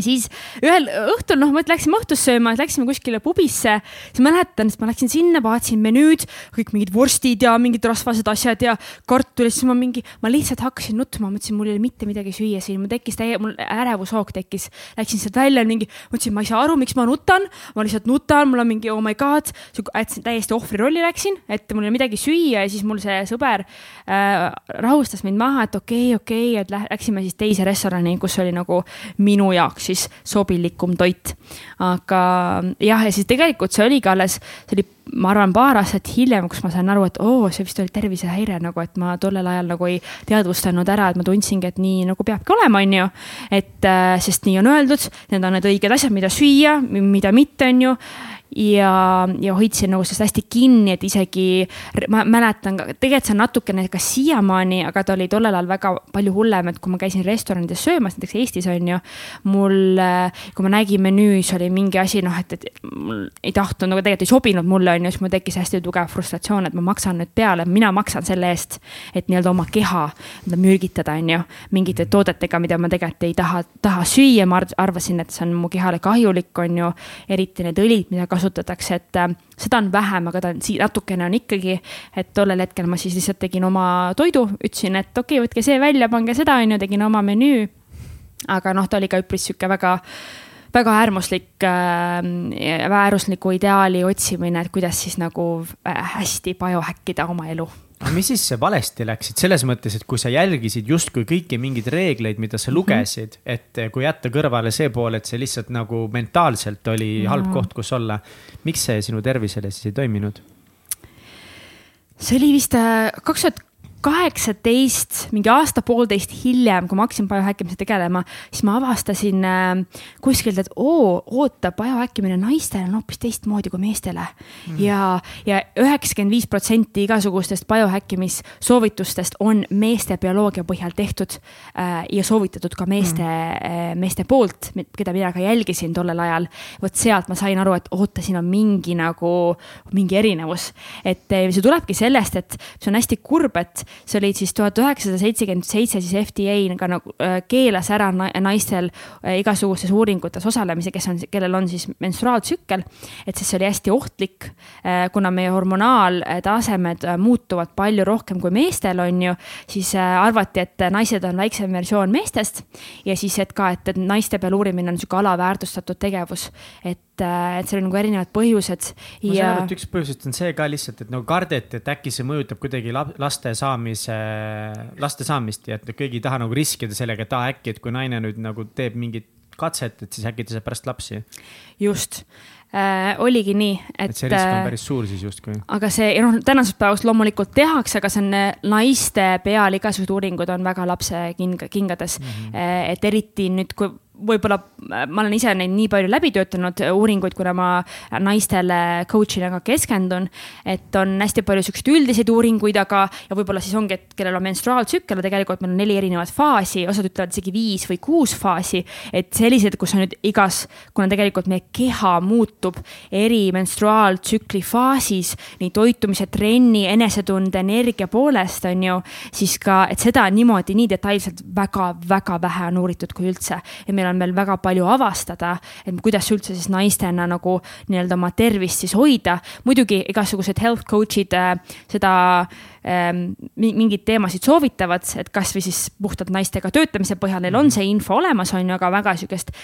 Siis ühel õhtul, noh, me läksime õhtust sööma, läksime kuskile pubisse, siis mäletan, et ma läksin sinna, vaatasin menüüd, kõik mingid vorstid ja mingid rasvased asjad ja kartul ja siis ma mingi, ma lihtsalt hakkasin nutma, mõtlesin, mul ei ole mitte midagi süüa siin, mul tekkis täie, mul ärevushoog tekkis. Läksin sealt välja mingi, mõtlesin, ma ei saa aru, miks ma nutan, ma lihtsalt nutan, mul on mingi oh my god, täiesti ohvri rolli läksin, et mul ei ole midagi süüa ja siis mul see sõber äh, rahustas mind maha, et okei okay,, okei okay,, et läksime siis teise restorani, kus oli nagu minu jaoks jaoks siis sobilikum toit. aga jah, ja siis tegelikult see oligi alles, see oli, ma arvan, paar aastat hiljem, kus ma sain aru, et oo, see vist oli tervisehäire nagu, et ma tollel ajal nagu ei teadvustanud ära, et ma tundsingi, et nii nagu peabki olema, on ju. et äh, sest nii on öeldud, need on need õiged asjad, mida süüa, mida mitte, on ju ja, ja hoidsin nagu sellest hästi kinni, et isegi ma mäletan tegelikult see on natukene ka siiamaani, aga ta oli tollel ajal väga palju hullem, et kui ma käisin restoranides söömas, näiteks Eestis on ju. mul, kui ma nägin menüüs oli mingi asi, noh, et, et mul ei tahtnud nagu tegelikult ei sobinud mulle on ju, siis mul tekkis hästi tugev frustratsioon, et ma maksan nüüd peale, mina maksan selle eest, et nii-öelda oma keha mürgitada, on ju, mingite toodetega, mida ma tegelikult ei taha, taha süüa, ma arvasin, et see on mu kehale kahjulik, on ju. eriti need õlid, mida kasutatakse, et äh, seda on vähem, aga ta on siin natukene on ikkagi. et tollel hetkel ma siis lihtsalt tegin oma toidu, ütlesin, et okei okay,, võtke see välja, pange seda, on ju, tegin oma menüü. aga noh, ta oli ka üpris sihuke väga väga äärmuslik äh,, äärmusliku ideaali otsimine, et kuidas siis nagu äh, hästi biohäkkida oma elu mis siis valesti läksid selles mõttes, et kui sa jälgisid justkui kõiki mingeid reegleid, mida sa mhm. lugesid et kui jätta kõrvale see pool, et see lihtsalt nagu mentaalselt oli -hmm. halb koht, kus olla. miks see sinu tervisele siis ei toiminud? see oli vist äh, kaks tuhat kaheksateist, mingi aasta-poolteist hiljem, kui ma hakkasin biohäkkimisega tegelema, siis ma avastasin äh, kuskilt, et oo, oota, biohäkkimine naistele on hoopis teistmoodi kui meestele mm.. ja, ja üheksakümmend viis protsenti igasugustest biohäkkimissoovitustest on meeste bioloogia põhjal tehtud äh, ja soovitatud ka meeste mm., äh, meeste poolt, keda mina ka jälgisin tollel ajal. vot sealt ma sain aru, et oota, siin on mingi nagu, mingi erinevus. et äh, see tulebki sellest, et see on hästi kurb, et see oli siis tuhat üheksasada seitsekümmend seitse, siis FDA ka nagu äh, keelas ära naistel äh, igasugustes uuringutes osalemise, kes on, kellel on siis menstruaaltsükkel. et siis see oli hästi ohtlik, äh, kuna meie hormonaaltasemed muutuvad palju rohkem kui meestel, on ju. siis arvati, et naised on väiksem versioon meestest ja siis, et ka, et, et naiste peal uurimine on sihuke alaväärtustatud tegevus. et et, äh, et seal on nagu erinevad põhjused. ma ja... saan aru, et üks põhjusest on see ka lihtsalt, et nagu kardeti, et äkki see mõjutab kuidagi laste saamise, laste saamist ja et keegi ei taha nagu riskida sellega, et aa äkki, et kui naine nüüd nagu teeb mingit katset, et siis äkki ta saab pärast lapsi. just äh,, oligi nii, et. et see risk on äh, päris suur siis justkui. aga see, noh, tänasest päevast loomulikult tehakse, aga see on äh, naiste peal igasugused uuringud on väga lapse king, kingades mm. -hmm. et eriti nüüd, kui võib-olla ma olen ise neid nii palju läbi töötanud uuringuid, kuna ma naistele coach'ina ka keskendun. et on hästi palju siukseid üldiseid uuringuid, aga, ja võib-olla siis ongi, et kellel on menstruaaltsükkel, tegelikult meil on neli erinevat faasi, osad ütlevad isegi viis või kuus faasi. et sellised, kus on nüüd igas, kuna tegelikult meie keha muutub eri menstruaaltsükli faasis, nii toitumise, trenni, enesetunde, energia poolest on ju, siis ka, et seda niimoodi nii detailselt väga-väga vähe on uuritud, kui üldse. ja meil on veel väga palju avastada, et kuidas üldse siis naistena nagu nii-öelda oma tervist siis hoida. muidugi igasugused health coach'id äh, seda ähm, mingeid teemasid soovitavad, et kasvõi siis puhtalt naistega töötamise põhjal, neil on see info olemas, on ju, aga väga sihukest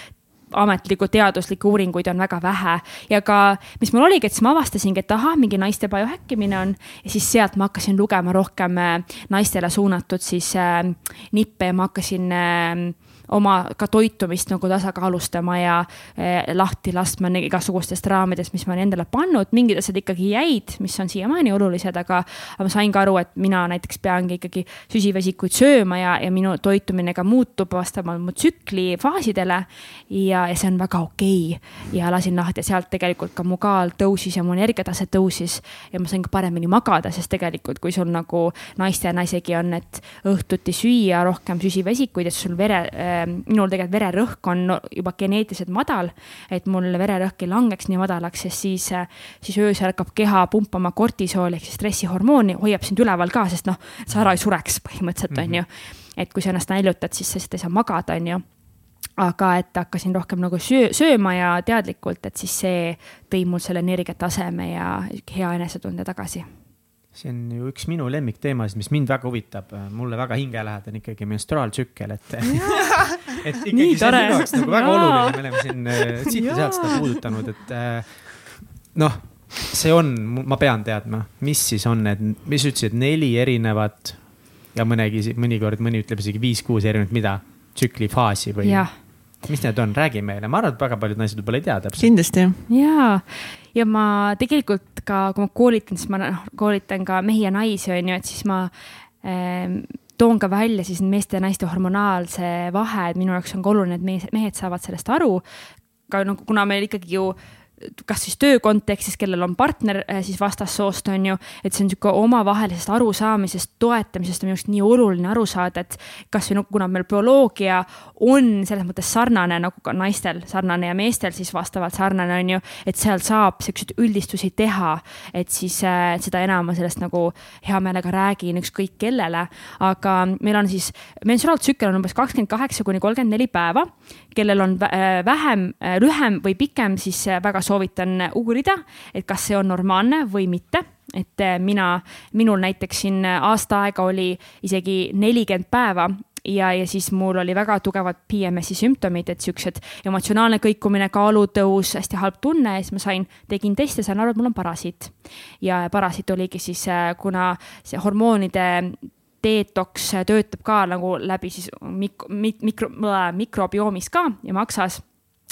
ametlikku teaduslikke uuringuid on väga vähe ja ka, mis mul oligi, et siis ma avastasingi, et ahah, mingi naiste biohäkkimine on ja siis sealt ma hakkasin lugema rohkem äh, naistele suunatud siis äh, nippe ja ma hakkasin äh, oma ka toitumist nagu tasakaalustama ja eh, lahti laskma igasugustest raamidest, mis ma olen endale pannud, mingid asjad ikkagi jäid, mis on siiamaani olulised, aga, aga ma sain ka aru, et mina näiteks peangi ikkagi süsivesikuid sööma ja, ja minu toitumine ka muutub vastavalt mu tsükli faasidele. ja, ja see on väga okei okay. ja lasin lahti ja sealt tegelikult ka mu kaal tõusis ja mu energiatase tõusis ja ma sain ka paremini magada, sest tegelikult, kui sul nagu naistena isegi on, et õhtuti süüa rohkem süsivesikuid, et sul vere äh, minul tegelikult vererõhk on juba geneetiliselt madal, et mul vererõhk ei langeks nii madalaks, sest siis, siis öösel hakkab keha pumpama kortisooli ehk siis stressihormooni, hoiab sind üleval ka, sest noh, sa ära ei sureks põhimõtteliselt mm, -hmm. on ju. et kui sa ennast näljutad, siis sa lihtsalt ei saa magada, on ju aga et hakkasin rohkem nagu söö, sööma ja teadlikult, et siis see tõi mul selle energiataseme ja hea enesetunde tagasi see on ju üks minu lemmikteemasid, mis mind väga huvitab, mulle väga hingelähedane ikkagi menstruaaltsükkel, et et ikkagi see on minu jaoks nagu väga oluline, me oleme siin äh, siit ja sealt seda puudutanud, et äh, noh, see on, ma pean teadma, mis siis on need, mis sa ütlesid, neli erinevat ja mõnegi, mõnikord mõni ütleb isegi viis-kuus erinevat, mida, tsüklifaasi või? Mis need on, räägi meile, ma arvan, et väga paljud naised võib-olla ei tea täpselt. kindlasti. ja, ja ma tegelikult ka, kui ma koolitan, siis ma noh, koolitan ka mehi ja naisi, on ju, et siis ma ähm, toon ka välja siis meeste ja naiste hormonaalse vahe, et minu jaoks on ka oluline, et mees, mehed saavad sellest aru. ka nagu, kuna meil ikkagi ju kas siis töö kontekstis, kellel on partner äh, siis vastassoost, on ju, et see on niisugune omavahelisest arusaamisest, toetamisest on minu arust nii oluline aru saada, et kas või noh, kuna meil bioloogia on selles mõttes sarnane nagu ka naistel sarnane ja meestel siis vastavalt sarnane, on ju, et seal saab siukseid üldistusi teha, et siis äh, seda enam ma sellest nagu hea meelega räägin ükskõik kellele, aga meil on siis, menstruaaltsükkel on umbes kakskümmend kaheksa kuni kolmkümmend neli päeva, kellel on äh, vähem, äh, lühem või pikem, siis väga soovitan uurida, et kas see on normaalne või mitte et äh, mina, minul näiteks siin aasta aega oli isegi nelikümmend päeva ja, ja siis mul oli väga tugevad PMS-i sümptomid, et siuksed emotsionaalne kõikumine, kaalutõus, hästi halb tunne ja siis ma sain, tegin teste, sain aru, et mul on parasiit. ja parasiit oligi siis, äh, kuna see hormoonide detoks töötab ka nagu läbi siis mik-, mikro, mikrobioomis ka ja maksas.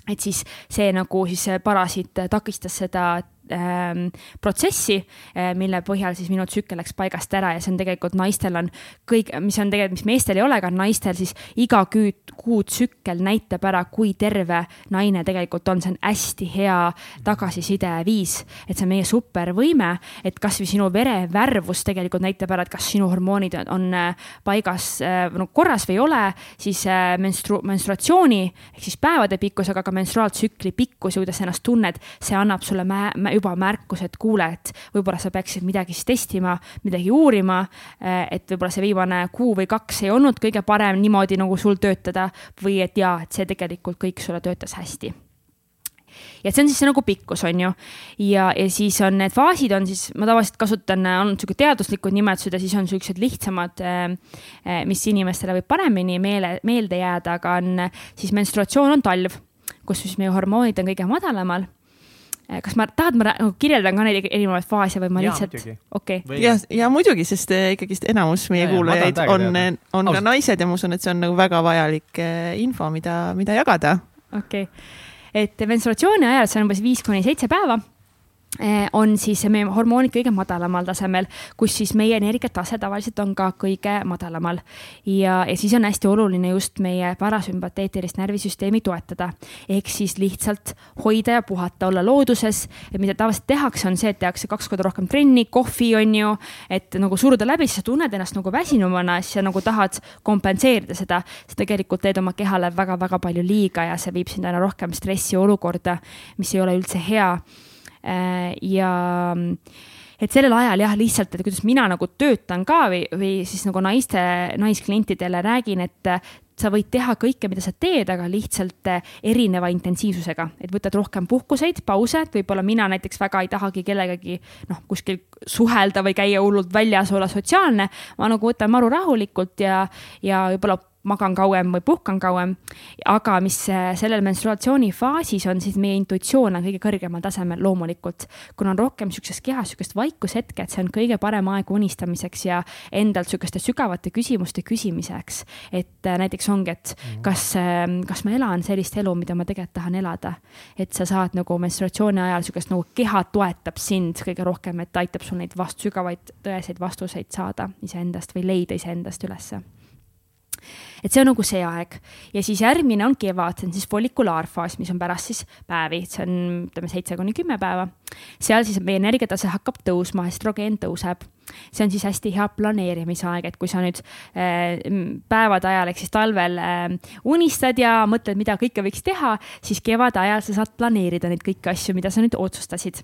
Et siis see nagu siis parasiit takistas seda ähm, protsessi, äh, mille põhjal siis minu tsükkel läks paigast ära ja see on tegelikult naistel on kõik, mis on tegelikult, mis meestel ei ole, aga naistel siis iga kuu, kuu tsükkel näitab ära, kui terve naine tegelikult on, see on hästi hea tagasiside viis, et see on meie supervõime, et kasvõi sinu verevärvus tegelikult näitab ära, et kas sinu hormoonid on, on äh, paigas äh, no korras või ei ole, siis menstru-, menstruatsiooni ehk siis päevade pikkus, aga ka menstruaaltsükli pikkus ja kuidas sa ennast tunned, see annab sulle mä-, mä, juba märkus, et kuule, et võib-olla sa peaksid midagi siis testima, midagi uurima. Eh, et võib-olla see viimane kuu või kaks ei olnud kõige parem niimoodi nagu sul töötada või et jaa, et see tegelikult kõik sulle töötas hästi ja see on siis see nagu pikkus, on ju. ja, ja siis on need faasid on siis, ma tavaliselt kasutan, on sihuke teaduslikud nimetused ja siis on siuksed lihtsamad, eh, mis inimestele võib paremini meele, meelde jääda, aga on siis menstruatsioon on talv, kus siis meie hormoonid on kõige madalamal Eh, kas ma, tahad, ma nagu kirjeldan ka neid erinevaid faase või ma lihtsalt, okei. Okay.. ja, ja muidugi, sest eh, ikkagist enamus meie ja, kuulajaid on, on ka naised ja ma usun, et see on nagu väga vajalik eh, info, mida, mida jagada. okei. Okay., et menstruatsiooni ajal, see on umbes viis kuni seitse päeva. Eh, on siis meie hormoonid kõige madalamal tasemel, kus siis meie energiatase tavaliselt on ka kõige madalamal. ja, ja siis on hästi oluline just meie parasümpateetilist närvisüsteemi toetada. ehk siis lihtsalt hoida ja puhata, olla looduses. mida tavaliselt tehakse, on see, et tehakse kaks korda rohkem trenni, kohvi on ju, et nagu suruda läbi, siis sa tunned ennast nagu väsinumana, siis sa nagu tahad kompenseerida seda. sa tegelikult teed oma kehale väga-väga palju liiga ja see viib sind aina rohkem stressi olukorda, mis ei ole üldse hea ja et sellel ajal jah, lihtsalt, et kuidas mina nagu töötan ka või, või siis nagu naiste, naisklientidele räägin, et sa võid teha kõike, mida sa teed, aga lihtsalt äh, erineva intensiivsusega, et võtad rohkem puhkuseid, pause, et võib-olla mina näiteks väga ei tahagi kellegagi noh, kuskil suhelda või käia hullult väljas, olla sotsiaalne. ma nagu võtan maru rahulikult ja, ja võib-olla magan kauem või puhkan kauem. aga mis äh, sellel menstruatsioonifaasis on, siis meie intuitsioon on kõige kõrgemal tasemel loomulikult. kuna on rohkem sihukeses kehas sihukest vaikushetke, et see on kõige parem aeg unistamiseks ja endalt sihukeste sügavate küsimuste küsimiseks. et äh, näiteks ongi, et mhm. kas, ähm, kas ma elan sellist elu, mida ma tegelikult tahan elada. et sa saad nagu menstruatsiooni ajal sihukest nagu keha toetab sind kõige rohkem, et aitab sul neid vast-, sügavaid tõeseid vastuseid saada iseendast või leida iseendast ülesse et see on nagu see aeg ja siis järgmine on kevad, see on siis follikulaarfaas, mis on pärast siis päevi, see on ütleme seitse kuni kümme päeva. seal siis meie energiatase hakkab tõusma, estrogeen tõuseb. see on siis hästi hea planeerimisaeg, et kui sa nüüd äh, päevade ajal ehk siis talvel äh, unistad ja mõtled, mida kõike võiks teha, siis kevade ajal sa saad planeerida neid kõiki asju, mida sa nüüd otsustasid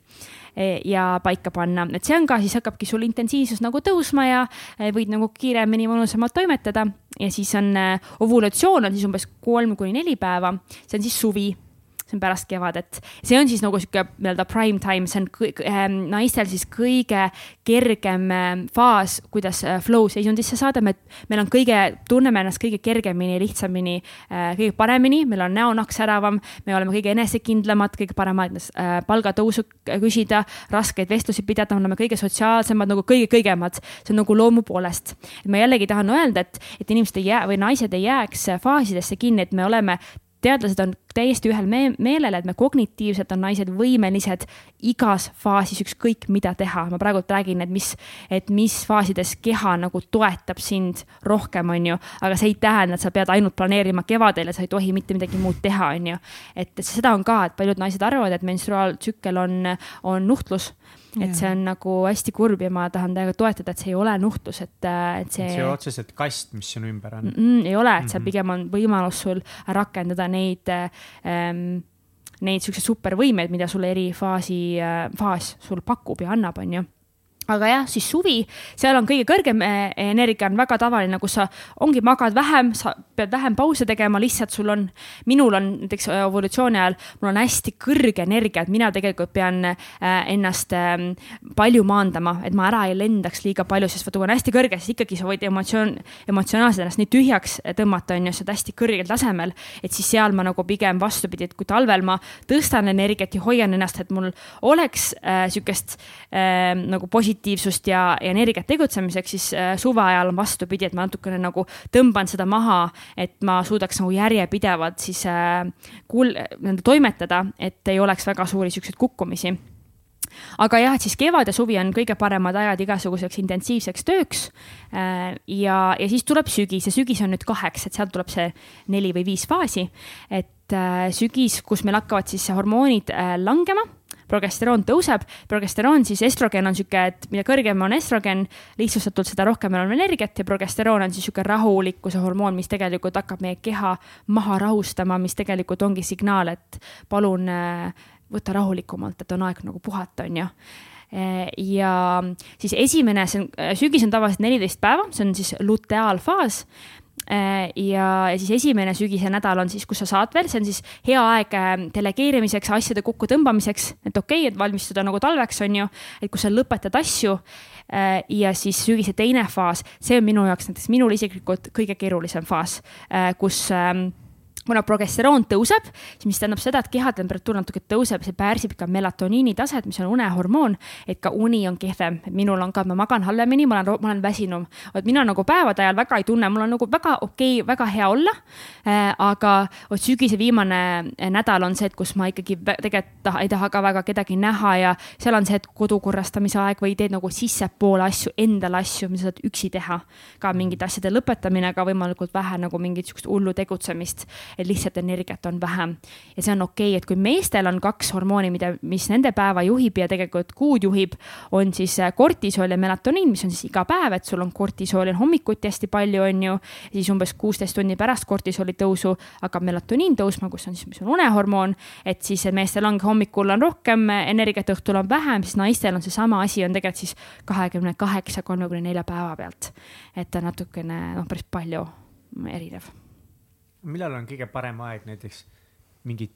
Eh, ja paika panna, et see on ka, siis hakkabki sul intensiivsus nagu tõusma ja võid nagu kiiremini, mõnusamalt toimetada ja siis on ovulatsioon on siis umbes kolm kuni neli päeva, see on siis suvi see on pärast kevadet. see on siis nagu sihuke nii-öelda prime time, see on kõik, äh, naistel siis kõige kergem äh, faas, kuidas äh, flow seisundisse saada, me, meil on kõige, tunneme ennast kõige kergemini, lihtsamini äh,, kõige paremini, meil on näonaks säravam, me oleme kõige enesekindlamad, kõige paremad äh, palgatõusu küsida, raskeid vestlusi pidada, me oleme kõige sotsiaalsemad, nagu kõige-kõigemad. see on nagu loomu poolest. ma jällegi tahan öelda, et, et inimesed ei jää või naised ei jääks faasidesse kinni, et me oleme teadlased on täiesti ühel me meelel, et me kognitiivselt on naised võimelised igas faasis ükskõik mida teha. ma praegult räägin, et mis, et mis faasides keha nagu toetab sind rohkem, on ju, aga see ei tähenda, et sa pead ainult planeerima kevadel ja sa ei tohi mitte midagi muud teha, on ju. et, seda on ka, et paljud naised arvavad, et menstruaaltsükkel on, on nuhtlus et see on nagu hästi kurb ja ma tahan täiega toetada, et see ei ole nuhtlus, et, et see. see ei ole otseselt kast, mis sinu ümber on mm. -mm, ei ole, et seal mm -hmm. pigem on võimalus sul rakendada neid ähm,, neid siukseid supervõimeid, mida sulle eri faasi äh,, faas sul pakub ja annab, on ju aga jah, siis suvi, seal on kõige kõrgem eh, energia on väga tavaline, kus sa ongi magad vähem, sa pead vähem pause tegema, lihtsalt sul on, minul on näiteks evolutsiooni ajal, mul on hästi kõrge energia, et mina tegelikult pean eh, ennast eh, palju maandama, et ma ära ei lendaks liiga palju, sest vaata, kui on hästi kõrge, siis ikkagi sa võid emotsioon, emotsionaalselt ennast nii tühjaks tõmmata, on ju, sa oled hästi kõrgel tasemel. et siis seal ma nagu pigem vastupidi, et kui talvel ma tõstan energiat ja hoian ennast, et mul oleks äh, sihukest äh, nagu positiivset positiivsust ja, ja energiat tegutsemiseks, siis äh, suve ajal on vastupidi, et ma natukene nagu tõmban seda maha, et ma suudaks nagu järjepidevalt siis äh, kuul-, nii-öelda toimetada, et ei oleks väga suuri siukseid kukkumisi aga jah, et siis kevad ja suvi on kõige paremad ajad igasuguseks intensiivseks tööks. Äh, ja, ja siis tuleb sügis ja sügis on nüüd kaheks, et sealt tuleb see neli või viis faasi. et sügis, kus meil hakkavad siis hormoonid langema progesteroon tõuseb. progesteroon siis, estrogen on sihuke, et mida kõrgem on estrogen, lihtsustatult seda rohkem meil on energiat ja progesteroon on siis sihuke rahulikkuse hormoon, mis tegelikult hakkab meie keha maha rahustama, mis tegelikult ongi signaal, et palun äh, võta rahulikumalt, et on aeg nagu puhata, on ju äh, ja siis esimene, see on, äh, sügis on tavaliselt neliteist päeva, see on siis luteaalfaas ja, ja siis esimene sügise nädal on siis, kus sa saad veel, see on siis hea aeg äh, delegeerimiseks, asjade kokkutõmbamiseks, et okei okay,, et valmistuda nagu talveks, on ju, et kus sa lõpetad asju. Äh, ja siis sügise teine faas, see on minu jaoks näiteks minul isiklikult kõige keerulisem faas, kus ähm, kuna progesteroon tõuseb, siis mis tähendab seda, et kehatemperatuur natuke tõuseb, see pärsib ka melatoniini taset, mis on unehormoon, et ka uni on kehvem. minul on ka, ma magan halvemini, ma olen, ma olen väsinum. vot mina nagu päevade ajal väga ei tunne, mul on nagu väga okei okay,, väga hea olla äh,. aga vot sügise viimane äh, nädal on see, et kus ma ikkagi tegelikult taha, ei taha ka väga kedagi näha ja seal on see, et kodu korrastamise aeg või teed nagu sissepoole asju, endale asju, mida sa saad üksi teha. ka mingite asjade lõpetamine, aga võimalikult vähe nagu mingit sihukest hullu tegutsemist et lihtsalt energiat on vähem. ja see on okei okay,, et kui meestel on kaks hormooni, mida, mis nende päeva juhib ja tegelikult kuud juhib, on siis äh, kortisool ja melatoniin, mis on siis iga päev, et sul on kortisooli on hommikuti hästi palju, on ju. siis umbes kuusteist tundi pärast kortisooli tõusu hakkab melatoniin tõusma, kus on siis, mis on unehormoon. et siis meestel ongi hommikul on rohkem energiat, õhtul on vähem, siis naistel on seesama asi on tegelikult siis kahekümne kaheksa, kolmekümne nelja päeva pealt. et ta natukene noh, päris palju erinev millal on kõige parem aeg näiteks mingit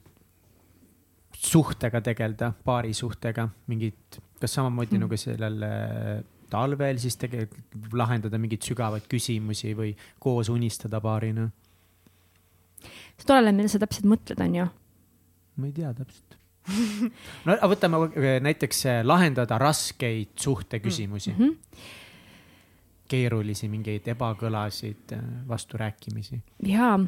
suhtega tegeleda, paarisuhtega, mingit, kas samamoodi mm. nagu sellel äh, talvel siis tegelikult lahendada mingeid sügavaid küsimusi või koos unistada paarina? see oleneb, mida sa täpselt mõtled, on ju. ma ei tea täpselt no võtame äh, näiteks äh, lahendada raskeid suhteküsimusi mm. -hmm keerulisi mingeid ebakõlasid, vasturääkimisi. jaa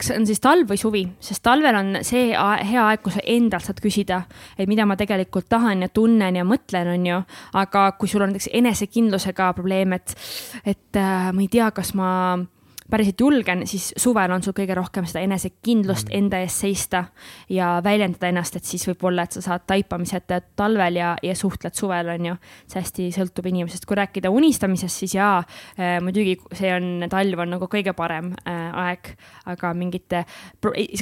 kas on siis talv või suvi, sest talvel on see hea aeg, kus sa endalt saad küsida, et mida ma tegelikult tahan ja tunnen ja mõtlen, on ju. aga kui sul on näiteks enesekindlusega probleem, et, et äh, ma ei tea, kas ma päriselt julgen, siis suvel on sul kõige rohkem seda enesekindlust mm. enda eest seista ja väljendada ennast, et siis võib-olla, et sa saad taipamise ette talvel ja, ja suhtled suvel, on ju. see hästi sõltub inimesest, kui rääkida unistamisest, siis jaa äh,, muidugi see on, talv on nagu kõige parem äh, aeg, aga mingite,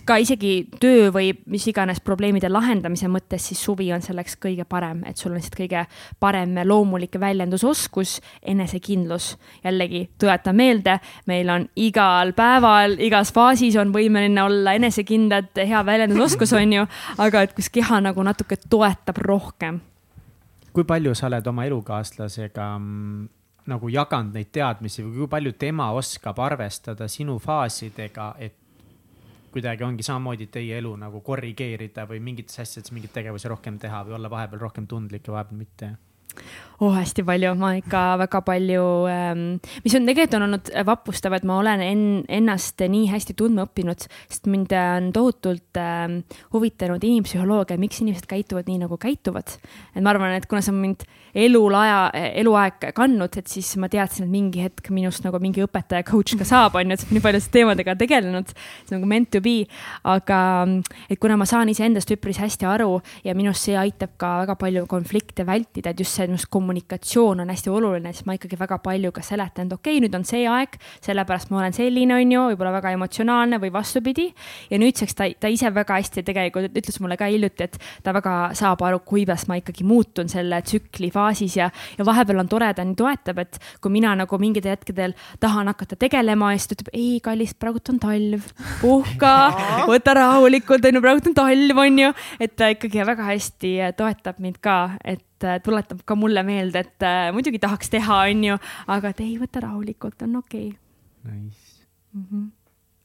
ka isegi töö või mis iganes probleemide lahendamise mõttes, siis suvi on selleks kõige parem, et sul on lihtsalt kõige parem loomulik väljendusoskus, enesekindlus. jällegi tuletan meelde, meil on igal päeval, igas faasis on võimeline olla enesekindlad, hea väljendusoskus on ju, aga et kus keha nagu natuke toetab rohkem. kui palju sa oled oma elukaaslasega mm, nagu jaganud neid teadmisi või kui palju tema oskab arvestada sinu faasidega, et kuidagi ongi samamoodi teie elu nagu korrigeerida või mingites asjades mingeid tegevusi rohkem teha või olla vahepeal rohkem tundlik ja vahepeal mitte? Oh, hästi palju, ma ikka väga palju ähm,, mis on tegelikult on olnud vapustav, et ma olen en, ennast nii hästi tundma õppinud, sest mind on tohutult ähm, huvitanud inimpsühholoogia, miks inimesed käituvad nii, nagu käituvad. et ma arvan, et kuna see on mind elulaja, eluaeg kandnud, et siis ma teadsin, et mingi hetk minust nagu mingi õpetaja, coach ka saab, on ju, et nii paljude teemadega tegelenud. see on nagu meant to be, aga et kuna ma saan iseendast üpris hästi aru ja minust see aitab ka väga palju konflikte vältida, et just see minust kommunikatsioon on hästi oluline, siis ma ikkagi väga palju ka seletan, et okei okay,, nüüd on see aeg, sellepärast ma olen selline, on ju, võib-olla väga emotsionaalne või vastupidi. ja nüüdseks ta, ta ise väga hästi tegelikult ütles mulle ka hiljuti, et ta väga saab aru, kuidas ma ikkagi muutun selle tsükli faasis ja, ja vahepeal on tore, ta nii toetab, et kui mina nagu mingitel hetkedel tahan hakata tegelema ja siis ta ütleb, ei, kallis, praegu on talv, puhka, võta rahulikult, on ju, praegu on talv, on ju, et ta ikkagi väga hästi toetab mind ka, et et tuletab ka mulle meelde, et äh, muidugi tahaks teha, onju, aga et ei, võta rahulikult, on okei okay.. Nice mm. -hmm.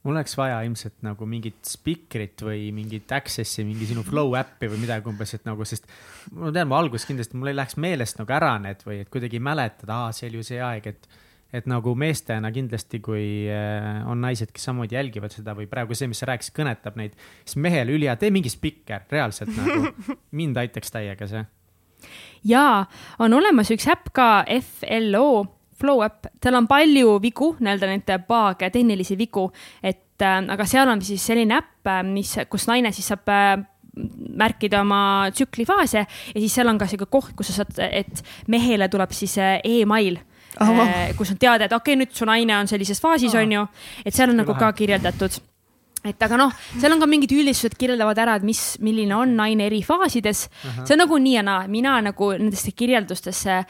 mul oleks vaja ilmselt nagu mingit spikrit või mingit access'i, mingi sinu flow äppi või midagi umbes, et nagu, sest ma tean, ma alguses kindlasti mul ei läheks meelest nagu ära need või et kuidagi mäletada, aa, see oli ju see aeg, et et nagu meestena kindlasti, kui äh, on naised, kes samamoodi jälgivad seda või praegu see, mis sa rääkisid, kõnetab neid, siis mehel ülihea, tee mingi spikker, reaalselt nagu mind aitaks täiega see ja on olemas üks äpp ka, FLO, Flow äpp, seal on palju vigu, nii-öelda neid paage, tehnilisi vigu, et äh, aga seal on siis selline äpp, äh, mis, kus naine siis saab äh, märkida oma tsüklifaase ja siis seal on ka sihuke koht, kus sa saad, et mehele tuleb siis äh, email oh., kus on teada, et okei okay,, nüüd su naine on sellises faasis oh., on ju, et seal on nagu ka kirjeldatud et aga noh, seal on ka mingid üldistused kirjeldavad ära, et mis, milline on naine eri faasides uh. -huh. see on nagu nii ja naa, mina nagu nendesse kirjeldustesse Äh,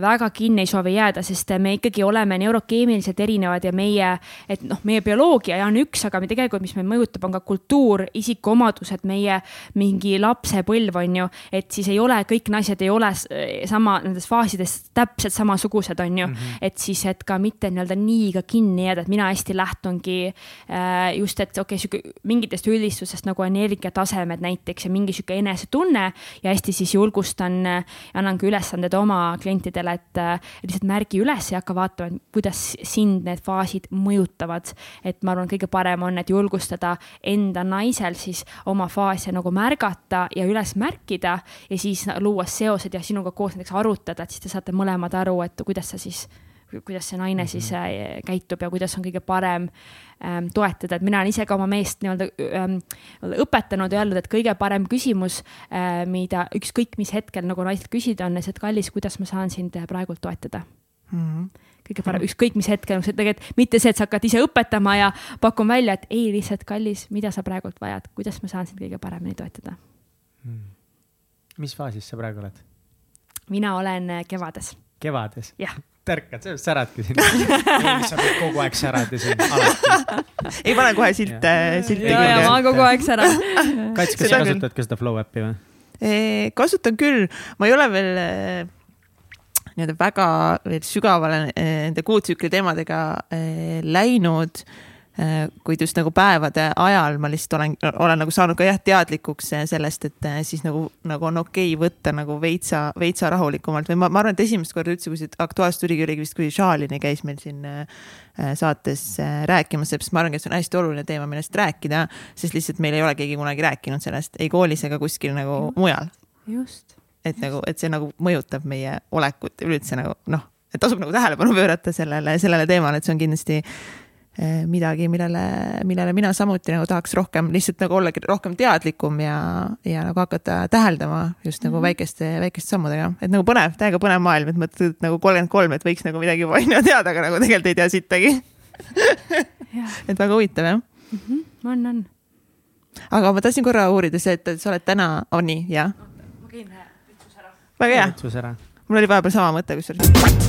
väga kinni ei soovi jääda, sest me ikkagi oleme neurokeemiliselt erinevad ja meie, et noh, meie bioloogia on üks, aga me tegelikult, mis meid mõjutab, on ka kultuur, isikuomadused, meie mingi lapsepõlv on ju, et siis ei ole, kõik naised ei ole sama nendes faasides täpselt samasugused, on ju mm, -hmm. et siis, et ka mitte nii-öelda nii ka kinni jääda, et mina hästi lähtungi äh, just, et okei okay,, sihuke mingitest üldistusest nagu energiatasemed näiteks ja mingi sihuke enesetunne ja hästi siis julgustan ja annangi ülesanded oma klientidele, et lihtsalt märgi üles ja hakka vaatama, kuidas sind need faasid mõjutavad. et ma arvan, kõige parem on, et julgustada enda naisel siis oma faase nagu märgata ja üles märkida ja siis luua seosed ja sinuga koos näiteks arutada, et siis te saate mõlemad aru, et kuidas sa siis kuidas see naine siis mhm. äh, käitub ja kuidas on kõige parem ähm, toetada, et mina olen ise ka oma meest nii-öelda ähm, õpetanud ja öelnud, et kõige parem küsimus äh,, mida ükskõik mis hetkel nagu naiselt küsida on, et kallis, kuidas ma saan sind praegult toetada mm. -hmm kõige parem, ükskõik mis hetkel, tegelikult mitte see, et sa hakkad ise õpetama ja pakun välja, et ei, lihtsalt kallis, mida sa praegult vajad, kuidas ma saan sind kõige paremini toetada hmm.. mis faasis sa praegu oled? mina olen äh, kevades. kevades? jah tärkad, sa säradki siin. sa pead kogu aeg särada siin, alati. ei pane kohe silte, silte. ja, ja ma kogu aeg säran. Kats, kas sa kasutad ka seda Flow äppi või? kasutan küll, ma ei ole veel nii-öelda väga veel sügavale nende kuutsükli teemadega läinud Äh, kuid just nagu päevade ajal ma lihtsalt olen, olen nagu saanud ka jah teadlikuks äh, sellest, et äh, siis nagu, nagu on okei okay võtta nagu veitsa, veitsa rahulikumalt või ma, ma arvan, et esimest korda üldse, kui see aktuaalselt tuligi, oligi vist, kui Šaalini käis meil siin saates rääkimas, sest ma arvan, et see on hästi oluline teema, millest rääkida, sest lihtsalt meil ei ole keegi kunagi rääkinud sellest ei koolis ega kuskil nagu just. mujal. just. et just. nagu, et see nagu mõjutab meie olekut üleüldse nagu noh, et tasub nagu tähelepanu pöörata sellele, sellele teemale, et see on kindlasti midagi, millele, millele mina samuti nagu tahaks rohkem lihtsalt nagu ollagi rohkem teadlikum ja, ja nagu hakata täheldama just nagu mm -hmm. väikeste, väikeste sammudega, et nagu põnev, täiega põnev maailm, et mõtled nagu kolmkümmend kolm, et võiks nagu midagi juba on ju teada, aga nagu tegelikult ei tea sittagi et väga huvitav jah mm. -hmm. on, on. aga ma tahtsin korra uurida see, et sa oled täna, on nii, jah? ma käin vitsus ära. väga hea. mul oli vahepeal sama mõte kusjuures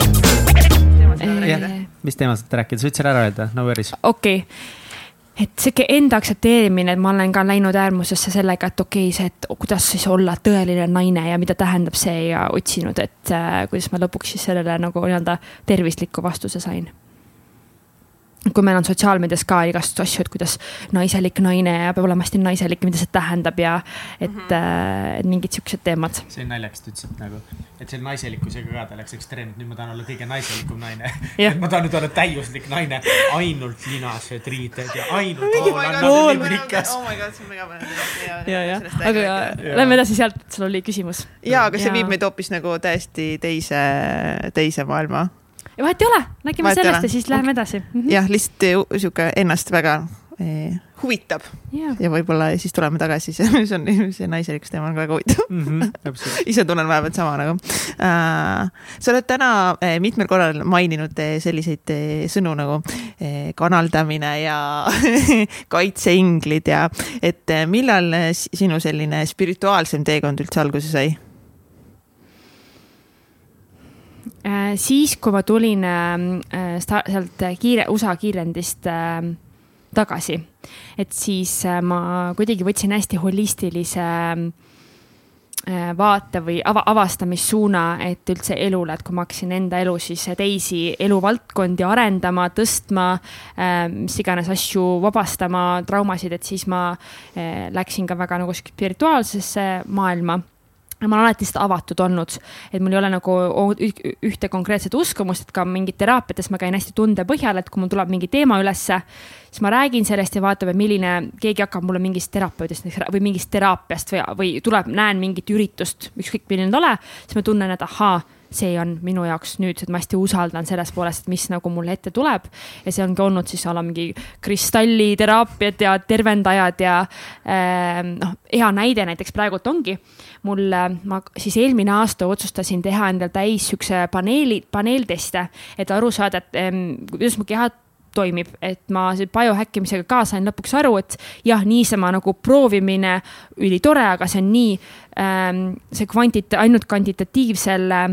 mis teemal sa tahad rääkida, sa võid selle ära öelda, no worries. okei. Okay et sihuke enda aktsepteerimine, et ma olen ka läinud äärmusesse sellega, et okei okay,, see, et kuidas siis olla tõeline naine ja mida tähendab see ja otsinud, et äh, kuidas ma lõpuks siis sellele nagu nii-öelda tervisliku vastuse sain. Kui meil on sotsiaalmeedias ka igasuguseid asju, et kuidas naiselik naine ja peab olema hästi naiselik, mida see tähendab ja et mm, -hmm. et mingid siuksed teemad. see on naljakas, te ütlesite nagu, et selle naiselikkusega ka ta läks ekstreemselt, nüüd ma tahan olla kõige naiselikum naine ma tahan nüüd olla täiuslik naine, ainult linased riided ja ainult oh hoolannad oh my god, see on mega põnev. ja, ja, aga lähme edasi sealt, sul oli küsimus. ja, aga see ja. viib meid hoopis nagu täiesti teise, teise maailma ja vahet ei ole, räägime sellest ja siis läheme okay. edasi mm -hmm.. jah, lihtsalt sihuke ennast väga eh, huvitab yeah. ja võib-olla siis tuleme tagasi, see, on, see naiselikkus teema on ka väga huvitav mm. -hmm, ise tunnen vahepeal sama nagu äh,. sa oled täna eh, mitmel korral maininud eh, selliseid eh, sõnu nagu eh, kanaldamine ja kaitseinglid ja et eh, millal sinu selline spirituaalsem teekond üldse alguse sai? Äh, siis, kui ma tulin äh, sealt kiire, USA kiirendist äh, tagasi, et siis ma kuidagi võtsin hästi holistilise vaate või ava, avastamissuuna, et üldse elule, et kui ma hakkasin enda elu siis teisi eluvaldkondi arendama, tõstma, mis iganes asju vabastama, traumasid, et siis ma läksin ka väga nagu spirituaalsesse maailma ma olen alati lihtsalt avatud olnud, et mul ei ole nagu ühte konkreetset uskumust, et ka mingid teraapiates ma käin hästi tunde põhjal, et kui mul tuleb mingi teema ülesse, siis ma räägin sellest ja vaatame, milline, keegi hakkab mulle mingist terapeudist või mingist teraapiast või, või tuleb, näen mingit üritust, ükskõik milline ta ole, siis ma tunnen, et ahaa see on minu jaoks nüüd, et ma hästi usaldan selles poolest, mis nagu mulle ette tuleb. ja see ongi olnud siis ala mingi kristalliteraapiad ja tervendajad ja äh, noh, hea näide näiteks praegult ongi mul, ma siis eelmine aasta otsustasin teha endale täis siukse paneeli, paneelteste, et aru saada, et ähm, kuidas mu keha toimib, et ma biohäkkimisega ka sain lõpuks aru, et jah, niisama nagu proovimine ülitore, aga see on nii ähm,, see kvantita-, ainult kvantitatiivsel äh,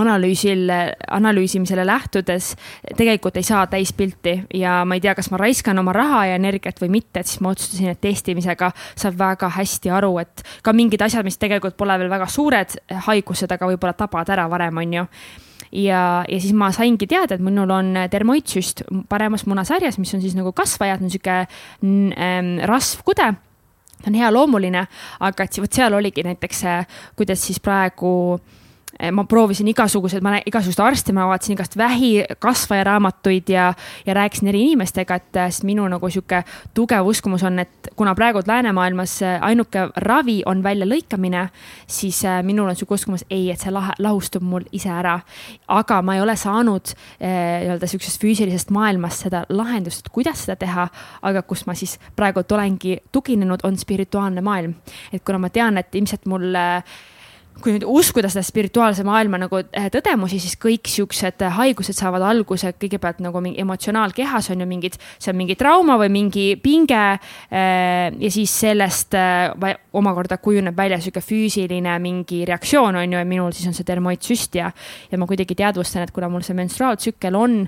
analüüsil, analüüsimisele lähtudes tegelikult ei saa täispilti ja ma ei tea, kas ma raiskan oma raha ja energiat või mitte, et siis ma otsustasin, et testimisega saab väga hästi aru, et ka mingid asjad, mis tegelikult pole veel väga suured haigused, aga võib-olla tabavad ära varem, on ju. Ja, ja siis ma saingi teada, et minul on dermoitsüst paremas munasarjas, mis on siis nagu kasvajad, niisugune ähm, rasvkude ta on hea loomuline, aga et vot seal oligi näiteks, kuidas siis praegu äh, ma proovisin igasuguseid, ma igasuguseid arste, ma vaatasin igast vähi kasvajaraamatuid ja, ja rääkisin eri inimestega, et eh, sest minu nagu sihuke tugev uskumus on, et kuna praegu ainemaailmas eh, ainuke ravi on väljalõikamine, siis minul on sihuke uskumus, ei, et see lahe, lahustub mul ise ära. aga ma ei ole saanud nii-öelda sihukesest füüsilisest maailmast seda lahendust, kuidas seda teha, aga kus ma siis praegu olengi tuginenud, on spirituaalne maailm. et kuna ma tean, et ilmselt mul kui nüüd uskuda seda spirituaalse maailma nagu eh, tõdemusi, siis kõik siuksed eh, haigused saavad alguse kõigepealt nagu mingi emotsionaalkehas on ju mingid, see on mingi trauma või mingi pinge. Eh, ja siis sellest omakorda kujuneb välja sihuke füüsiline mingi reaktsioon on ju, ja minul siis on see dermoitsüst ja, ja ma kuidagi teadvustan, et kuna mul see menstruaaltsükkel on,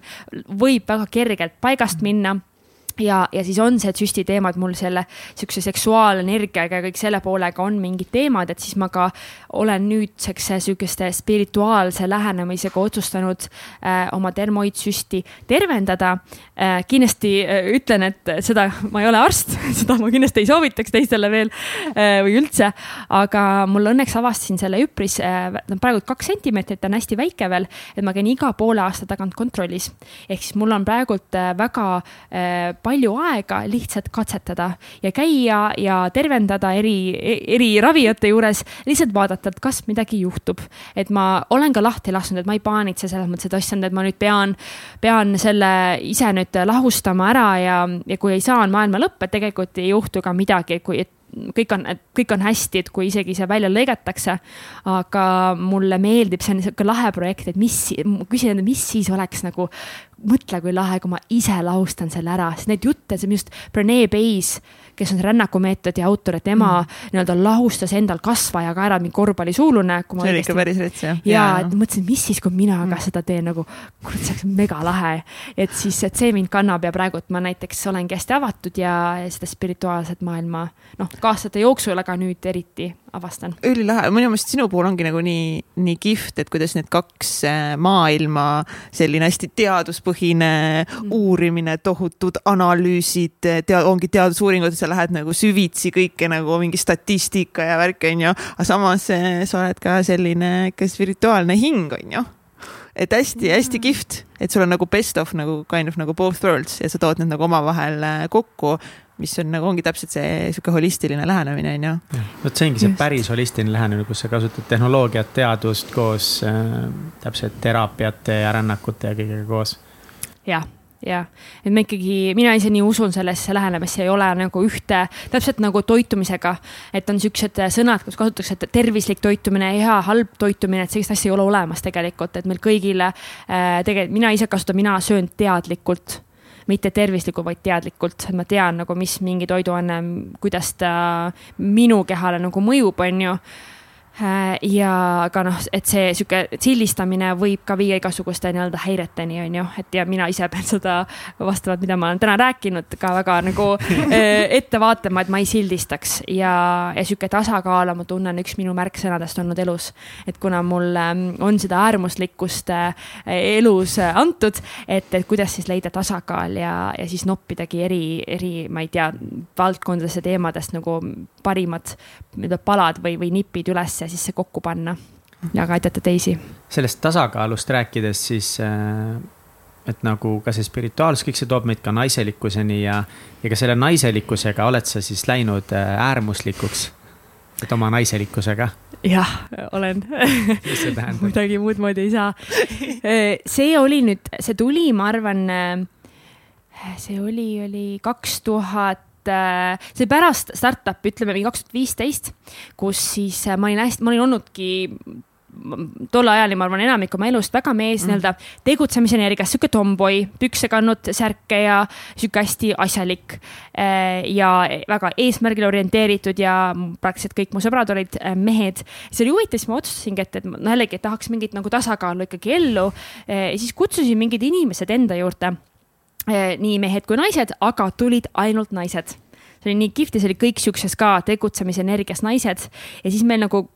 võib väga kergelt paigast minna ja, ja siis on see süsti teemad mul selle sihukese seksuaalenergiaga ja kõik selle poolega on mingid teemad, et siis ma ka olen nüüdseks sihukeste spirituaalse lähenemisega otsustanud äh, oma dermoidsüsti tervendada äh,. kindlasti äh, ütlen, et seda, ma ei ole arst seda ma kindlasti ei soovitaks teistele veel äh, või üldse, aga mul õnneks avastasin selle üpris äh,, praegu kaks sentimeetrit on hästi väike veel, et ma käin iga poole aasta tagant kontrollis. ehk siis mul on praegult äh, väga äh, palju aega lihtsalt katsetada ja käia ja tervendada eri, eri ravijate juures, lihtsalt vaadata, et kas midagi juhtub. et ma olen ka lahti lasknud, et ma ei paanitse selles mõttes, et issand, et ma nüüd pean, pean selle ise nüüd lahustama ära ja, ja kui ei saa, on maailma lõpp, et tegelikult ei juhtu ka midagi, kui, et kõik on, kõik on hästi, et kui isegi see välja lõigatakse. aga mulle meeldib, see on niisugune lahe projekt, et mis, küsin, mis siis oleks nagu, mõtle, kui lahe, kui ma ise lahustan selle ära, sest neid jutte, see on just Brene Bayes kes on rännakumeetodi autor, et tema mm. nii-öelda lahustas endal kasvajaga ära mingi korvpallisuulune. see oli ikka päris rets jah. ja, et mõtlesin, mis siis, kui mina ka mm. seda teen nagu, kurat, see oleks mega lahe. et siis, et see mind kannab ja praegult ma näiteks olengi hästi avatud ja seda spirituaalset maailma noh, ka aastate jooksul, aga nüüd eriti avastan. ülilahe, minu meelest sinu puhul ongi nagu nii, nii kihvt, et kuidas need kaks äh, maailma, selline hästi teaduspõhine mm. uurimine, tohutud analüüsid, tea-, ongi teadusuuringud, sa lähed nagu süvitsi kõike nagu mingi statistika ja värk, on ju. aga samas äh, sa oled ka selline ikka spirituaalne hing, on ju et hästi-hästi kihvt, et sul on nagu best of nagu kind of nagu both worlds ja sa tood need nagu omavahel äh, kokku mis on nagu ongi täpselt see sihuke holistiline lähenemine, on ju. vot see ongi see päris holistiline lähenemine, kus sa kasutad tehnoloogiat, teadust koos äh, täpselt teraapiate ja rännakute ja kõigega koos. jah, jah, et ma ikkagi, mina ise nii usun sellesse lähenemisse, ei ole nagu ühte, täpselt nagu toitumisega. et on siuksed sõnad, kus kasutatakse, et tervislik toitumine, hea, halb toitumine, et sellist asja ei ole olemas tegelikult, et meil kõigile äh,. tegelikult mina ise kasutan, mina söön teadlikult mitte tervislikult, vaid teadlikult, et ma tean nagu, mis mingi toiduaine, kuidas ta minu kehale nagu mõjub, on ju ja aga noh, et see sihuke sildistamine võib ka viia igasuguste nii-öelda häireteni, on ju, et ja mina ise pean seda vastavalt, mida ma olen täna rääkinud, ka väga nagu äh, ette vaatama, et ma ei sildistaks ja, ja sihuke tasakaal, ma tunnen, üks minu märksõnadest olnud elus. et kuna mul ähm, on seda äärmuslikkust äh, elus antud, et, et kuidas siis leida tasakaal ja, ja siis noppidagi eri, eri, ma ei tea, valdkondadesse teemadest nagu parimad palad või, või nipid ülesse ja siis see kokku panna ja ka aidata teisi. sellest tasakaalust rääkides, siis äh, et nagu ka see spirituaalsus, kõik see toob meid ka naiselikkuseni ja, ja ka selle naiselikkusega oled sa siis läinud äh, äärmuslikuks, et oma naiselikkusega? jah, olen. kuidagi muud moodi ei saa. Äh, see oli nüüd, see tuli, ma arvan, see oli, oli kaks tuhat et äh, see pärast startup'i, ütleme mingi kaks tuhat viisteist, kus siis äh, ma olin hästi, ma olin olnudki tol ajal ja ma arvan, enamik oma elust väga mees mm. nii-öelda tegutsemise energias, sihuke tomboi, pükse kandnud, särke ja sihuke hästi asjalik. Äh, ja väga eesmärgile orienteeritud ja praktiliselt kõik mu sõbrad olid mehed. see oli huvitav, siis ma otsustasingi, et, et no jällegi tahaks mingit nagu tasakaalu ikkagi ellu. ja siis kutsusin mingid inimesed enda juurde nii mehed kui naised, aga tulid ainult naised. see oli nii kihvt ja see oli kõik siukses ka tegutsemise energias naised ja siis meil nagu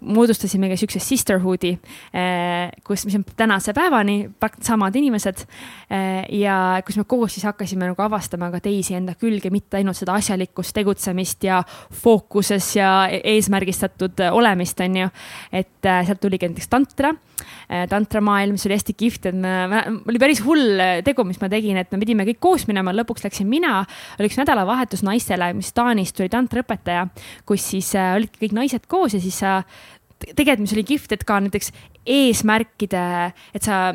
moodustasime ka siukse sisterhood'i, eh, kus, mis on tänase päevani samad inimesed. Eh, ja kus me koos siis hakkasime nagu avastama ka teisi enda külge, mitte ainult seda asjalikkust, tegutsemist ja fookuses ja e-, eesmärgistatud olemist, on ju. et eh, sealt tuligi näiteks tantra, tantramaailm, mis oli hästi kihvt, et me, oli päris hull tegu, mis ma tegin, et me pidime kõik koos minema, lõpuks läksin mina. oli üks nädalavahetus naistele, mis Taanist tuli tantraõpetaja, kus siis olidki kõik naised koos ja siis sa tegelikult, mis oli kihvt, et ka näiteks eesmärkide, et sa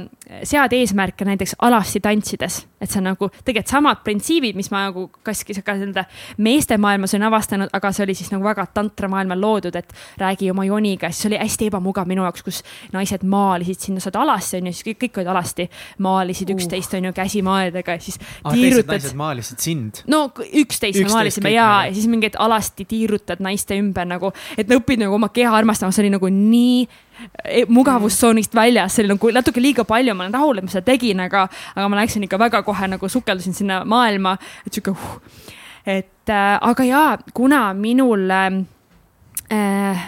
sead eesmärke näiteks alasti tantsides, et see on nagu tegelikult samad printsiibid, mis ma nagu kas ka nende meeste maailmas olen avastanud, aga see oli siis nagu väga tantramaailmal loodud, et räägi oma joniga, siis oli hästi ebamugav minu jaoks, kus naised maalisid sinna, sa oled alasti on ju, siis kõik, kõik olid alasti, maalisid uh. üksteist on ju käsimaadega ja siis ah, tiirutad. naised maalisid sind? no üksteist me maalisime ja, siis mingeid alasti tiirutad naiste ümber nagu, et õpid nagu oma keha armastama, see oli nagu nii mugavustsoonist väljas, see oli nagu natuke liiga palju, ma olen rahul, et ma seda tegin, aga, aga ma läksin ikka väga kohe nagu sukeldusin sinna maailma, et sihuke uh.. et äh, aga jaa, kuna minul äh,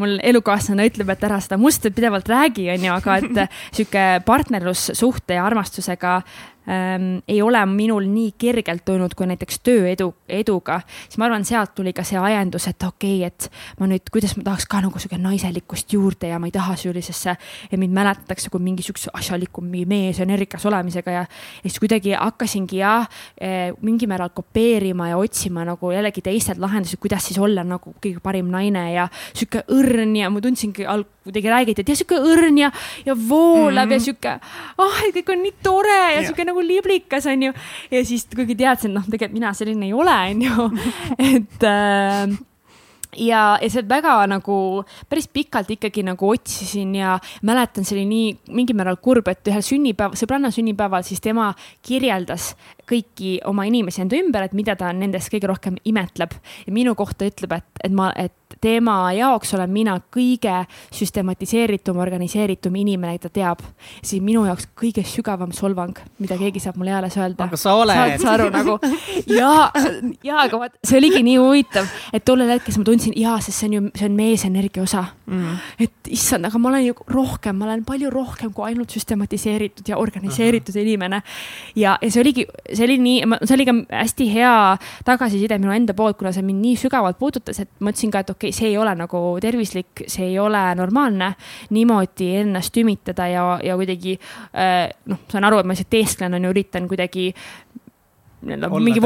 mul elukaaslane ütleb, et ära seda musta pidevalt räägi, onju, aga et sihuke partnerlussuhte ja armastusega ähm, ei ole minul nii kergelt tulnud kui näiteks tööedu, eduga, siis ma arvan, sealt tuli ka see ajendus, et okei okay,, et ma nüüd, kuidas ma tahaks ka nagu sihuke naiselikkust juurde ja ma ei taha sellisesse, et mind mäletatakse kui mingi siukse asjaliku mees energias olemisega ja, ja siis kuidagi hakkasingi jah eh,, mingil määral kopeerima ja otsima nagu jällegi teistelt lahendusi, kuidas siis olla nagu kõige parim naine ja sihuke õrn ja ma tundsingi alg-, kuidagi räägiti, et jah, sihuke õrn ja, ja voolav mm -hmm. ja sihuke, ah, kõik on nii tore ja yeah. sihuke nagu liblikas, onju. ja siis kuigi teadsin, noh, tegelikult mina selline ei ole, onju, et äh, ja, ja see väga nagu päris pikalt ikkagi nagu otsisin ja mäletan, see oli nii mingil määral kurb, et ühel sünnipäeval, sõbranna sünnipäeval, siis tema kirjeldas kõiki oma inimesi enda ümber, et mida ta nendest kõige rohkem imetleb. ja minu kohta ütleb, et, et ma, et tema jaoks olen mina kõige süstematiseeritum, organiseeritum inimene, ta teab. siis minu jaoks kõige sügavam solvang, mida keegi saab mulle eales öelda. aga sa oled. saad sa aru nagu ja, ja aga vaat see oligi nii huvitav, et tollel hetkel ma tundsin ja, sest see on ju, see on meesenergia osa mm.. et issand, aga ma olen ju rohkem, ma olen palju rohkem kui ainult süstematiseeritud ja organiseeritud Aha. inimene. ja, ja see oligi, see oli nii, see oli ka hästi hea tagasiside minu enda poolt, kuna see mind nii sügavalt puudutas, et ma ütlesin ka, et okei okay,, see ei ole nagu tervislik, see ei ole normaalne niimoodi ennast tümitada ja, ja kuidagi äh, noh, saan aru, et ma lihtsalt teesklen, on ju, üritan kuidagi mingi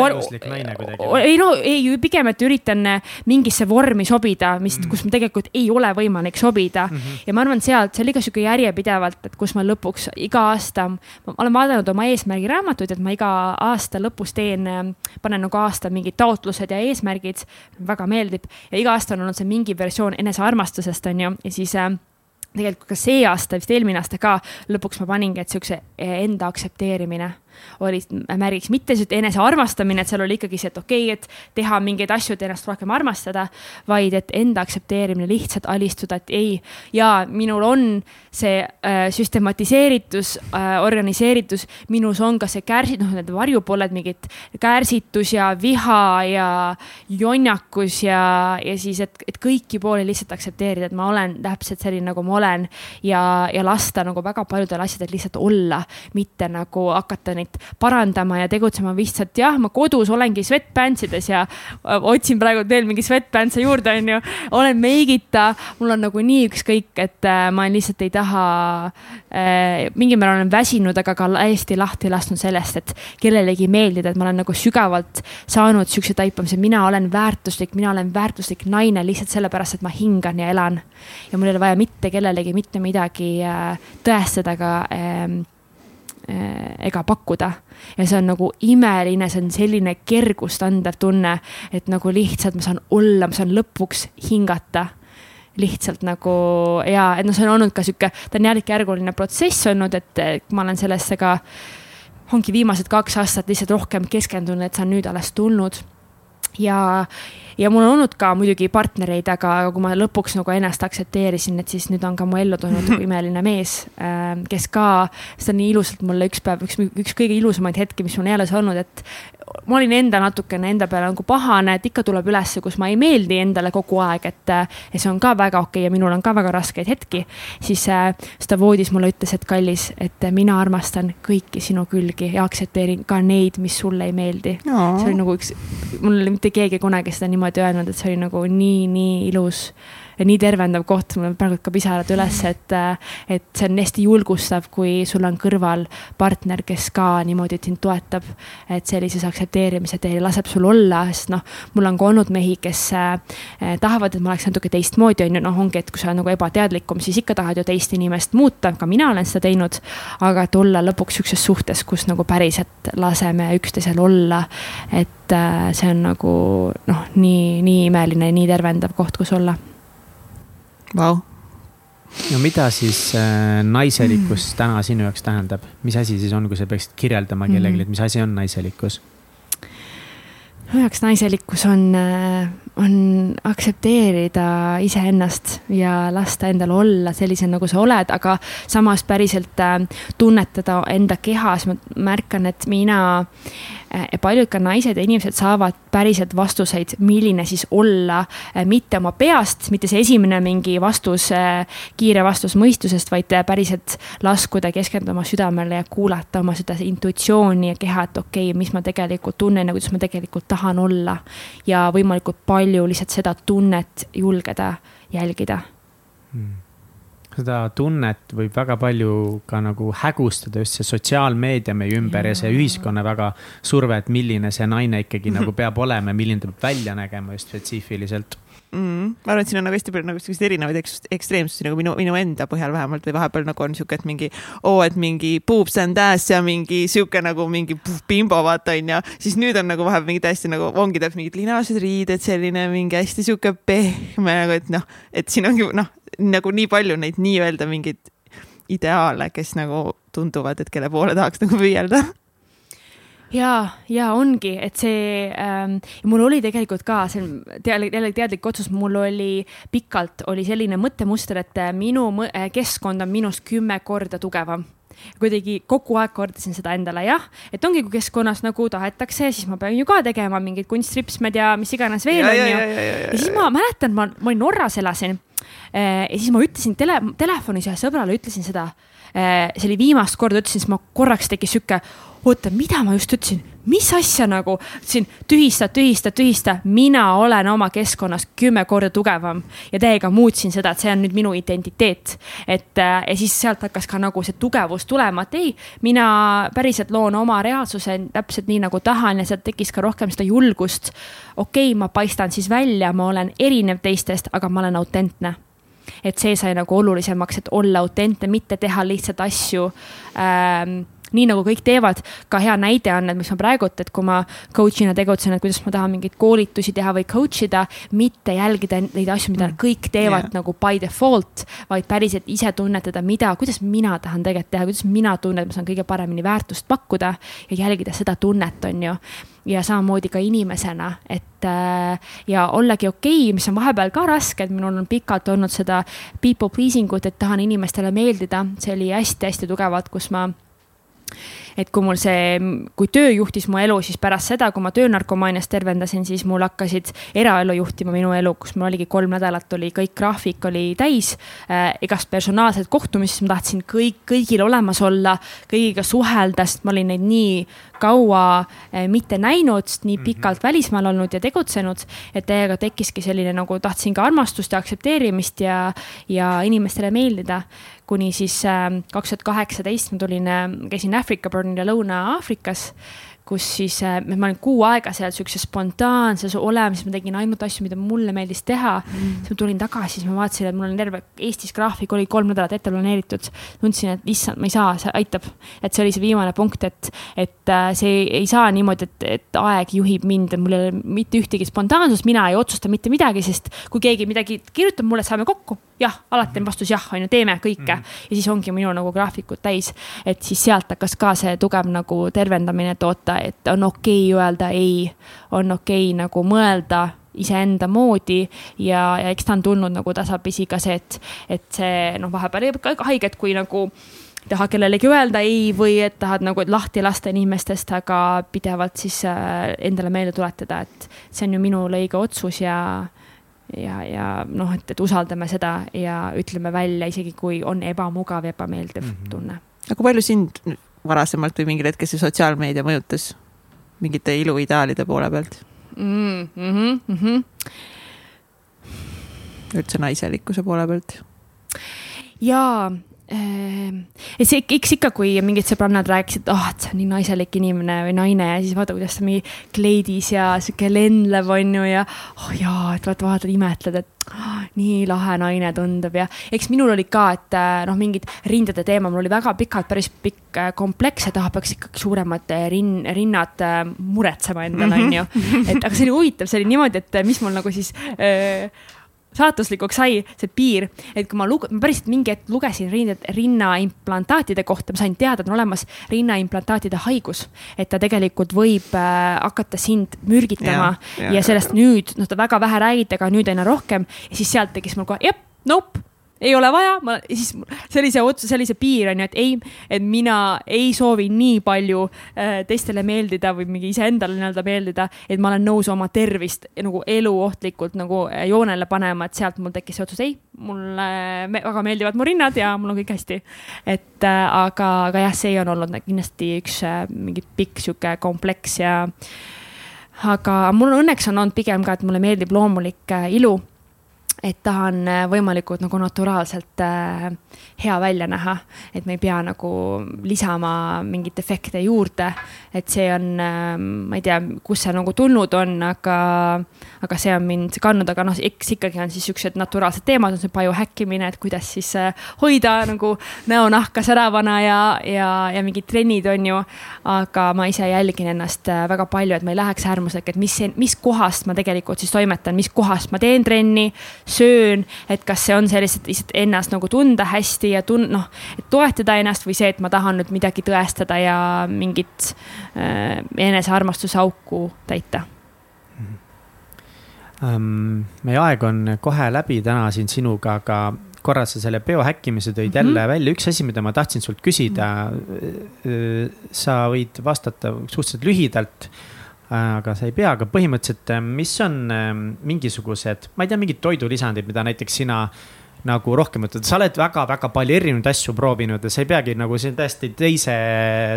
kuidagi. ei no ei, pigem, et üritan mingisse vormi sobida, mis mm, -hmm. kus ma tegelikult ei ole võimalik sobida mm. -hmm. ja ma arvan, sealt, see oli ka sihuke järjepidevalt, et kus ma lõpuks iga aasta, ma olen vaadanud oma eesmärgiraamatuid, et ma iga aasta lõpus teen, panen nagu aasta mingid taotlused ja eesmärgid. väga meeldib ja iga aasta on olnud see mingi versioon enesearmastusest, on ju, ja siis äh, tegelikult ka see aasta, vist eelmine aasta ka, lõpuks ma paningi, et siukse enda aktsepteerimine oli märgiks mitte see enesearmastamine, et seal oli ikkagi see, et okei okay,, et teha mingeid asju, et ennast rohkem armastada, vaid et enda aktsepteerimine, lihtsalt alistuda, et ei, jaa, minul on see äh, süstematiseeritus äh,, organiseeritus, minus on ka see kärsi-, noh, need varjupooled, mingid kärsitus ja viha ja jonnakus ja, ja siis, et, et kõiki pooli lihtsalt aktsepteerida, et ma olen täpselt selline, nagu ma olen ja, ja lasta nagu väga paljudel asjadel lihtsalt olla, mitte nagu hakata neid neid parandama ja tegutsema lihtsalt jah, ma kodus olengi sweatpantsides ja äh, otsin praegu veel mingi sweatpantse juurde, onju. olen meigita, mul on nagu nii ükskõik, et äh, ma lihtsalt ei taha äh,. mingil määral olen väsinud, aga ka hästi lahti lasknud sellest, et kellelegi meeldida, et ma olen nagu sügavalt saanud siukse taipamise, mina olen väärtuslik, mina olen väärtuslik naine lihtsalt sellepärast, et ma hingan ja elan. ja mul ei ole vaja mitte kellelegi mitte midagi äh, tõestada ka äh, Äh, ega pakkuda. ja see on nagu imeline, see on selline kergust andev tunne, et nagu lihtsalt ma saan olla, ma saan lõpuks hingata lihtsalt nagu ja, et noh, see on olnud ka sihuke, ta on järk-järguline protsess olnud, et ma olen sellesse ka, ongi viimased kaks aastat lihtsalt rohkem keskendunud, et see on nüüd alles tulnud. Ja, ja mul on olnud ka muidugi partnereid, aga kui ma lõpuks nagu ennast aktsepteerisin, et siis nüüd on ka mu ellu tulnud nagu imeline mees, ähm, kes ka, seda nii ilusalt mulle üks päev, üks, üks kõige ilusamaid hetki, mis mul eales olnud, et ma olin enda natukene enda peale nagu pahane, et ikka tuleb ülesse, kus ma ei meeldi endale kogu aeg, et see on ka väga okei okay ja minul on ka väga raskeid hetki. siis äh, ta voodis mulle ütles, et kallis, et mina armastan kõiki sinu külgi ja aktsepteerin ka neid, mis sulle ei meeldi no.. see oli nagu üks, mul ei ole mitte keegi kunagi seda niimoodi öelnud, et see oli nagu nii, nii ilus nii tervendav koht, mul praegu ka pisarad üles, et, et see on hästi julgustav, kui sul on kõrval partner, kes ka niimoodi sind toetab. et sellises aktsepteerimise teel laseb sul olla, sest noh, mul on ka olnud mehi, kes eh, tahavad, et ma oleks natuke teistmoodi, on ju, noh, ongi, et kui sa oled nagu ebateadlikum, siis ikka tahad ju teist inimest muuta, ka mina olen seda teinud. aga et olla lõpuks sihukeses suhtes, kus nagu päriselt laseme üksteisel olla, et see on nagu noh, nii, nii imeline, nii tervendav koht, kus olla Vau. no mida siis äh, naiselikkus mm. täna sinu jaoks tähendab, mis asi siis on, kui sa peaksid kirjeldama kellelegi, et mis asi on naiselikkus? minu jaoks naiselikkus on, äh, on aktsepteerida iseennast ja lasta endal olla sellisena, nagu sa oled, aga samas päriselt äh, tunnetada enda kehas, ma märkan, et mina Äh, paljud ka naised ja inimesed saavad päriselt vastuseid, milline siis olla, äh, mitte oma peast, mitte see esimene mingi vastus, äh, kiire vastus mõistusest, vaid päriselt laskuda, keskenduda oma südamele ja kuulata oma seda intuitsiooni ja keha, et okei okay,, mis ma tegelikult tunnen ja kuidas ma tegelikult tahan olla. ja võimalikult palju lihtsalt seda tunnet julgeda jälgida hmm seda tunnet võib väga palju ka nagu hägustada just see sotsiaalmeedia meie ümber ja, ja see ühiskonna väga surve, et milline see naine ikkagi nagu peab olema ja milline ta peab välja nägema just spetsiifiliselt mm,. ma arvan, et siin on nagu hästi palju nagu selliseid erinevaid ekstreemsusi nagu minu, minu enda põhjal vähemalt või vahepeal nagu on sihuke, et mingi oo oh,, et mingi boobs and ass ja mingi sihuke nagu mingi puh, bimbo vaata onju. siis nüüd on nagu vahepeal mingi täiesti nagu ongi täpselt mingid linased riided, selline mingi hästi sihuke pehme nagu, et noh, et siin ongi noh nagu nii palju neid nii-öelda mingeid ideaale, kes nagu tunduvad, et kelle poole tahaks nagu püüelda ja, ja ongi, et see ähm,, mul oli tegelikult ka, see on jälle, teadlik otsus, mul oli pikalt oli selline mõttemuster, et minu keskkond on minust kümme korda tugevam. Kuidagi kogu aeg kordasin seda endale, jah, et ongi, kui keskkonnas nagu tahetakse, siis ma pean ju ka tegema mingeid kunstripsmed ja mis iganes veel onju. Ja siis ma mäletan, ma, ma olin Norras elasin ja siis ma ütlesin tele, telefonis ühele sõbrale ütlesin seda. see oli viimast korda ütlesin, siis ma korraks tekkis sihuke, oota, mida ma just ütlesin mis asja nagu siin tühista, tühista, tühista, mina olen oma keskkonnas kümme korda tugevam ja täiega muutsin seda, et see on nüüd minu identiteet. et äh, ja siis sealt hakkas ka nagu see tugevus tulema, et ei, mina päriselt loon oma reaalsuse täpselt nii nagu tahan ja sealt tekkis ka rohkem seda julgust. okei okay,, ma paistan siis välja, ma olen erinev teistest, aga ma olen autentne et see sai nagu olulisemaks, et olla autentne, mitte teha lihtsalt asju ähm, nii nagu kõik teevad, ka hea näide on, et mis ma praegult, et kui ma coach'ina tegutsen, et kuidas ma tahan mingeid koolitusi teha või coach ida, mitte jälgida neid asju, mida mm. kõik teevad yeah. nagu by default, vaid päriselt ise tunnetada, mida, kuidas mina tahan tegelikult teha, kuidas mina tunnen, et ma saan kõige paremini väärtust pakkuda ja jälgida seda tunnet, on ju ja samamoodi ka inimesena, et äh, ja ollagi okei okay,, mis on vahepeal ka raske, et minul on pikalt olnud seda people pleasing ut, et tahan inimestele meeldida, see oli hästi-hästi tugevalt, kus ma et kui mul see, kui töö juhtis mu elu, siis pärast seda, kui ma töönarkomaaniast tervendasin, siis mul hakkasid eraelu juhtima minu elu, kus mul oligi kolm nädalat oli kõik graafik oli täis äh,. igast personaalset kohtumist, ma tahtsin kõik, kõigil olemas olla, kõigiga suhelda, sest ma olin neid nii kaua äh, mitte näinud, nii mhm. pikalt välismaal olnud ja tegutsenud, et täiega tekkiski selline nagu tahtsin ka armastust ja aktsepteerimist ja, ja inimestele meeldida kuni siis ähm, kaks tuhat kaheksateist ma tulin, äh, käisin Aafrika Burnil ja Lõuna-Aafrikas kus siis äh, ma olin kuu aega seal siukses spontaanses olemises, ma tegin ainult asju, mida mulle meeldis teha mm.. siis ma tulin tagasi, siis ma vaatasin, et mul on terve Eestis graafik oli kolm nädalat ette planeeritud. tundsin, et issand, ma ei saa, see aitab. et see oli see viimane punkt, et, et äh, see ei saa niimoodi, et, et aeg juhib mind, et mul ei ole mitte ühtegi spontaansust, mina ei otsusta mitte midagi, sest kui keegi midagi kirjutab mulle, saame kokku. Jah, alati on vastus jah, on ju, teeme kõike mm. ja siis ongi minu nagu graafikud täis. et siis sealt hakkas ka see tugev nagu tervendamine, et oota et on okei okay öelda ei, on okei okay nagu mõelda iseenda moodi ja, ja eks ta on tulnud nagu tasapisi ka see, et, et see noh, vahepeal jääb ka haiget, kui nagu ei taha kellelegi öelda ei või et tahad nagu lahti lasta inimestest, aga pidevalt siis äh, endale meelde tuletada, et see on ju minule õige otsus ja ja, ja noh, et, et usaldame seda ja ütleme välja, isegi kui on ebamugav ja ebameeldiv mm -hmm. tunne. aga kui palju sind varasemalt või mingil hetkel see sotsiaalmeedia mõjutas mingite iluideaalide poole pealt mm? -hmm, mm -hmm. üldse naiselikkuse poole pealt? jaa et see, eks ikka, kui mingid sõbrannad rääkisid, et oh, et see on nii naiselik inimene või naine ja siis vaata, kuidas ta mingi kleidis ja sihuke lendlev on ju ja oh jaa, et vaata, vaatad, imetled, et oh, nii lahe naine tundub ja eks minul oli ka, et äh, noh, mingid rindade teema, mul oli väga pikalt päris pikk äh, kompleks, et ah, peaks ikkagi suuremad äh, rin-, rinnad muretsema endale, on ju. et aga see oli huvitav, see oli niimoodi, et mis mul nagu siis äh, saatuslikuks sai see piir, et kui ma lug-, ma päriselt mingi hetk lugesin rinna, rinnaimplantaatide kohta, ma sain teada, et on olemas rinnaimplantaatide haigus. et ta tegelikult võib äh, hakata sind mürgitama ja, ja, ja sellest nüüd, noh, ta väga vähe räägiti, aga nüüd aina rohkem ja siis sealt tekkis mul kohe, jep, nope ei ole vaja, ma siis sellise otsus, sellise piir on ju, et ei, et mina ei soovi nii palju äh, teistele meeldida või mingi iseendale nii-öelda meeldida, et ma olen nõus oma tervist nagu eluohtlikult nagu äh, joonele panema, et sealt mul tekkis see otsus, ei, mulle me, väga meeldivad mu rinnad ja mul on kõik hästi. et äh, aga, aga jah, see on olnud kindlasti üks äh, mingi pikk sihuke kompleks ja aga mul õnneks on olnud pigem ka, et mulle meeldib loomulik äh, ilu et tahan äh, võimalikult nagu naturaalselt äh, hea välja näha, et me ei pea nagu lisama mingeid efekte juurde. et see on äh,, ma ei tea, kust see nagu tulnud on, aga, aga see on mind kandnud, aga noh, eks ikkagi on siis siuksed naturaalsed teemad, on see biohäkkimine, et kuidas siis äh, hoida nagu näonahka säravana ja, ja, ja mingid trennid on ju. aga ma ise jälgin ennast väga palju, et ma ei läheks äärmuslik, et mis, mis kohast ma tegelikult siis toimetan, mis kohast ma teen trenni söön, et kas see on see lihtsalt, lihtsalt ennast nagu tunda hästi ja tun-, noh, et toetada ennast või see, et ma tahan nüüd midagi tõestada ja mingit äh, enesearmastuse auku täita um,. meie aeg on kohe läbi täna siin sinuga, aga korra sa selle biohäkkimise tõid mm -hmm. jälle välja, üks asi, mida ma tahtsin sult küsida mm. -hmm. sa võid vastata suhteliselt lühidalt aga sa ei pea, aga põhimõtteliselt, mis on mingisugused, ma ei tea, mingid toidulisandid, mida näiteks sina nagu rohkem võtad, sa oled väga-väga palju erinevaid asju proovinud ja sa ei peagi nagu siin täiesti teise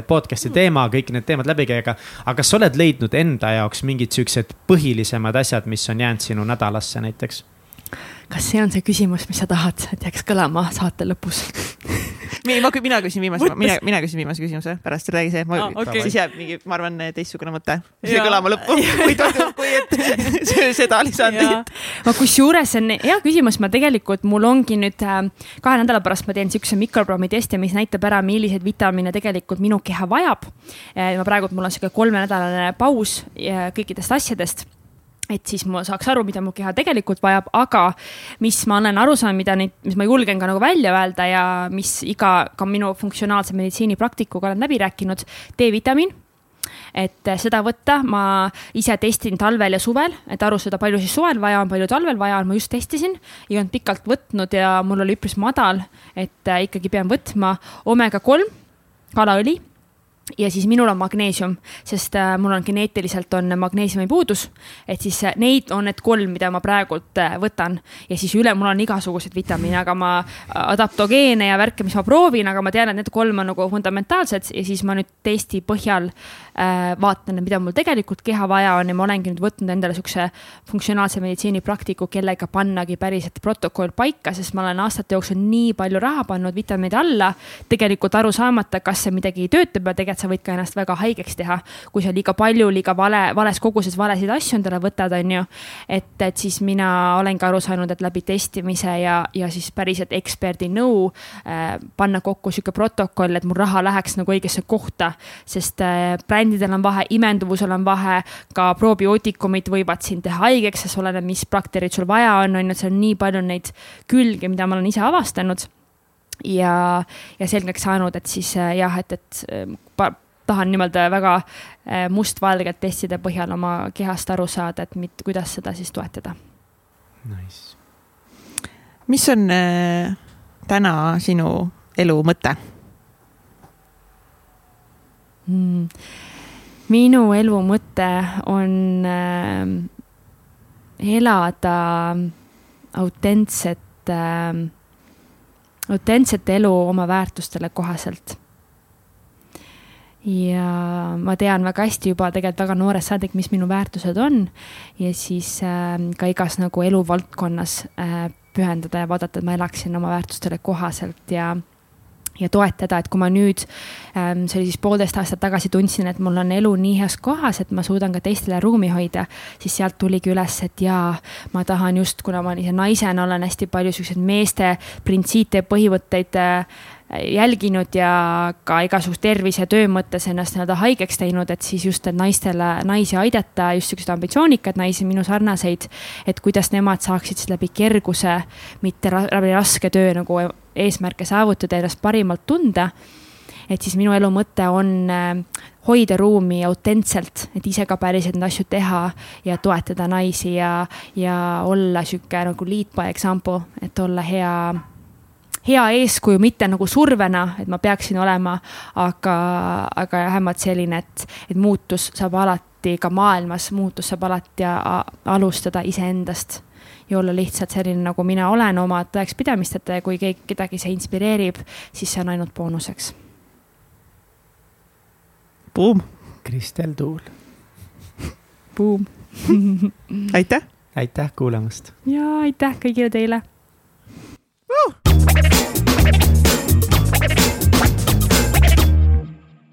podcast'i teema, kõik need teemad läbi käia, aga. aga kas sa oled leidnud enda jaoks mingid siuksed põhilisemad asjad, mis on jäänud sinu nädalasse näiteks? Kas see on see küsimus, mis sa tahad, et jääks kõlama saate lõpus ma, mina küsin viimase, mina, mina küsin viimase küsimuse, pärast räägi see ah,, okay. siis jääb mingi, ma arvan, teistsugune mõte. see kõlama lõppu, kui, kui et seda lisandit. ma kusjuures see on hea küsimus, ma tegelikult, mul ongi nüüd äh, kahe nädala pärast ma teen siukse mikroprogrammi testi, mis näitab ära, milliseid vitamiine tegelikult minu keha vajab. ma praegu, mul on sihuke kolmenädalane paus kõikidest asjadest et siis ma saaks aru, mida mu keha tegelikult vajab, aga mis ma olen aru saanud, mida neid, mis ma julgen ka nagu välja öelda ja mis iga, ka minu funktsionaalse meditsiini praktikuga olen läbi rääkinud, D-vitamiin et seda võtta, ma ise testin talvel ja suvel, et aru saada, palju siis suvel vaja on, palju talvel vaja on, ma just testisin. ei olnud pikalt võtnud ja mul oli üpris madal, et ikkagi pean võtma omega kolm, kalaõli ja siis minul on magneesium, sest äh, mul on geneetiliselt on magneesiumi puudus. et siis äh, neid on need kolm, mida ma praegult äh, võtan. Ja siis üle mul on igasuguseid vitamiine, aga ma adaptogeene ja värke, mis ma proovin, aga ma tean, et need kolm on nagu fundamentaalsed. Ja siis ma nüüd testi põhjal äh, vaatan, mida mul tegelikult keha vaja on. Ja ma olengi nüüd võtnud endale siukse funktsionaalse meditsiini praktiku, kellega pannagi päriselt protokoll paika, sest ma olen aastate jooksul nii palju raha pannud vitamiinide alla, tegelikult aru saamata, kas see midagi töötab ja tegelikult et sa võid ka ennast väga haigeks teha, kui sa liiga palju, liiga vale, vales koguses valesid asju endale võtad, on ju. et, et siis mina olengi aru saanud, et läbi testimise ja, ja siis päriselt eksperdi nõu äh, panna kokku sihuke protokoll, et mul raha läheks nagu õigesse kohta. sest äh, brändidel on vahe, imenduvusel on vahe, ka probiootikumid võivad sind teha haigeks, sest oleneb, mis bakterid sul vaja on, on ju, et seal on nii palju neid külgi, mida ma olen ise avastanud ja, ja selgeks saanud, et siis äh, jah, et, et äh, tahan nii-öelda väga äh, mustvalgelt testide põhjal oma kehast aru saada, et mit, kuidas seda siis toetada. Nice. mis on äh, täna sinu elu mõte mm.? minu elu mõte on äh, elada autentset äh, autentset elu oma väärtustele kohaselt. Ja ma tean väga hästi juba tegelikult väga noorest saadik, mis minu väärtused on. Ja siis äh, ka igas nagu eluvaldkonnas äh, pühendada ja vaadata, et ma elaksin oma väärtustele kohaselt ja ja toetada, et kui ma nüüd, ähm, see oli siis poolteist aastat tagasi, tundsin, et mul on elu nii heas kohas, et ma suudan ka teistele ruumi hoida, siis sealt tuligi üles, et jaa, ma tahan just, kuna ma ise naisena olen hästi palju siukseid meeste printsiite ja põhimõtteid äh, jälginud ja ka igasugust tervise töö mõttes ennast nii-öelda haigeks teinud, et siis just, et naistele, naisi aidata, just siukseid ambitsioonikaid naisi, minu sarnaseid. et kuidas nemad saaksid siis läbi kerguse, mitte läbi raske töö nagu eesmärke saavutada, ennast parimalt tunda. et siis minu elu mõte on äh, hoida ruumi autentselt, et ise ka päriselt neid asju teha ja toetada naisi ja, ja olla sihuke nagu lead by example, et olla hea hea eeskuju, mitte nagu survena, et ma peaksin olema, aga, aga vähemalt selline, et, et muutus saab alati ka maailmas, muutus saab alati alustada iseendast ja olla lihtsalt selline, nagu mina olen oma tõekspidamisteta ja kui keegi, kedagi see inspireerib, siis see on ainult boonuseks. Buum. Kristel Tuul. Buum aitäh. aitäh kuulamast. ja aitäh kõigile teile